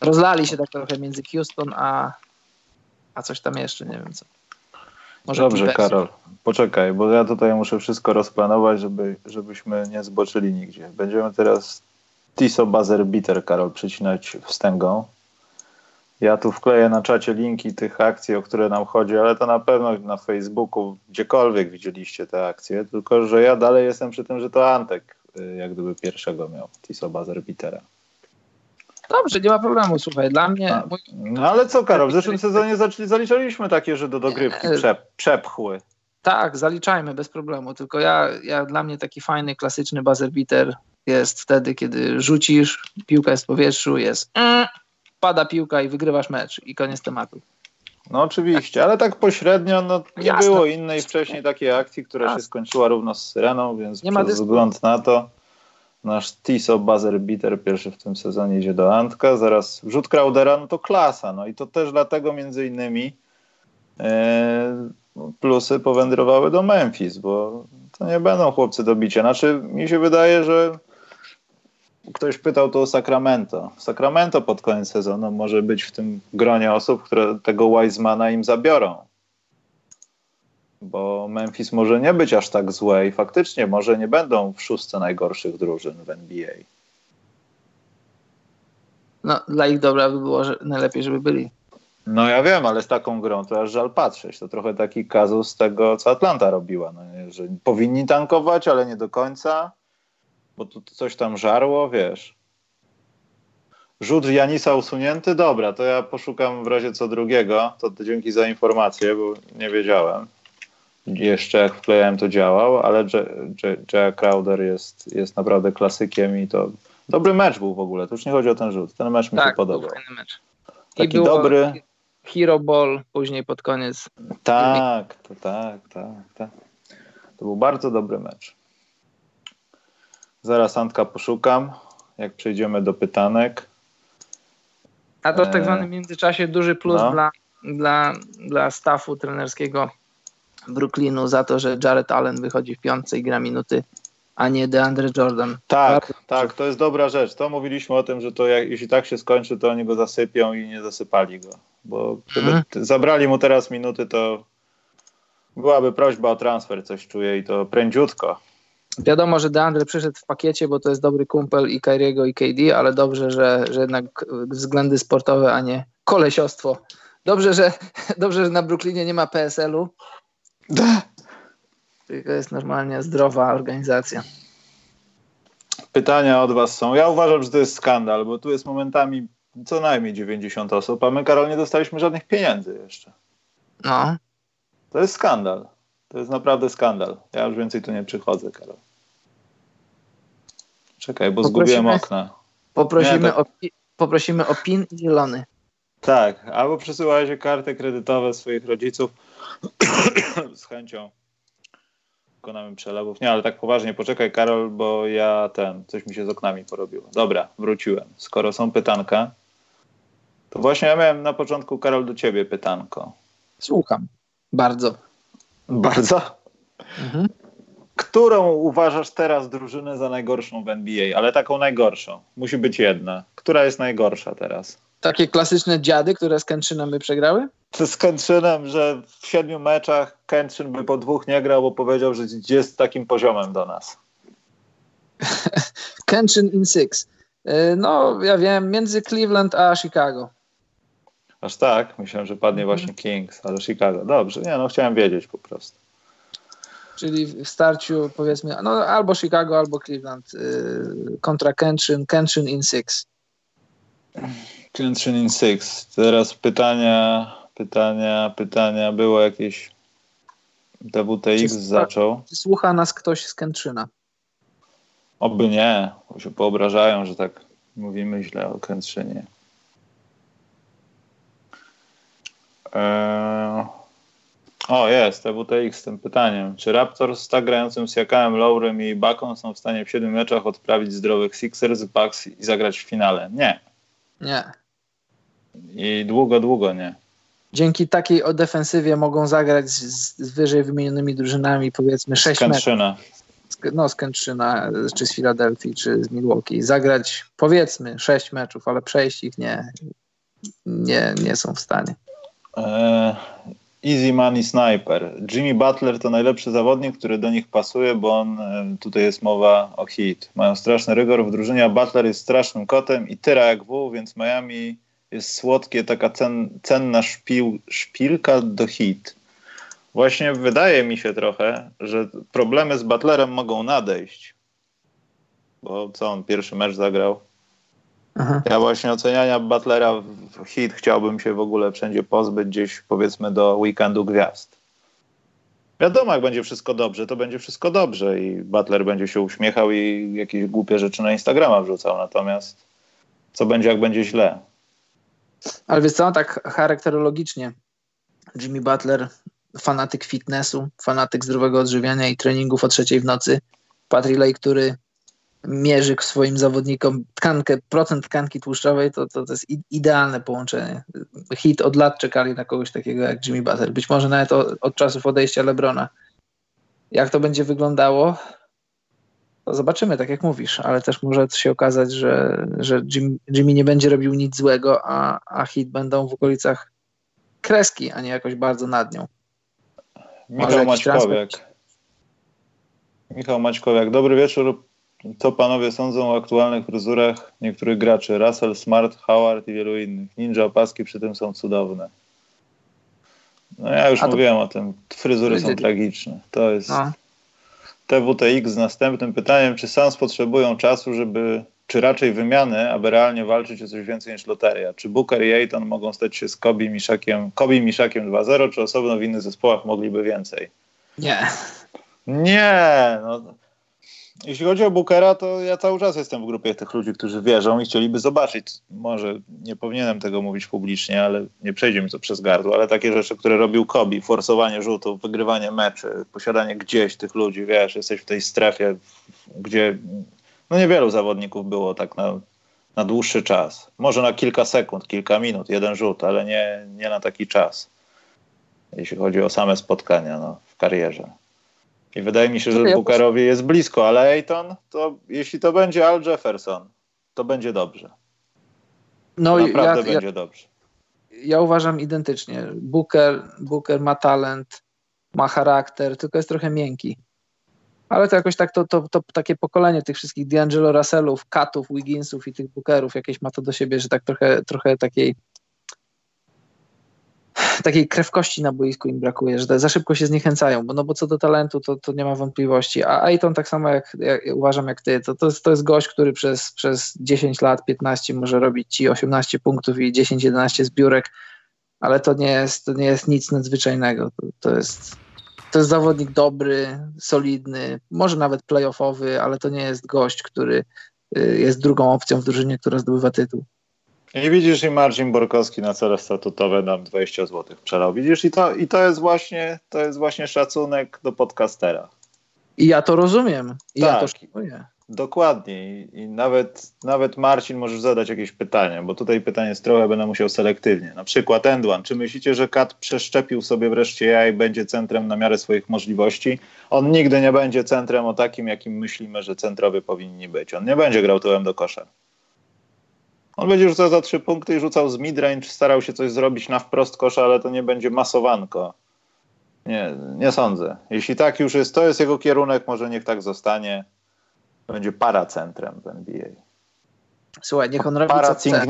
[SPEAKER 2] Rozlali się tak trochę między Houston a, a coś tam jeszcze, nie wiem co.
[SPEAKER 1] Może Dobrze, Karol, poczekaj, bo ja tutaj muszę wszystko rozplanować, żeby, żebyśmy nie zboczyli nigdzie. Będziemy teraz Tiso Buzzer Bitter, Karol, przycinać wstęgą. Ja tu wkleję na czacie linki tych akcji, o które nam chodzi, ale to na pewno na Facebooku, gdziekolwiek widzieliście te akcje, tylko że ja dalej jestem przy tym, że to Antek y, jak gdyby pierwszego miał Tiso Buzzer Bittera.
[SPEAKER 2] Dobrze, nie ma problemu, słuchaj, dla mnie...
[SPEAKER 1] Mój... No ale co, Karol, w zeszłym sezonie zaliczaliśmy takie, że do dogrywki e, przep, przepchły.
[SPEAKER 2] Tak, zaliczajmy bez problemu, tylko ja, ja dla mnie taki fajny, klasyczny buzzer beater jest wtedy, kiedy rzucisz, piłka jest w powietrzu, jest mm, pada piłka i wygrywasz mecz i koniec tematu.
[SPEAKER 1] No oczywiście, ale tak pośrednio no, nie Jasne. było innej wcześniej takiej akcji, która Jasne. się skończyła równo z syreną, więc nie przez wzgląd na to Nasz Tiso buzzer beater pierwszy w tym sezonie idzie do Antka, zaraz rzut Crowdera, no to klasa. No i to też dlatego między innymi e, plusy powędrowały do Memphis, bo to nie będą chłopcy do bicia. Znaczy mi się wydaje, że ktoś pytał to o Sacramento. Sacramento pod koniec sezonu może być w tym gronie osób, które tego Wisemana im zabiorą bo Memphis może nie być aż tak złe i faktycznie może nie będą w szóstce najgorszych drużyn w NBA.
[SPEAKER 2] No, dla ich dobra by było że najlepiej, żeby byli.
[SPEAKER 1] No ja wiem, ale z taką grą to aż żal patrzeć. To trochę taki kazus tego, co Atlanta robiła. No, że powinni tankować, ale nie do końca, bo tu coś tam żarło, wiesz. Rzut Janisa usunięty? Dobra, to ja poszukam w razie co drugiego. To dzięki za informację, bo nie wiedziałem jeszcze jak wklejałem to działał, ale Jack Crowder jest, jest naprawdę klasykiem i to dobry mecz był w ogóle. To już nie chodzi o ten rzut. Ten mecz mi
[SPEAKER 2] tak,
[SPEAKER 1] się podobał.
[SPEAKER 2] Fajny mecz.
[SPEAKER 1] Taki dobry.
[SPEAKER 2] Hero Ball później pod koniec.
[SPEAKER 1] Tak, to tak, tak, tak. To był bardzo dobry mecz. Zaraz Antka poszukam, jak przejdziemy do pytanek.
[SPEAKER 2] A to w tak zwanym międzyczasie duży plus no. dla, dla, dla staffu trenerskiego Brooklynu za to, że Jared Allen wychodzi w piątce i gra minuty, a nie DeAndre Jordan.
[SPEAKER 1] Tak, tak, to jest dobra rzecz. To mówiliśmy o tym, że to jak, jeśli tak się skończy, to oni go zasypią i nie zasypali go. Bo gdyby hmm. zabrali mu teraz minuty, to byłaby prośba o transfer, coś czuję i to prędziutko.
[SPEAKER 2] Wiadomo, że DeAndre przyszedł w pakiecie, bo to jest dobry kumpel i Kyriego i KD, ale dobrze, że, że jednak względy sportowe, a nie kolesiostwo. Dobrze, że, dobrze, że na Brooklynie nie ma PSL-u. Tylko jest normalnie zdrowa organizacja.
[SPEAKER 1] Pytania od Was są. Ja uważam, że to jest skandal, bo tu jest momentami co najmniej 90 osób, a my, Karol, nie dostaliśmy żadnych pieniędzy jeszcze.
[SPEAKER 2] No.
[SPEAKER 1] To jest skandal. To jest naprawdę skandal. Ja już więcej tu nie przychodzę, Karol. Czekaj, bo poprosimy, zgubiłem okna.
[SPEAKER 2] Poprosimy, nie, tak. o, poprosimy o PIN i zielony.
[SPEAKER 1] Tak, albo przesyłajcie karty kredytowe swoich rodziców z chęcią dokonamy przelewów. Nie, ale tak poważnie, poczekaj Karol, bo ja ten, coś mi się z oknami porobiło. Dobra, wróciłem. Skoro są pytanka, to właśnie ja miałem na początku, Karol, do ciebie pytanko.
[SPEAKER 2] Słucham. Bardzo.
[SPEAKER 1] Bardzo? Mhm. Którą uważasz teraz drużynę za najgorszą w NBA? Ale taką najgorszą. Musi być jedna. Która jest najgorsza teraz?
[SPEAKER 2] Takie klasyczne dziady, które z Kętrzynem by przegrały?
[SPEAKER 1] Z Kętrzynem, że w siedmiu meczach Kętrzyn by po dwóch nie grał, bo powiedział, że jest takim poziomem do nas.
[SPEAKER 2] Kętrzyn in six. Y, no, ja wiem, między Cleveland a Chicago.
[SPEAKER 1] Aż tak? Myślałem, że padnie mhm. właśnie Kings, ale Chicago. Dobrze, nie no, chciałem wiedzieć po prostu.
[SPEAKER 2] Czyli w starciu powiedzmy, no albo Chicago, albo Cleveland yy, kontra Kenshin, Kenshin in six.
[SPEAKER 1] Kenshin in six. Teraz pytania, pytania, pytania. Było jakieś WTX czy zaczął.
[SPEAKER 2] Czy słucha nas ktoś z Kenszyna?
[SPEAKER 1] Oby nie, bo się poobrażają, że tak mówimy źle o Kenszynie. Eee... O, jest, TWTX z tym pytaniem. Czy Raptors z tak grającym z Jakamem, Lowrym i Baką są w stanie w siedmiu meczach odprawić zdrowych Sixers, Bucks i zagrać w finale? Nie.
[SPEAKER 2] Nie.
[SPEAKER 1] I długo, długo nie.
[SPEAKER 2] Dzięki takiej defensywie mogą zagrać z, z wyżej wymienionymi drużynami powiedzmy sześć meczów. No, z Kętrzyna, czy z Filadelfii, czy z Milwaukee. Zagrać powiedzmy sześć meczów, ale przejść ich nie, nie, nie są w stanie.
[SPEAKER 1] E, easy money sniper. Jimmy Butler to najlepszy zawodnik, który do nich pasuje, bo on, e, tutaj jest mowa o hit. Mają straszny rygor w drużynie, a Butler jest strasznym kotem i tyra jak wół, więc Miami jest słodkie, taka cen, cenna szpil, szpilka do hit. Właśnie wydaje mi się trochę, że problemy z Butlerem mogą nadejść. Bo co on pierwszy mecz zagrał? Aha. Ja właśnie oceniania Butlera w hit chciałbym się w ogóle wszędzie pozbyć, gdzieś powiedzmy do weekendu gwiazd. Wiadomo, jak będzie wszystko dobrze, to będzie wszystko dobrze i Butler będzie się uśmiechał i jakieś głupie rzeczy na Instagrama wrzucał. Natomiast co będzie, jak będzie źle?
[SPEAKER 2] Ale wiesz co, tak charakterologicznie Jimmy Butler, fanatyk fitnessu, fanatyk zdrowego odżywiania i treningów o trzeciej w nocy. Patrick Lay, który mierzy swoim zawodnikom tkankę, procent tkanki tłuszczowej, to, to, to jest idealne połączenie. Hit od lat czekali na kogoś takiego jak Jimmy Butler. Być może nawet od, od czasów odejścia LeBrona. Jak to będzie wyglądało? Zobaczymy, tak jak mówisz, ale też może się okazać, że, że Jimmy, Jimmy nie będzie robił nic złego, a, a hit będą w okolicach kreski, a nie jakoś bardzo nad nią.
[SPEAKER 1] Michał Maćkowiak. Michał Maćkowiak, dobry wieczór. Co panowie sądzą o aktualnych fryzurach niektórych graczy? Russell, Smart, Howard i wielu innych. Ninja opaski przy tym są cudowne. No ja już to... mówiłem o tym. Fryzury są tragiczne. To jest no. TWTX z następnym pytaniem. Czy Suns potrzebują czasu, żeby, czy raczej wymiany, aby realnie walczyć o coś więcej niż loteria? Czy Booker i Ayton mogą stać się z Kobe Miszakiem, Kobe Miszakiem 2-0, czy osobno w innych zespołach mogliby więcej?
[SPEAKER 2] Nie.
[SPEAKER 1] Nie, no. Jeśli chodzi o Bookera, to ja cały czas jestem w grupie tych ludzi, którzy wierzą i chcieliby zobaczyć. Może nie powinienem tego mówić publicznie, ale nie przejdzie mi to przez gardło, ale takie rzeczy, które robił Kobi, forsowanie rzutów, wygrywanie meczy, posiadanie gdzieś tych ludzi, wiesz, jesteś w tej strefie, gdzie no niewielu zawodników było tak na, na dłuższy czas. Może na kilka sekund, kilka minut, jeden rzut, ale nie, nie na taki czas. Jeśli chodzi o same spotkania no, w karierze. I wydaje mi się, że Bookerowi jest blisko, ale Ayton, to jeśli to będzie Al Jefferson, to będzie dobrze. No naprawdę ja, będzie ja, dobrze.
[SPEAKER 2] Ja uważam identycznie. Booker, Booker ma talent, ma charakter, tylko jest trochę miękki. Ale to jakoś tak to, to, to takie pokolenie tych wszystkich D'Angelo Russellów, Katów, Wigginsów i tych Bookerów jakieś ma to do siebie, że tak trochę, trochę takiej takiej krewkości na boisku im brakuje, że za szybko się zniechęcają, bo, no bo co do talentu, to, to nie ma wątpliwości. A Aiton tak samo jak, jak uważam jak ty, to, to, jest, to jest gość, który przez, przez 10 lat, 15 może robić ci 18 punktów i 10-11 zbiórek, ale to nie jest, to nie jest nic nadzwyczajnego. To, to, jest, to jest zawodnik dobry, solidny, może nawet playoffowy, ale to nie jest gość, który y, jest drugą opcją w drużynie, która zdobywa tytuł.
[SPEAKER 1] I widzisz, i Marcin Borkowski na cele statutowe nam 20 zł przelał. Widzisz, i to, i to jest właśnie to jest właśnie szacunek do podcastera.
[SPEAKER 2] I ja to rozumiem. I tak, ja to tak. szanuję.
[SPEAKER 1] Dokładnie. I, I, nawet, nawet Marcin możesz zadać jakieś pytania, bo tutaj pytanie jest trochę, będę musiał selektywnie. Na przykład Endwan. Czy myślicie, że Kat przeszczepił sobie wreszcie ja i będzie centrem na miarę swoich możliwości? On nigdy nie będzie centrem o takim, jakim myślimy, że centrowie powinni być. On nie będzie grał tyłem do kosza. On będzie rzucał za trzy punkty i rzucał z midrange, starał się coś zrobić na wprost kosza, ale to nie będzie masowanko. Nie, nie sądzę. Jeśli tak już jest, to jest jego kierunek, może niech tak zostanie. Będzie paracentrem w NBA.
[SPEAKER 2] Słuchaj, niech on robi
[SPEAKER 1] Para
[SPEAKER 2] co
[SPEAKER 1] chce.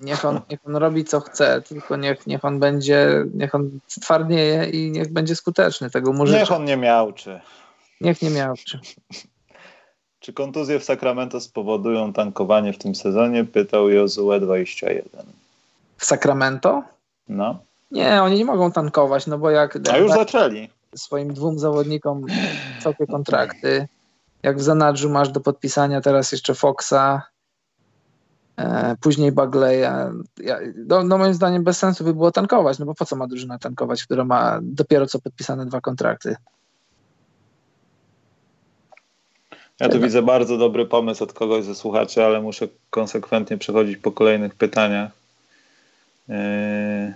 [SPEAKER 2] Niech on, niech on robi co chce, tylko niech, niech on będzie, niech on twardnieje i niech będzie skuteczny. Tego mu
[SPEAKER 1] Niech on nie miał czy.
[SPEAKER 2] Niech nie miał czy.
[SPEAKER 1] Kontuzje w Sacramento spowodują tankowanie w tym sezonie? Pytał Jozue 21.
[SPEAKER 2] W Sacramento?
[SPEAKER 1] No.
[SPEAKER 2] Nie, oni nie mogą tankować, no bo jak...
[SPEAKER 1] A już zaczęli.
[SPEAKER 2] Swoim dwóm zawodnikom wysokie kontrakty. Jak w Zanadżu masz do podpisania teraz jeszcze Foxa, e, później Bagleya. Ja, no, no, moim zdaniem bez sensu by było tankować, no bo po co ma drużyna tankować, która ma dopiero co podpisane dwa kontrakty?
[SPEAKER 1] Ja tu widzę bardzo dobry pomysł od kogoś ze słuchaczy, ale muszę konsekwentnie przechodzić po kolejnych pytaniach. Yy...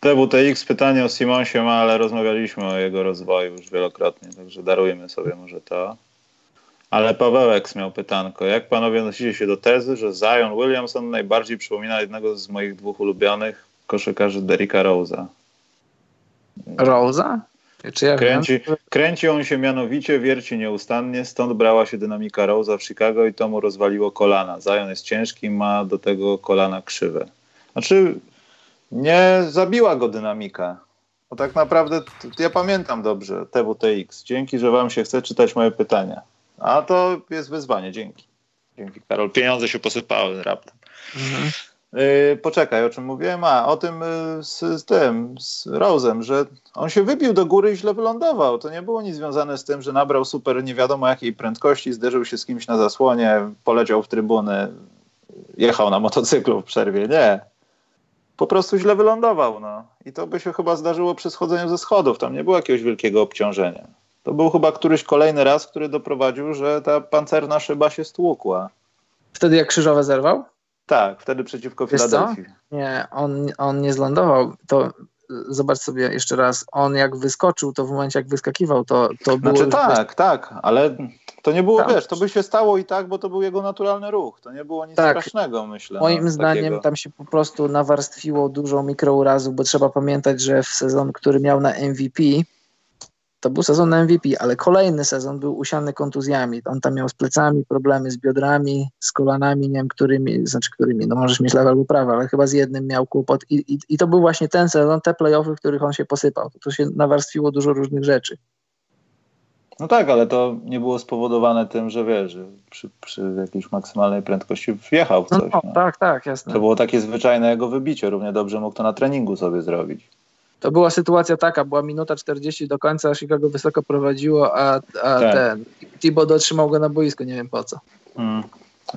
[SPEAKER 1] TWTX pytanie o Simonsie ma, ale rozmawialiśmy o jego rozwoju już wielokrotnie, także darujemy sobie może to. Ale Pawełek miał pytanko. Jak panowie nosicie się do tezy, że Zion Williamson najbardziej przypomina jednego z moich dwóch ulubionych koszykarzy Derricka Rose'a?
[SPEAKER 2] Rose'a?
[SPEAKER 1] Ja kręci, kręci on się mianowicie, wierci nieustannie, stąd brała się dynamika Rose'a w Chicago i to mu rozwaliło kolana. Zion jest ciężki, ma do tego kolana krzywe. Znaczy, nie zabiła go dynamika. Bo tak naprawdę, ja pamiętam dobrze TWTX. Dzięki, że wam się chce czytać moje pytania. A to jest wyzwanie, dzięki. Dzięki, Karol. Pieniądze się posypały raptem. Mhm. Yy, poczekaj, o czym mówiłem? A, o tym yy, z, z, tym, z Rose'em, że on się wybił do góry i źle wylądował. To nie było nic związane z tym, że nabrał super nie wiadomo jakiej prędkości, zderzył się z kimś na zasłonie, poleciał w trybuny, jechał na motocyklu w przerwie. Nie. Po prostu źle wylądował. No. I to by się chyba zdarzyło przy schodzeniu ze schodów. Tam nie było jakiegoś wielkiego obciążenia. To był chyba któryś kolejny raz, który doprowadził, że ta pancerna szyba się stłukła.
[SPEAKER 2] Wtedy jak krzyżowe zerwał?
[SPEAKER 1] Tak, wtedy przeciwko Filadelfii.
[SPEAKER 2] Nie, on, on nie zlądował. To zobacz sobie jeszcze raz, on jak wyskoczył, to w momencie jak wyskakiwał, to, to było...
[SPEAKER 1] Znaczy tak, tak, ale to nie było, tak. wiesz, to by się stało i tak, bo to był jego naturalny ruch. To nie było nic tak. strasznego, myślę.
[SPEAKER 2] Moim no, zdaniem takiego. tam się po prostu nawarstwiło dużo mikrourazów, bo trzeba pamiętać, że w sezon, który miał na MVP, to był sezon na MVP, ale kolejny sezon był usiany kontuzjami. On tam miał z plecami problemy, z biodrami, z kolanami, nie wiem którymi, znaczy którymi, no możesz mieć lewo albo prawo, ale chyba z jednym miał kłopot i, i, i to był właśnie ten sezon, te playoffy, w których on się posypał. To się nawarstwiło dużo różnych rzeczy.
[SPEAKER 1] No tak, ale to nie było spowodowane tym, że wiesz, że przy, przy jakiejś maksymalnej prędkości wjechał w no, coś. No,
[SPEAKER 2] no. Tak, tak, jasne.
[SPEAKER 1] To było takie zwyczajne jego wybicie. Równie dobrze mógł to na treningu sobie zrobić.
[SPEAKER 2] To była sytuacja taka, była minuta 40 do końca, Chicago wysoko prowadziło, a, a tak. ten Thibaut dotrzymał go na boisku, nie wiem po co. Hmm.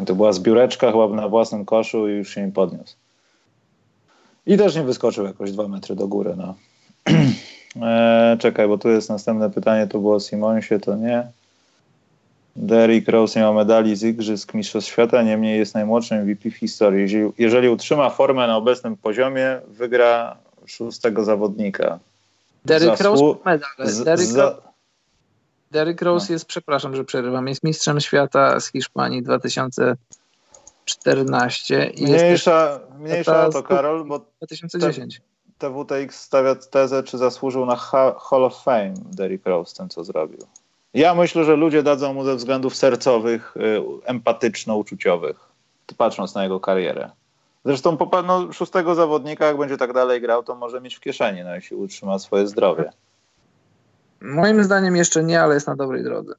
[SPEAKER 1] To była zbióreczka chyba na własnym koszu i już się nie podniósł. I też nie wyskoczył jakoś dwa metry do góry. No. e, czekaj, bo tu jest następne pytanie, to było o Simonsie, to nie. Derrick Rose nie ma medali z Igrzysk Mistrzostw Świata, niemniej jest najmłodszym MVP w historii. Jeżeli, jeżeli utrzyma formę na obecnym poziomie, wygra szóstego zawodnika.
[SPEAKER 2] Derrick Zasłu- Rose medal. Derrick, za- Derrick Rose no. jest, przepraszam, że przerywam, jest mistrzem świata z Hiszpanii 2014. I
[SPEAKER 1] mniejsza mniejsza o to, Karol, bo
[SPEAKER 2] 2010.
[SPEAKER 1] TWTX stawia tezę, czy zasłużył na Hall of Fame Derrick Rose, ten co zrobił. Ja myślę, że ludzie dadzą mu ze względów sercowych, y, empatyczno-uczuciowych, patrząc na jego karierę. Zresztą no, szóstego zawodnika, jak będzie tak dalej grał, to może mieć w kieszeni, no, jeśli utrzyma swoje zdrowie.
[SPEAKER 2] Moim zdaniem jeszcze nie, ale jest na dobrej drodze.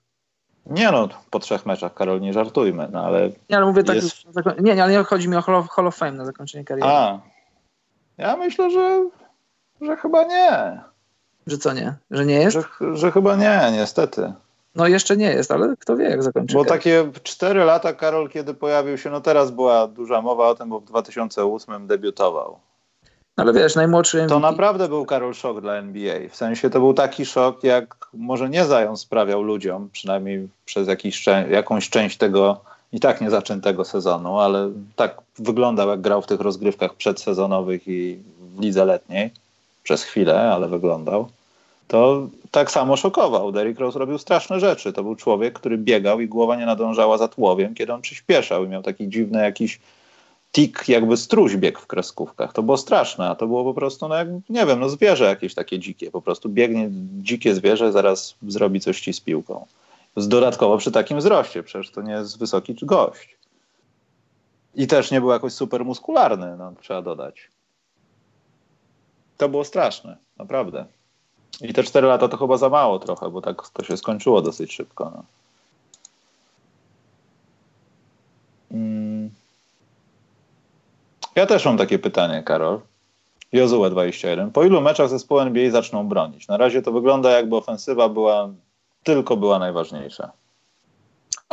[SPEAKER 1] Nie no, po trzech meczach, Karol, nie żartujmy, no ale...
[SPEAKER 2] Nie, ale mówię tak, jest... nie, nie, ale chodzi mi o Hall of Fame na zakończenie kariery.
[SPEAKER 1] A, ja myślę, że, że chyba nie.
[SPEAKER 2] Że co nie? Że nie jest?
[SPEAKER 1] Że, że chyba nie, niestety.
[SPEAKER 2] No jeszcze nie jest, ale kto wie jak zakończy.
[SPEAKER 1] Bo takie cztery lata, Karol, kiedy pojawił się, no teraz była duża mowa o tym, bo w 2008 debiutował.
[SPEAKER 2] Ale wiesz, najmłodszy MVP...
[SPEAKER 1] To naprawdę był Karol szok dla NBA. W sensie to był taki szok, jak może nie Zion sprawiał ludziom, przynajmniej przez jakiś, jakąś część tego i tak niezaczętego sezonu, ale tak wyglądał, jak grał w tych rozgrywkach przedsezonowych i w lidze letniej. Przez chwilę, ale wyglądał. To tak samo szokował. Derrick Rose robił straszne rzeczy. To był człowiek, który biegał i głowa nie nadążała za tłowiem, kiedy on przyspieszał i miał taki dziwny jakiś tik, jakby struś w kreskówkach. To było straszne, a to było po prostu, no jak, nie wiem, no zwierzę jakieś takie dzikie. Po prostu biegnie dzikie zwierzę, zaraz zrobi coś ci z piłką. Dodatkowo przy takim wzroście, przecież to nie jest wysoki gość. I też nie był jakoś super muskularny, no, trzeba dodać. To było straszne, naprawdę. I te 4 lata to chyba za mało trochę, bo tak to się skończyło dosyć szybko. No. Mm. Ja też mam takie pytanie, Karol. Jozue 21. Po ilu meczach zespołu NBA zaczną bronić? Na razie to wygląda jakby ofensywa była tylko była najważniejsza.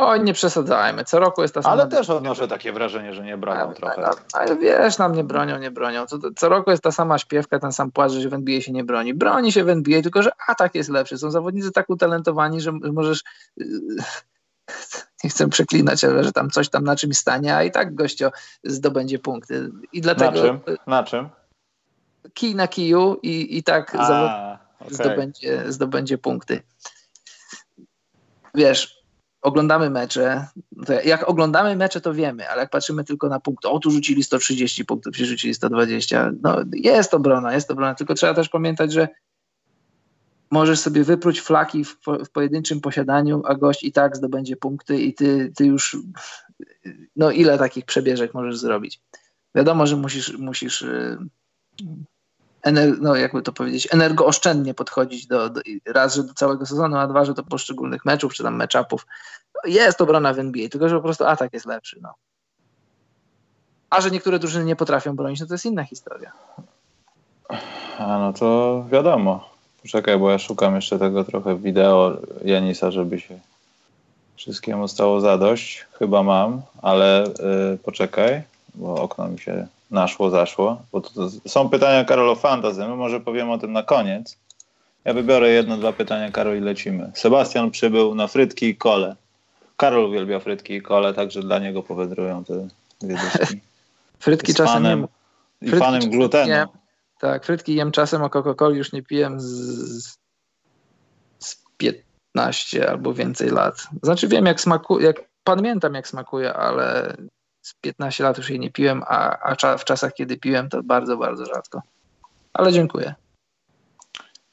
[SPEAKER 2] Oj, nie przesadzajmy. Co roku jest ta
[SPEAKER 1] sama. Ale też odnoszę takie wrażenie, że nie bronią trochę. Ale,
[SPEAKER 2] ale wiesz, nam nie bronią, nie bronią. Co, co roku jest ta sama śpiewka, ten sam płacz, że w NBA się nie broni. Broni się w NBA, tylko że atak jest lepszy. Są zawodnicy tak utalentowani, że możesz. Nie chcę przeklinać, ale że tam coś tam na czymś stanie, a i tak gościo zdobędzie punkty. I dlatego.
[SPEAKER 1] Na czym? Na czym?
[SPEAKER 2] Kij na kiju i, i tak a, okay. zdobędzie, zdobędzie punkty. Wiesz, oglądamy mecze, jak oglądamy mecze, to wiemy, ale jak patrzymy tylko na punkty, o tu rzucili 130 punktów, rzucili 120, no jest obrona, jest obrona, tylko trzeba też pamiętać, że możesz sobie wypróć flaki w, w pojedynczym posiadaniu, a gość i tak zdobędzie punkty i ty, ty już, no ile takich przebieżek możesz zrobić? Wiadomo, że musisz, musisz y, ener, no jakby to powiedzieć, energooszczędnie podchodzić do, do, raz, że do całego sezonu, a dwa, że do poszczególnych meczów, czy tam meczapów. Jest obrona w NBA, tylko że po prostu atak jest lepszy. No. A że niektóre drużyny nie potrafią bronić, no to jest inna historia.
[SPEAKER 1] A no to wiadomo. Poczekaj, bo ja szukam jeszcze tego trochę wideo Janisa, żeby się wszystkiemu stało zadość. Chyba mam, ale yy, poczekaj, bo okno mi się naszło, zaszło, bo to, to są pytania Karol o fantazy, my może powiemy o tym na koniec. Ja wybiorę jedno, dwa pytania, Karol, i lecimy. Sebastian przybył na frytki i kole. Karol uwielbia frytki i kole, także dla niego powędrują te dwie dyszki.
[SPEAKER 2] frytki czasem fanem,
[SPEAKER 1] I fanem glutenu. Jem,
[SPEAKER 2] tak, frytki jem czasem, a Coca-Coli już nie piję z, z 15 albo więcej lat. Znaczy wiem, jak smakuje, jak pamiętam, jak smakuje, ale z 15 lat już jej nie piłem, a, a w czasach, kiedy piłem, to bardzo, bardzo rzadko. Ale dziękuję.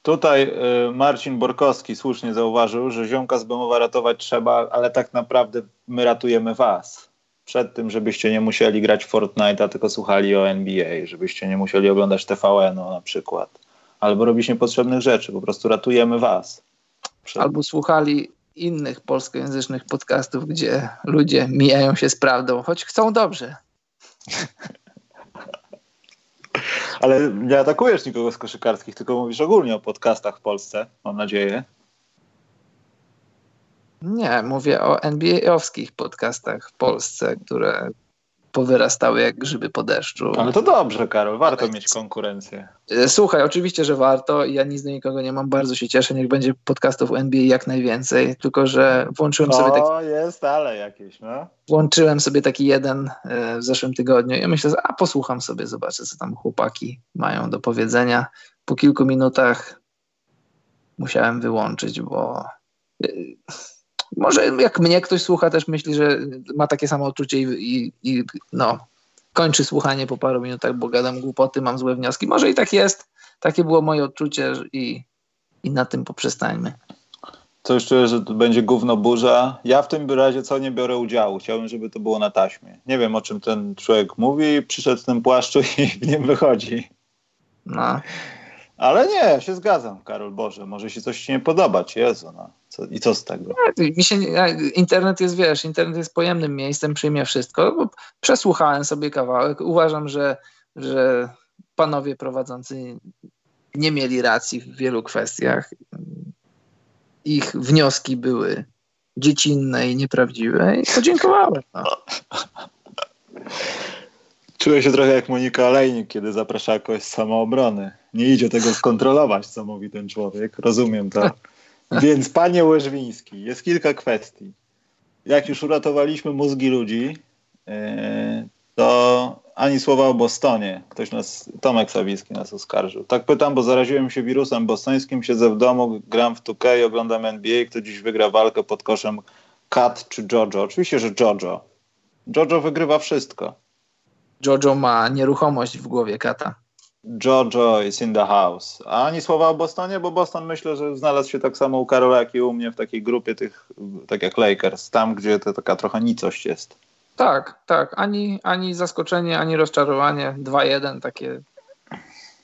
[SPEAKER 1] Tutaj y, Marcin Borkowski słusznie zauważył, że ziomka z Bemowa ratować trzeba, ale tak naprawdę my ratujemy was. Przed tym, żebyście nie musieli grać Fortnite'a, tylko słuchali o NBA, żebyście nie musieli oglądać TVN-u na przykład. Albo robić niepotrzebnych rzeczy, po prostu ratujemy was.
[SPEAKER 2] Przed... Albo słuchali innych polskojęzycznych podcastów, gdzie ludzie mijają się z prawdą, choć chcą dobrze.
[SPEAKER 1] Ale nie atakujesz nikogo z koszykarskich, tylko mówisz ogólnie o podcastach w Polsce, mam nadzieję.
[SPEAKER 2] Nie, mówię o NBA-owskich podcastach w Polsce, które powyrastały jak grzyby po deszczu.
[SPEAKER 1] Ale to dobrze, Karol, warto Ale... mieć konkurencję.
[SPEAKER 2] E, słuchaj, oczywiście, że warto. Ja nic do nikogo nie mam, bardzo się cieszę. Niech będzie podcastów NBA jak najwięcej. Tylko, że włączyłem sobie taki.
[SPEAKER 1] O, jest, ale jakieś, no.
[SPEAKER 2] Włączyłem sobie taki jeden e, w zeszłym tygodniu i myślę, że a posłucham sobie, zobaczę, co tam chłopaki mają do powiedzenia. Po kilku minutach musiałem wyłączyć, bo e, może jak mnie ktoś słucha, też myśli, że ma takie samo odczucie i, i, i no, kończy słuchanie po paru minutach, bo gadam głupoty, mam złe wnioski. Może i tak jest. Takie było moje odczucie i, i na tym poprzestańmy.
[SPEAKER 1] Coś czuję, że to będzie gówno burza. Ja w tym razie co nie biorę udziału. Chciałbym, żeby to było na taśmie. Nie wiem, o czym ten człowiek mówi. Przyszedł w tym płaszczu i w nim wychodzi.
[SPEAKER 2] No.
[SPEAKER 1] Ale nie, się zgadzam, Karol Boże. Może się coś ci nie podobać. Jezu, no. Co, I co z tego?
[SPEAKER 2] Mi się, internet jest, wiesz, internet jest pojemnym miejscem, przyjmie wszystko. Przesłuchałem sobie kawałek. Uważam, że, że panowie prowadzący nie mieli racji w wielu kwestiach. Ich wnioski były dziecinne i nieprawdziwe i podziękowałem. No.
[SPEAKER 1] Czuję się trochę jak Monika Olejnik, kiedy zaprasza kogoś z samoobrony. Nie idzie tego skontrolować, co mówi ten człowiek. Rozumiem to. Więc panie Łyżwiński, jest kilka kwestii. Jak już uratowaliśmy mózgi ludzi, e, to ani słowa o Bostonie. Ktoś nas, Tomek Sawicki nas oskarżył. Tak pytam, bo zaraziłem się wirusem bostońskim, siedzę w domu, gram w 2K, oglądam NBA, kto dziś wygra walkę pod koszem Kat czy Jojo. Oczywiście, że Jojo. Jojo wygrywa wszystko.
[SPEAKER 2] Jojo ma nieruchomość w głowie Kata.
[SPEAKER 1] Jojo is in the house. A ani słowa o Bostonie, bo Boston myślę, że znalazł się tak samo u Karola, jak i u mnie w takiej grupie tych, tak jak Lakers, tam gdzie to taka trochę nicość jest.
[SPEAKER 2] Tak, tak. Ani, ani zaskoczenie, ani rozczarowanie. 2-1 takie,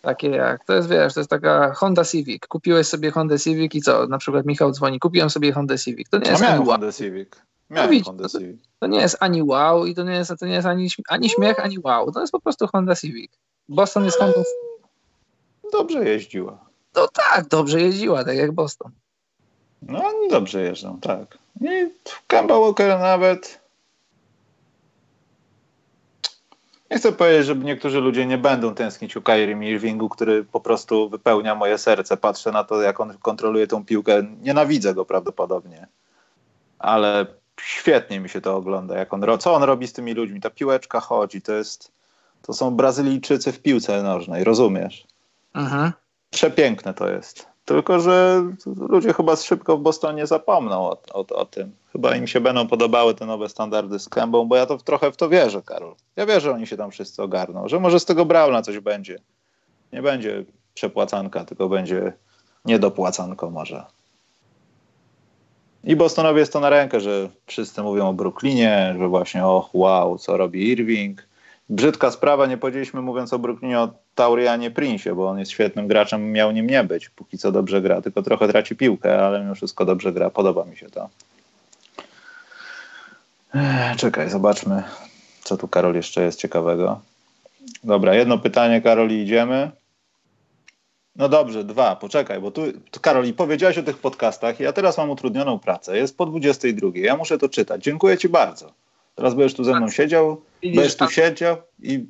[SPEAKER 2] takie jak, to jest wiesz, to jest taka Honda Civic. Kupiłeś sobie Honda Civic i co? Na przykład Michał dzwoni, kupiłem sobie Honda Civic. To nie jest
[SPEAKER 1] miałem Honda Civic. Miałem no, Honda Civic.
[SPEAKER 2] To, to, nie jest ani wow i to nie jest, to nie jest ani, ani śmiech, ani wow. To jest po prostu Honda Civic. Boston jest Honda
[SPEAKER 1] Dobrze jeździła.
[SPEAKER 2] No tak, dobrze jeździła, tak jak Boston.
[SPEAKER 1] No oni dobrze jeżdżą, tak. I Kemba Walker nawet nie chcę powiedzieć, że niektórzy ludzie nie będą tęsknić u Kyrie Irvingu, który po prostu wypełnia moje serce. Patrzę na to, jak on kontroluje tą piłkę. Nienawidzę go prawdopodobnie. Ale świetnie mi się to ogląda. Jak on, co on robi z tymi ludźmi? Ta piłeczka chodzi. To jest to są Brazylijczycy w piłce nożnej, rozumiesz? Mhm. Przepiękne to jest. Tylko, że ludzie chyba szybko w Bostonie zapomną o, o, o, tym. Chyba im się będą podobały te nowe standardy z Kębą, bo ja to trochę w to wierzę, Karol. Ja wierzę, że oni się tam wszyscy ogarną, że może z tego Brauna coś będzie. Nie będzie przepłacanka, tylko będzie niedopłacanko może. I Bostonowi jest to na rękę, że wszyscy mówią o Brooklynie, że właśnie och, wow, co robi Irving brzydka sprawa, nie powiedzieliśmy mówiąc o Brooklynie o Taurianie Prince, bo on jest świetnym graczem, miał nim nie być, póki co dobrze gra, tylko trochę traci piłkę, ale mimo wszystko dobrze gra, podoba mi się to. Czekaj, zobaczmy, co tu Karol jeszcze jest ciekawego. Dobra, jedno pytanie, Karol, i idziemy. No dobrze, dwa, poczekaj, bo tu, tu Karol, powiedziałeś o tych podcastach, ja teraz mam utrudnioną pracę, jest po 22, ja muszę to czytać. Dziękuję Ci bardzo. Teraz będziesz tu ze mną siedział, Widzisz, tu siedział i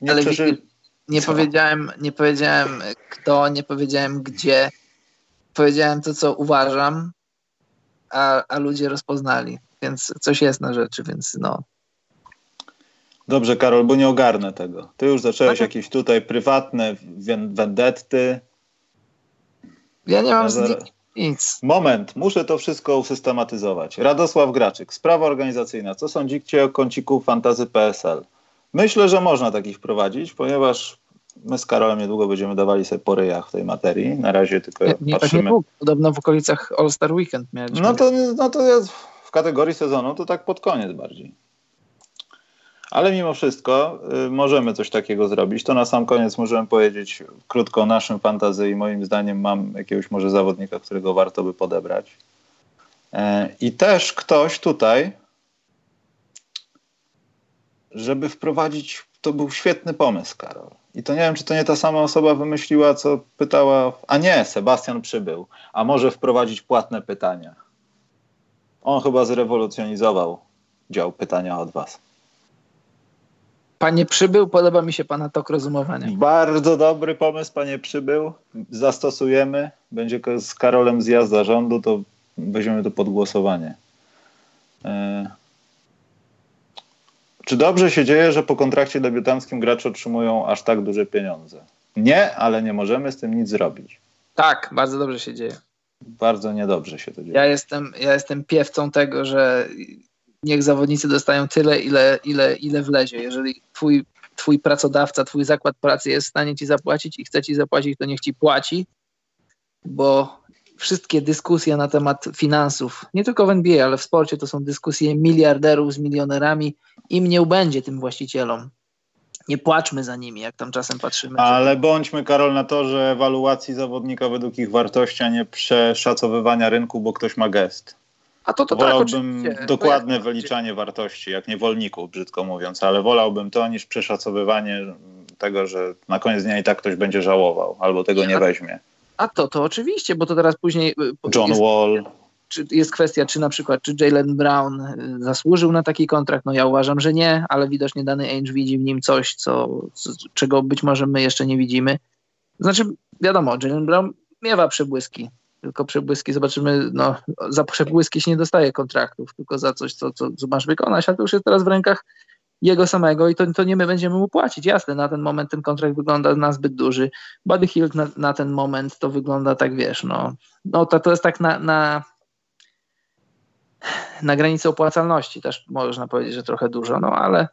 [SPEAKER 1] nie ale przeży...
[SPEAKER 2] nie powiedziałem, nie powiedziałem kto, nie powiedziałem gdzie. Powiedziałem to, co uważam, a, a ludzie rozpoznali. Więc coś jest na rzeczy, więc no.
[SPEAKER 1] Dobrze, Karol, bo nie ogarnę tego. Ty już zacząłeś tak. jakieś tutaj prywatne wendetty.
[SPEAKER 2] Ja nie mam ja z
[SPEAKER 1] Moment, muszę to wszystko usystematyzować. Radosław Graczyk, sprawa organizacyjna. Co sądzicie o kąciku fantazy PSL? Myślę, że można takich wprowadzić, ponieważ my z Karolem niedługo będziemy dawali sobie po ryjach w tej materii. Na razie tylko nie, nie, patrzymy. Tak nie
[SPEAKER 2] Podobno w okolicach All-Star Weekend
[SPEAKER 1] mieliśmy. No to, no to jest w kategorii sezonu to tak pod koniec bardziej. Ale mimo wszystko y, możemy coś takiego zrobić. To na sam koniec możemy powiedzieć krótko o naszym fantazji. Moim zdaniem mam jakiegoś może zawodnika, którego warto by podebrać. E, I też ktoś tutaj żeby wprowadzić, to był świetny pomysł, Karol. I to nie wiem, czy to nie ta sama osoba wymyśliła, co pytała, a nie, Sebastian przybył, a może wprowadzić płatne pytania. On chyba zrewolucjonizował dział pytania od was.
[SPEAKER 2] Panie przybył, podoba mi się pana tok rozumowania.
[SPEAKER 1] Bardzo dobry pomysł, panie przybył. Zastosujemy. Będzie z Karolem zjazd zarządu, to weźmiemy to pod głosowanie. E, czy dobrze się dzieje, że po kontrakcie debiutanckim gracze otrzymują aż tak duże pieniądze? Nie, ale nie możemy z tym nic zrobić.
[SPEAKER 2] Tak, bardzo dobrze się dzieje.
[SPEAKER 1] Bardzo niedobrze się to dzieje.
[SPEAKER 2] Ja jestem, ja jestem piewcą tego, że niech zawodnicy dostają tyle, ile, ile, ile wlezie. Jeżeli twój, twój pracodawca, twój zakład pracy jest w stanie ci zapłacić i chce ci zapłacić, to niech ci płaci, bo wszystkie dyskusje na temat finansów, nie tylko w NBA, ale w sporcie, to są dyskusje miliarderów z milionerami. Im nie ubędzie tym właścicielom. Nie płaczmy za nimi, jak tam czasem patrzymy.
[SPEAKER 1] Ale bądźmy, Karol, na to, że ewaluacji zawodnika według ich wartości, a nie przeszacowywania rynku, bo ktoś ma gest.
[SPEAKER 2] A to, to
[SPEAKER 1] tak, wolałbym tak, dokładne jak... wyliczanie wartości, jak niewolników, brzydko mówiąc, ale wolałbym to niż przeszacowywanie tego, że na koniec dnia i tak ktoś będzie żałował albo tego nie weźmie.
[SPEAKER 2] A to, to oczywiście, bo to teraz później. Y,
[SPEAKER 1] John
[SPEAKER 2] jest,
[SPEAKER 1] Wall.
[SPEAKER 2] Czy jest kwestia, czy na przykład, czy Jalen Brown y, zasłużył na taki kontrakt? No ja uważam, że nie, ale widocznie dany Ainge widzi w nim coś, co, co, czego być może my jeszcze nie widzimy. Znaczy, wiadomo, Jalen Brown miewa przebłyski, tylko przebłyski zobaczymy, no za przebłyski się nie dostaje kontraktów, tylko za coś, co, co, co masz wykonać, a to już jest teraz w rękach jego samego i to, to nie my będziemy mu płacić. Jasne, na ten moment ten kontrakt wygląda na zbyt duży. Buddy Hill na, na ten moment to wygląda tak, wiesz, no, no to, to jest tak na, na, na granicy opłacalności też można powiedzieć, że trochę dużo, no ale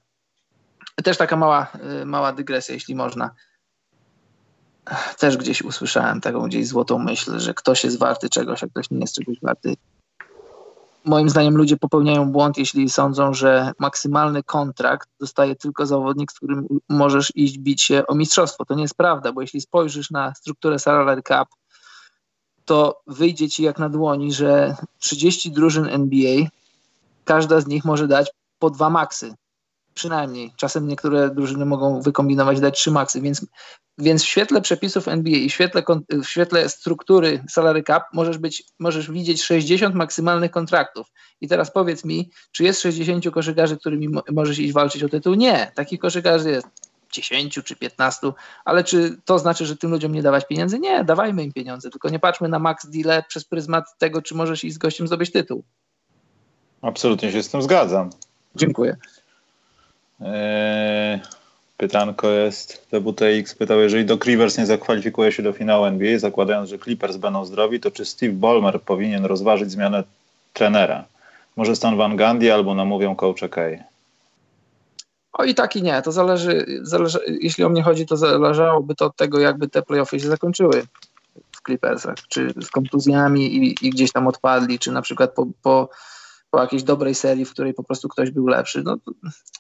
[SPEAKER 2] też taka mała, y, mała dygresja, jeśli można. Też gdzieś usłyszałem taką gdzieś złotą myśl, że ktoś jest warty czegoś, a ktoś nie jest czegoś warty moim zdaniem ludzie popełniają błąd, jeśli sądzą, że maksymalny kontrakt dostaje tylko zawodnik, z którym możesz iść bić się o mistrzostwo. To nie jest prawda, bo jeśli spojrzysz na strukturę salary cap, to wyjdzie ci jak na dłoni, że 30 drużyn NBA, każda z nich może dać po dwa maksy. Przynajmniej. Czasem niektóre drużyny mogą wykombinować, dać trzy maksy, więc więc w świetle przepisów NBA i w świetle, w świetle struktury salary cap możesz, być, możesz widzieć 60 maksymalnych kontraktów. I teraz powiedz mi, czy jest 60 koszykarzy, którymi możesz iść walczyć o tytuł? Nie. Takich koszykarzy jest 10 czy 15, ale czy to znaczy, że tym ludziom nie dawać pieniędzy? Nie, dawajmy im pieniądze, tylko nie patrzmy na max deal przez pryzmat tego, czy możesz iść z gościem zdobyć tytuł.
[SPEAKER 1] Absolutnie się z tym zgadzam.
[SPEAKER 2] Dziękuję.
[SPEAKER 1] Eee, Pytanko jest, TWTX pytał, jeżeli Doc Rivers nie zakwalifikuje się do finału NBA, zakładając, że Clippers będą zdrowi, to czy Steve Ballmer powinien rozważyć zmianę trenera? Może Stan Van Gundy albo namówią coacha Kay?
[SPEAKER 2] O i tak i nie, to zależy, zależy, jeśli o mnie chodzi, to zależałoby to od tego, jakby te playoffy się zakończyły w Clippersach, czy z kontuzjami i, i gdzieś tam odpadli, czy na przykład po, po, po jakiejś dobrej serii, w której po prostu ktoś był lepszy. No,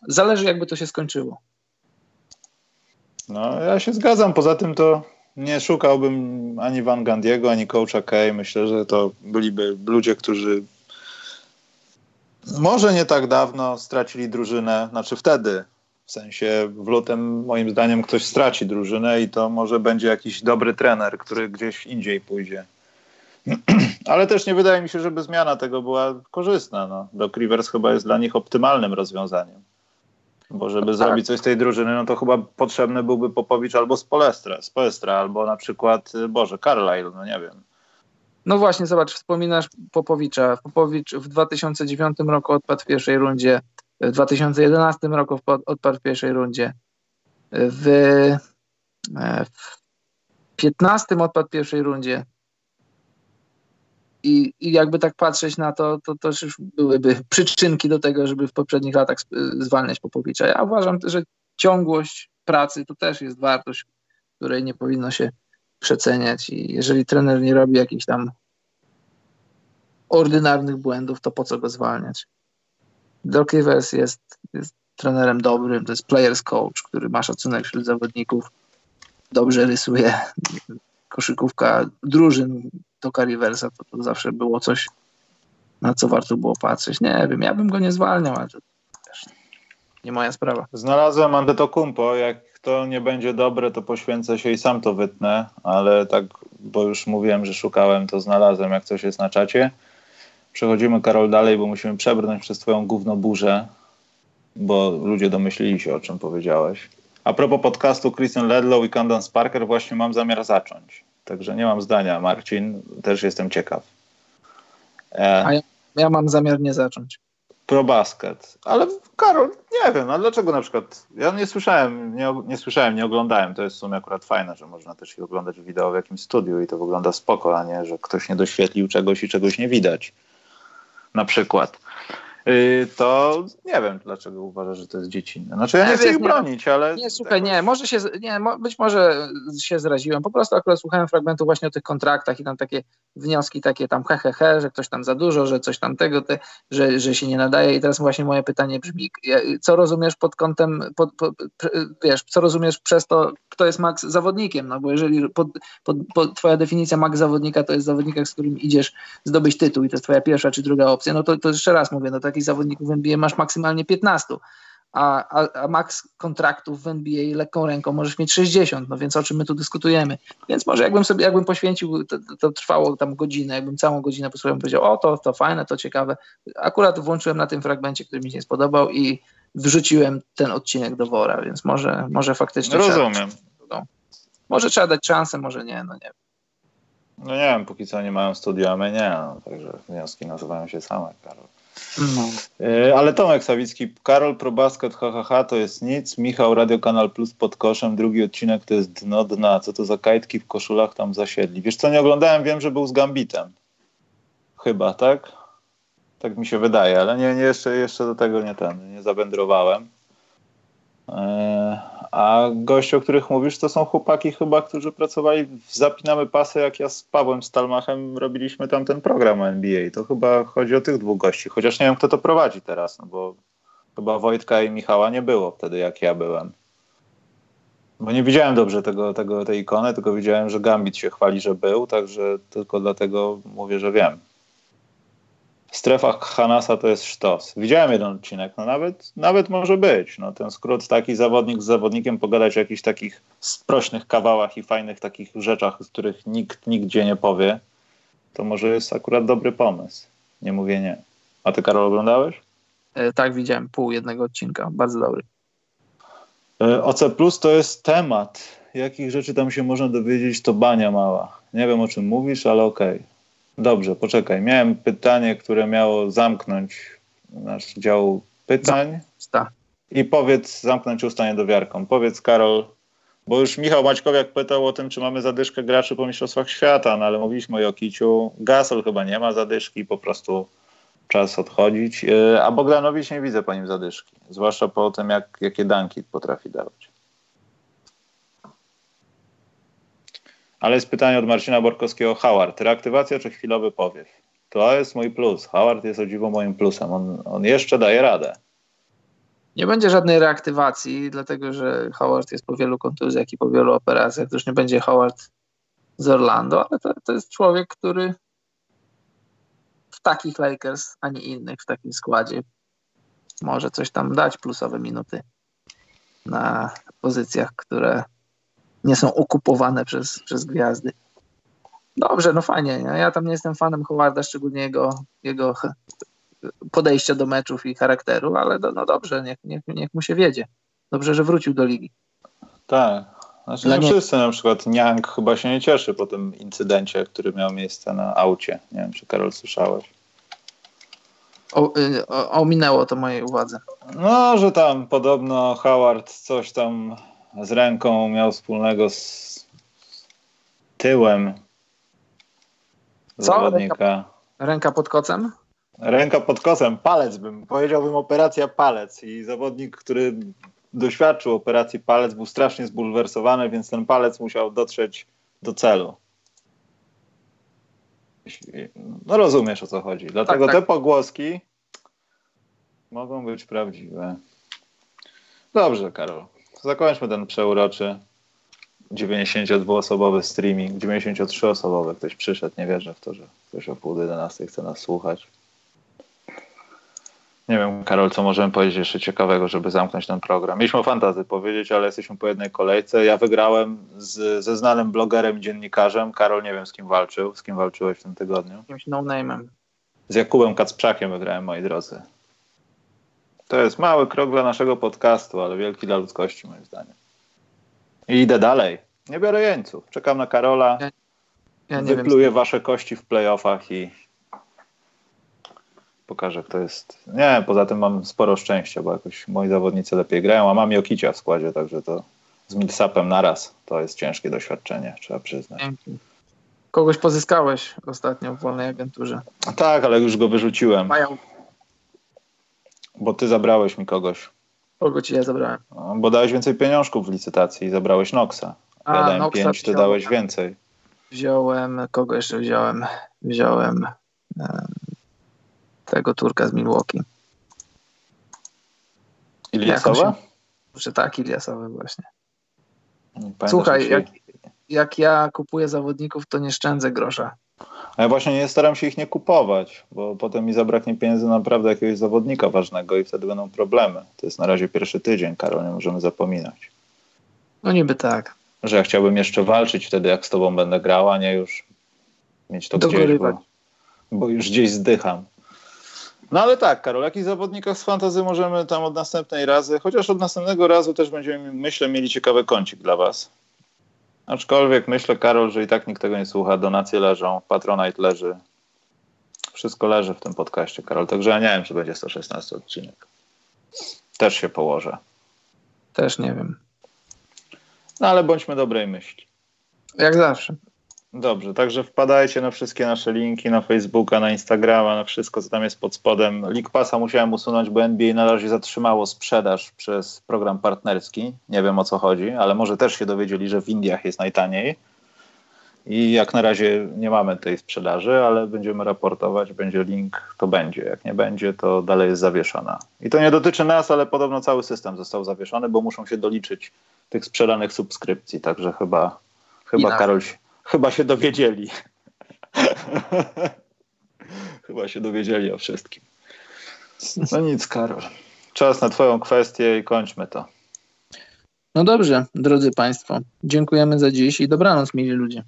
[SPEAKER 2] zależy jakby to się skończyło.
[SPEAKER 1] No, ja się zgadzam. Poza tym to nie szukałbym ani Van Gandiego, ani coacha Kay. Myślę, że to byliby ludzie, którzy może nie tak dawno stracili drużynę, znaczy wtedy, w sensie w lutym moim zdaniem ktoś straci drużynę i to może będzie jakiś dobry trener, który gdzieś indziej pójdzie. Ale też nie wydaje mi się, żeby zmiana tego była korzystna. No. Doc Rivers chyba jest dla nich optymalnym rozwiązaniem. Bo żeby tak. zrobić coś z tej drużyny, no to chyba potrzebny byłby Popowicz albo Spolestra, Spolestra albo na przykład, y, Boże, Carlisle, no nie wiem.
[SPEAKER 2] No właśnie, zobacz, wspominasz Popowicza. Popowicz w 2009 roku odpadł w pierwszej rundzie, w 2011 roku odpadł w pierwszej rundzie, w, e, w 15 odpadł w pierwszej rundzie, i, I jakby tak patrzeć na to, to też już byłyby przyczynki do tego, żeby w poprzednich latach zwalniać Popowicza. Ja uważam, że ciągłość pracy to też jest wartość, której nie powinno się przeceniać i jeżeli trener nie robi jakichś tam ordynarnych błędów, to po co go zwalniać? Doc Rivers jest, jest trenerem dobrym, to jest players coach, który ma szacunek wśród zawodników, dobrze rysuje koszykówka drużyn Toka Riversa, to, to zawsze było coś, na co warto było patrzeć. Nie wiem, ja bym go nie zwalniał, ale to też... Nie moja sprawa.
[SPEAKER 1] Znalazłem Antetokumpo. Jak to nie będzie dobre, to poświęcę się i sam to wytnę, ale tak, bo już mówiłem, że szukałem, to znalazłem, jak coś jest na czacie. Przechodzimy, Karol, dalej, bo musimy przebrnąć przez twoją gównoburzę, bo ludzie domyślili się, o czym powiedziałeś. A propos podcastu Christian Ledlow i Candance Parker, właśnie mam zamiar zacząć. Także nie mam zdania, Marcin, też jestem ciekaw.
[SPEAKER 2] E... A ja, ja mam zamiar nie zacząć.
[SPEAKER 1] ProBasket. Ale Karol, nie wiem, a dlaczego na przykład, ja nie słyszałem, nie, nie słyszałem, nie oglądałem, to jest w sumie akurat fajne, że można też ich oglądać wideo w jakimś studiu i to wygląda spoko, a nie, że ktoś nie doświetlił czegoś i czegoś nie widać. Na przykład. Y, to nie wiem, dlaczego uważasz, że to jest dziecinne. Znaczy ja nie, chcę ich bronić, ale...
[SPEAKER 2] Nie, słuchaj, nie, może się, nie, być może się zraziłem. Po prostu akurat słuchałem fragmentu właśnie o tych kontraktach i tam takie wnioski takie tam he, he, he że ktoś tam za dużo, że coś tam tego, te, że, że się nie nadaje i teraz właśnie moje pytanie brzmi, co rozumiesz pod kątem, pod, pod, wiesz, co rozumiesz przez to, kto jest max zawodnikiem, no bo jeżeli pod, twoja definicja max zawodnika to jest zawodnika, z którym idziesz zdobyć tytuł i to jest twoja pierwsza czy druga opcja, no to, to jeszcze raz mówię, no takich zawodników w NBA masz maksymalnie 15, a, a, a max kontraktów w NBA lekką ręką możesz mieć 60, no więc o czym my tu dyskutujemy. Więc może jakbym sobie, jakbym poświęcił, to, to trwało tam godzinę, jakbym całą godzinę posłuchał, powiedział, o to, to fajne, to ciekawe. Akurat włączyłem na tym fragmencie, który mi się nie spodobał i wrzuciłem ten odcinek do wora, więc może, może faktycznie...
[SPEAKER 1] Rozumiem.
[SPEAKER 2] Trzeba, no, może trzeba dać szansę, może nie, no nie
[SPEAKER 1] No nie wiem, póki co nie mają studia, a my nie, no, także wnioski nazywają się same, Karol. No. E, ale Tomek Sawicki, Karol Probasket, hahaha, to jest nic. Michał, Radio Kanal Plus pod koszem. Drugi odcinek to jest dno dna. Co to za kajtki w koszulach tam zasiedli? Wiesz co, nie oglądałem, wiem, że był z Gambitem. Chyba, tak? Tak mi się wydaje, ale nie, nie jeszcze, jeszcze do tego nie ten, nie zawędrowałem. Eee, a goście, o których mówisz, to są chłopaki chyba, którzy pracowali w Zapinamy Pasy, jak ja z Pawłem Stalmachem robiliśmy tam ten program NBA. To chyba chodzi o tych dwóch gości, chociaż nie wiem, kto to prowadzi teraz, no bo chyba Wojtka i Michała nie było wtedy, jak ja byłem. Bo nie widziałem dobrze tego, tego, tej ikony, tylko widziałem, że Gambit się chwali, że był, także tylko dlatego mówię, że wiem strefa Hanasa to jest sztos. Widziałem jeden odcinek, no nawet, nawet może być. No, ten skrót taki zawodnik z zawodnikiem pogadać o jakichś takich sprośnych kawałach i fajnych takich rzeczach, z których nikt nigdzie nie powie, to może jest akurat dobry pomysł. Nie mówię nie. A ty, Karol, oglądałeś?
[SPEAKER 2] E, tak, widziałem pół jednego odcinka. Bardzo dobry.
[SPEAKER 1] E, OC Plus to jest temat. Jakich rzeczy tam się można dowiedzieć, to bania mała. Nie wiem, o czym mówisz, ale okej. Okay. Dobrze, poczekaj. Miałem pytanie, które miało zamknąć nasz dział pytań. I powiedz, zamknąć usta niedowiarką. Powiedz, Karol, bo już Michał Maćkowiak pytał o tym, czy mamy zadyszkę graczy po Mistrzostwach Świata, no ale mówiliśmy o Jokiciu. Gasol chyba nie ma zadyszki, po prostu czas odchodzić. E, a Bogdanowicz nie widzę po nim zadyszki, zwłaszcza po tym, jak, jakie danki potrafi dawać. Ale jest pytanie od Marcina Borkowskiego. Howard, reaktywacja czy chwilowy powiew? To jest mój plus. Howard jest o dziwo moim plusem. On, on jeszcze daje radę.
[SPEAKER 2] Nie będzie żadnej reaktywacji, dlatego że Howard jest po wielu kontuzjach i po wielu operacjach. To już nie będzie Howard z Orlando, ale to, to jest człowiek, który w takich Lakers, a nie innych, w takim składzie może coś tam dać, plusowe minuty na pozycjach, które nie są okupowane przez, przez gwiazdy. Dobrze, no fajnie. Ja tam nie jestem fanem Howarda, szczególnie jego, jego podejścia do meczów i charakteru, ale do, no dobrze, niech, niech, niech mu się wiedzie. Dobrze, że wrócił do ligi.
[SPEAKER 1] Tak. Znaczy, nie, nie wszyscy, na przykład Niang chyba się nie cieszy po tym incydencie, który miał miejsce na aucie. Nie wiem, czy Karol słyszałeś.
[SPEAKER 2] O, y, o, ominęło to mojej uwadze.
[SPEAKER 1] No, że tam podobno Howard coś tam z ręką miał wspólnego z tyłem
[SPEAKER 2] Co? zawodnika. Ręka, ręka pod kocem?
[SPEAKER 1] Ręka pod kocem, palec bym, powiedziałbym operacja palec i zawodnik, który doświadczył operacji palec był strasznie zbulwersowany, więc ten palec musiał dotrzeć do celu. No rozumiesz o co chodzi. Dlatego tak, tak. te pogłoski mogą być prawdziwe. Dobrze, Karol zakończmy ten przeuroczy 92-osobowy streaming, 93-osobowy. Ktoś przyszedł, nie wierzę w to, że ktoś o pół 11 chce nas słuchać. Nie wiem, Karol, co możemy powiedzieć jeszcze ciekawego, żeby zamknąć ten program. Mieliśmy o fantazy powiedzieć, ale jesteśmy po jednej kolejce. Ja wygrałem z, ze znanym blogerem i dziennikarzem. Karol, nie wiem z kim walczył. Z kim walczyłeś w tym tygodniu?
[SPEAKER 2] Jakimś no-name'em.
[SPEAKER 1] Z Jakubem Kacprzakiem wygrałem, moi drodzy. To jest mały krok dla naszego podcastu, ale wielki dla ludzkości, moim zdaniem. I idę dalej. Nie biorę jeńców. Czekam na Karola. Ja, ja wypluję wiem, wasze kości w playoffach i pokażę, kto jest. Nie, poza tym mam sporo szczęścia, bo jakoś moi zawodnicy lepiej grają, a mam Jokicia w składzie, także to z Millsapem naraz to jest ciężkie doświadczenie, trzeba przyznać.
[SPEAKER 2] Kogoś pozyskałeś ostatnio w wolnej agenturze.
[SPEAKER 1] Tak, ale już go wyrzuciłem. Mają. Bo ty zabrałeś mi kogoś.
[SPEAKER 2] Kogo ci ja zabrałem?
[SPEAKER 1] No, bo dałeś więcej pieniążków w licytacji i zabrałeś Noxa. Ja a, dałem Noxa pięć, ty wziąłem. dałeś więcej.
[SPEAKER 2] Wziąłem, kogo jeszcze wziąłem? Wziąłem um, tego Turka z Milwaukee.
[SPEAKER 1] Iliasowa?
[SPEAKER 2] Się... Tak, Iliasowy właśnie. Słuchaj, jak, jak ja kupuję zawodników, to nie szczędzę grosza.
[SPEAKER 1] A ja właśnie nie staram się ich nie kupować, bo potem mi zabraknie pieniędzy na naprawdę jakiegoś zawodnika ważnego i wtedy będą problemy. To jest na razie pierwszy tydzień, Karol, nie możemy zapominać.
[SPEAKER 2] No niby tak.
[SPEAKER 1] Że ja chciałbym jeszcze walczyć wtedy, jak z tobą będę grał, a nie już mieć to gdzieś, bo, bo już gdzieś zdycham. No ale tak, Karol, jakich zawodnikach z fantazy możemy tam od następnej razy, chociaż od następnego razu też będziemy, myślę, mieli ciekawy kącik dla was. Aczkolwiek myślę, Karol, że i tak nikt tego nie słucha. Donacje leżą, Patronite leży. Wszystko leży w tym podcaście, Karol. Także ja nie wiem, czy będzie 116 odcinek. Też się położę.
[SPEAKER 2] Też nie wiem.
[SPEAKER 1] No ale bądźmy dobrej myśli.
[SPEAKER 2] Jak zawsze.
[SPEAKER 1] Dobrze, także wpadajcie na wszystkie nasze linki, na Facebooka, na Instagrama, na wszystko, co tam jest pod spodem. League Passa musiałem usunąć, bo NBA na razie zatrzymało sprzedaż przez program partnerski. Nie wiem o co chodzi, ale może też się dowiedzieli, że w Indiach jest najtaniej. I jak na razie nie mamy tej sprzedaży, ale będziemy raportować, będzie link, to będzie. Jak nie będzie, to dalej jest zawieszona. I to nie dotyczy nas, ale podobno cały system został zawieszony, bo muszą się doliczyć tych sprzedanych subskrypcji. Także chyba, chyba Karol, Chyba się dowiedzieli. Chyba się dowiedzieli o wszystkim. No nic, Karol. Czas na Twoją kwestię i kończmy to.
[SPEAKER 2] No dobrze, drodzy Państwo. Dziękujemy za dziś i dobranoc, mili ludzie.